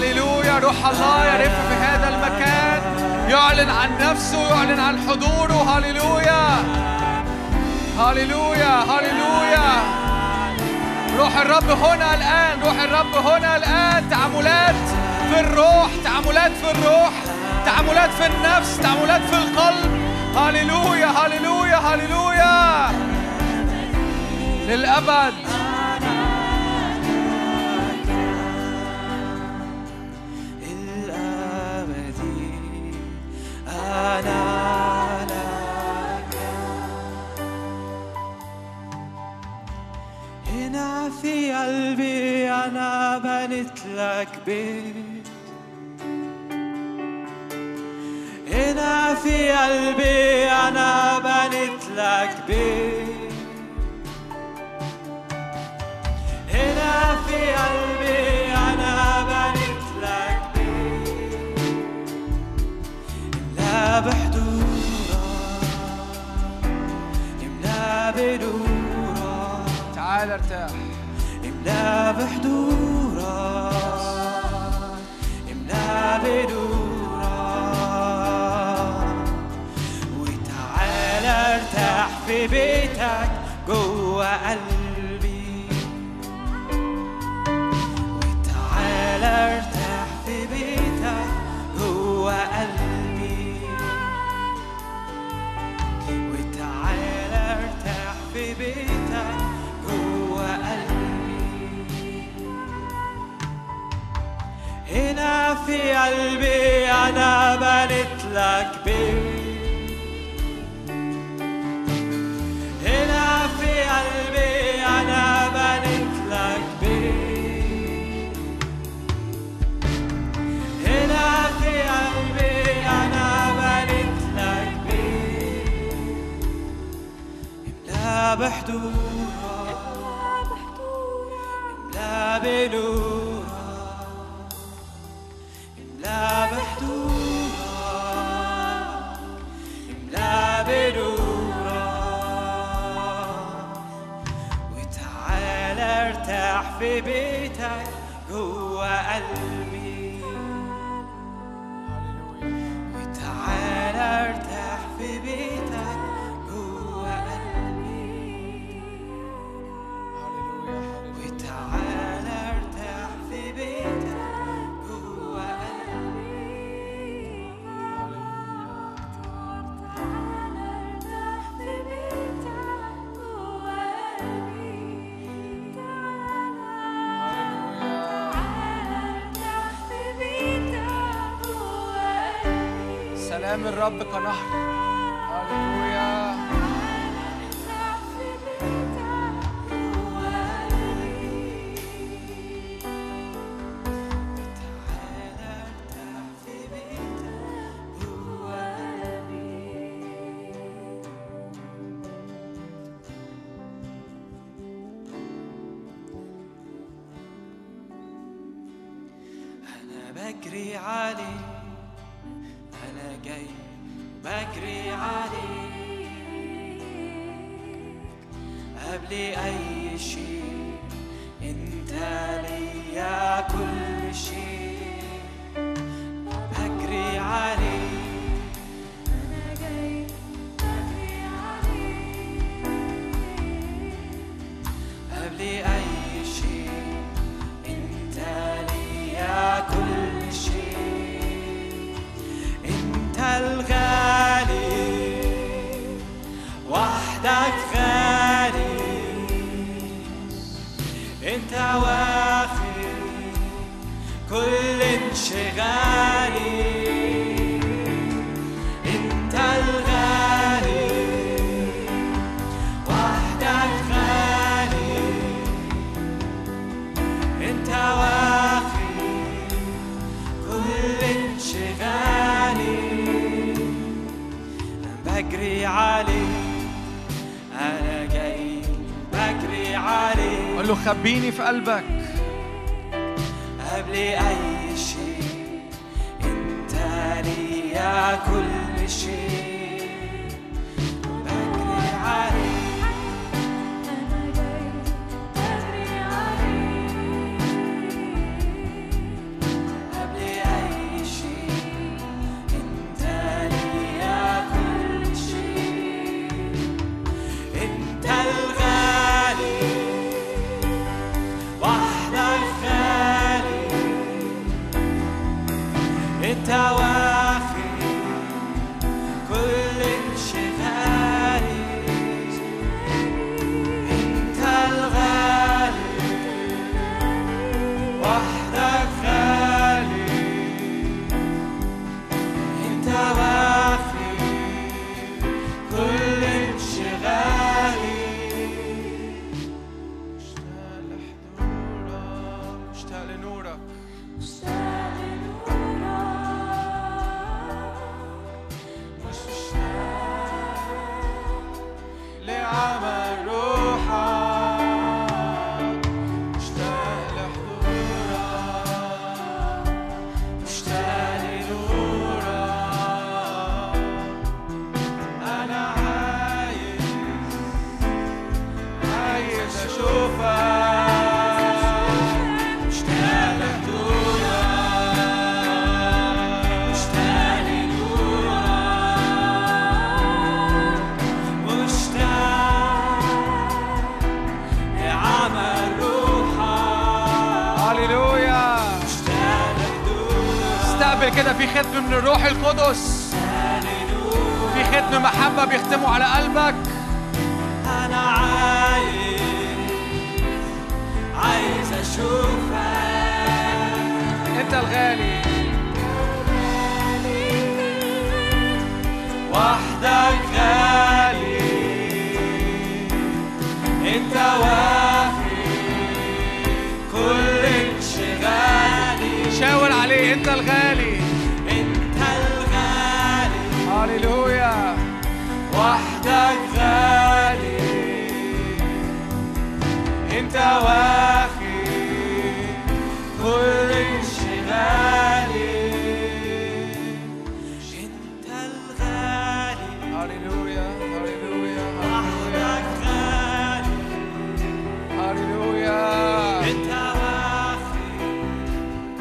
هللويا روح الله يرف في هذا المكان. يعلن عن نفسه يعلن عن حضوره. هللويا. هللويا هللويا. روح الرب هنا الآن روح الرب هنا الآن. تعاملات في الروح تعاملات في الروح تعاملات في النفس تعاملات في القلب. هللويا هللويا هللويا. للأبد. بيت هنا في قلبي أنا بنت لك بيت هنا في قلبي أنا بنت لك بيت لا بحضورك املا بنورك تعال ارتاح. املأ بحضورك املا بنورك وتعال ارتاح في بيتك جوا قلبي. وتعال ارتاح هنا في قلبي أنا بنت لك بيت. هنا في قلبي أنا بنت لك بيت. هنا في قلبي أنا بنت لك بيت. املا بحضورك املا بنورك املا في بيتك جوا قلبي. الرب كنهر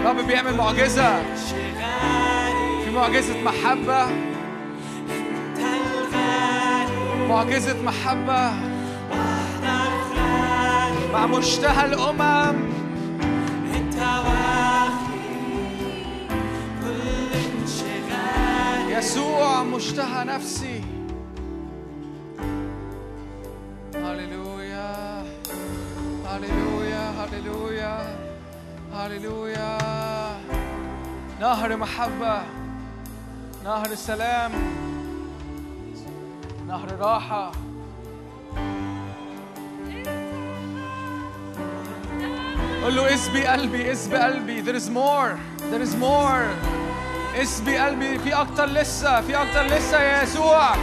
رب بيعمل معجزة في معجزة محبة معجزة محبة مع مشتهى الأمم. يسوع مشتهى نفسي. هللويا هللويا نهر محبة نهر سلام نهر راحة قل له اسبي قلبي اسبي قلبي there is more. There is more. اسبي قلبي في أكتر لسه في أكتر لسه يا يسوع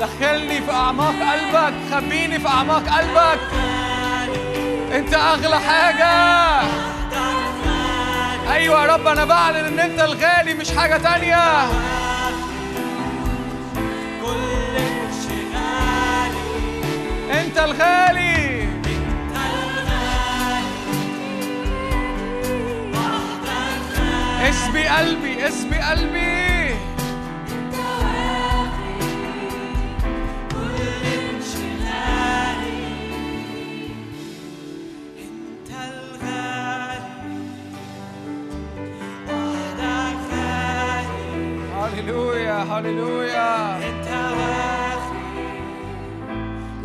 دخلني في اعماق قلبك خبيني في اعماق قلبك انت اغلى حاجة. أيوه يا رب أنا بعلن ان انت الغالي مش حاجة تانية. انت الغالي. اسبي قلبي اسبي قلبي. هللويا انت واخي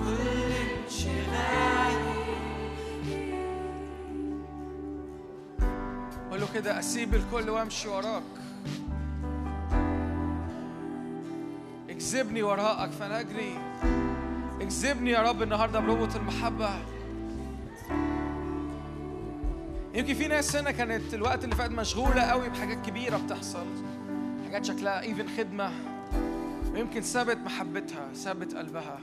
كل انشغالي قول له كده أسيب الكل وأمشي وراك. اجذبني وراءك فانا اجري اجذبني يا رب النهارده بربط المحبة. يمكن في ناس هنا كانت الوقت اللي فات مشغولة قوي بحاجات كبيرة بتحصل. حاجات شكلها ايفن خدمة. ويمكن سابت محبتها سابت قلبها.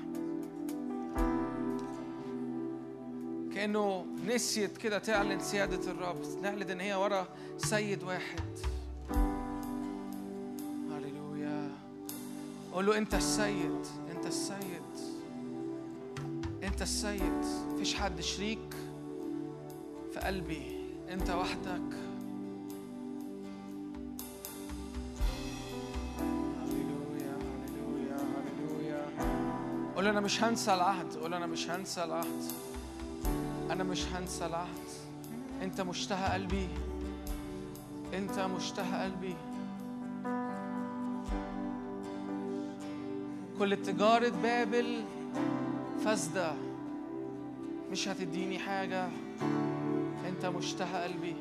كأنه نسيت كده تعلن سيادة الرب. نعلن إن هي ورا سيد واحد. هللويا. قول له أنت السيد أنت السيد. أنت السيد. مفيش حد شريك في قلبي. أنت وحدك. قول أنا مش هنسى العهد قول أنا مش هنسى العهد. أنا مش هنسى العهد. أنت مشتهى قلبي. أنت مشتهى قلبي. كل تجارة بابل فاسدة. مش هتديني حاجة. أنت مشتهى قلبي.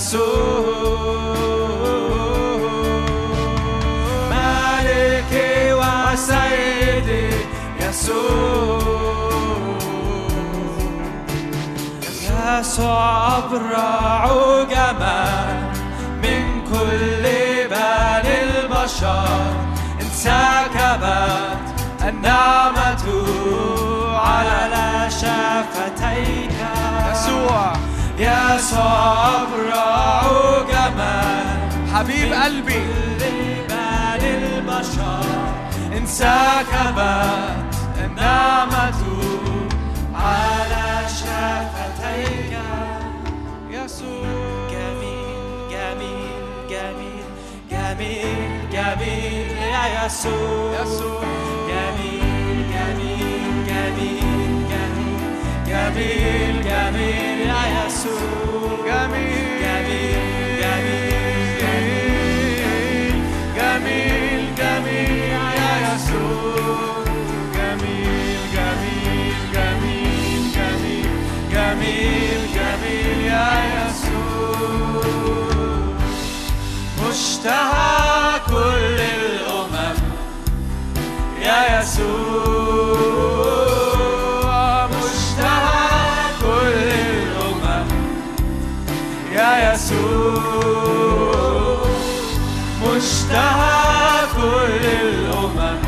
يسوع. مالكي وسيدي يسوع يسوع أبرع جمال من كل بني البشر انسكبت النعمة على شفتيك يسوع يسوع أبرع جمال حبيب قلبي. كل بني البشر. انسكبت النعمة على شفتيك. يسوع. جميل جميل جميل جميل جميل يا يسوع. يسوع. جميل جميل يا يسوع جميل جميل جميل جميل جميل جميل جميل جميل جميل يا يسوع مشتهى كل الأمم يا يسوع مشتهى كل الأمم.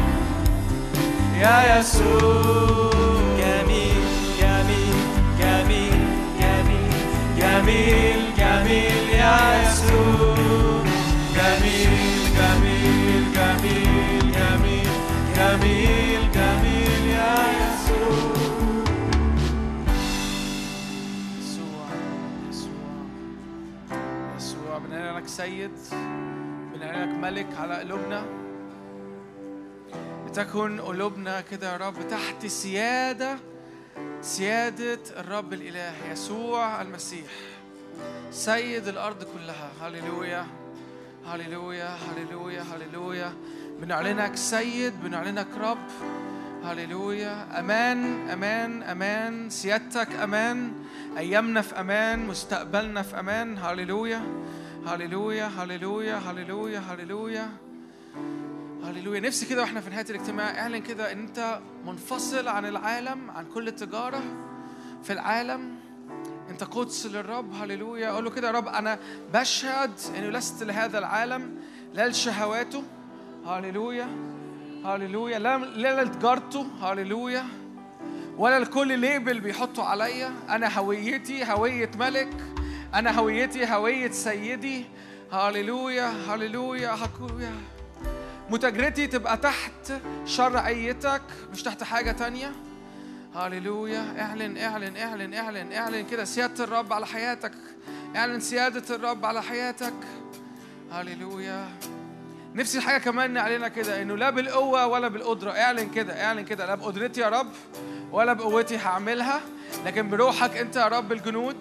يا يسوع. جميل جميل جميل جميل جميل جميل. يا يسوع. جميل جميل جميل جميل جميل جميل. يا يسوع. يسوع يسوع. يسوع بنعلنك سيد. بنعلنك ملك على قلوبنا. لتكن قلوبنا كده يا رب تحت سيادة سيادة الرب الإله يسوع المسيح. سيد الأرض كلها. هللويا هللويا هللويا هللويا. بنعلنك سيد بنعلنك رب. هللويا. أمان أمان أمان. سيادتك أمان. أيامنا في أمان. مستقبلنا في أمان. هللويا. هللويا هللويا هللويا هللويا. هللويا. نفسي كده وإحنا في نهاية الاجتماع اعلن كده ان انت منفصل عن العالم عن كل التجارة في العالم. انت قدس للرب. هللويا. أقول له كده يا رب أنا بشهد انه لست لهذا العالم لا لشهواته. هللويا. هللويا. لا لا لتجارته. هللويا. ولا لكل ليبل بيحطوا عليا. أنا هويتي هوية ملك. أنا هويتي هوية سيدي. هللويا هللويا هللويا متاجرتي تبقى تحت شرعيتك مش تحت حاجة تانية. هللويا اعلن اعلن اعلن اعلن اعلن كده. سيادة الرب على حياتك. اعلن سيادة الرب على حياتك. هللويا نفسي الحاجة كمان نعلنها كده إنه لا بالقوة ولا بالقدرة. اعلن كده اعلن كده. لا بقدرتي يا رب. ولا بقوتي هعملها لكن بروحك أنت يا رب الجنود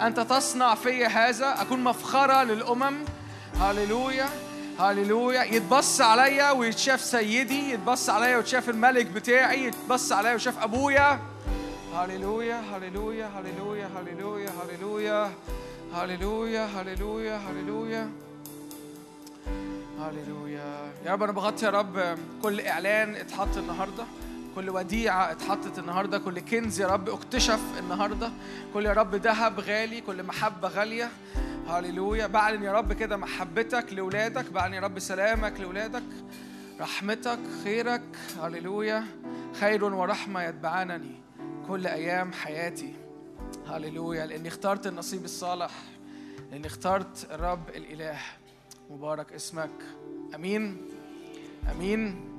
انت تصنع في هذا أكون مفخرة للأمم. هللويا هللويا. يتبص عليا ويتشاف سيدي يتبص عليا ويتشاف الملك بتاعي يتبص عليا ويتشاف أبويا. هللويا هللويا هللويا هللويا هللويا. هللويا هللويا هللويا. هللويا. يا رب أنا بغطي يا رب كل إعلان اتحط النهارده. كل وديعة اتحطت النهاردة كل كنز يا رب اكتشف النهاردة. كل يا رب ذهب غالي كل محبة غالية. هللويا. بعلن يا رب كده محبتك لأولادك بعلن يا رب سلامك لأولادك رحمتك خيرك. هللويا. خير ورحمة يتبعانني كل أيام حياتي. هللويا. لأني اخترت النصيب الصالح لأني اخترت الرب الإله. مبارك اسمك. أمين. أمين.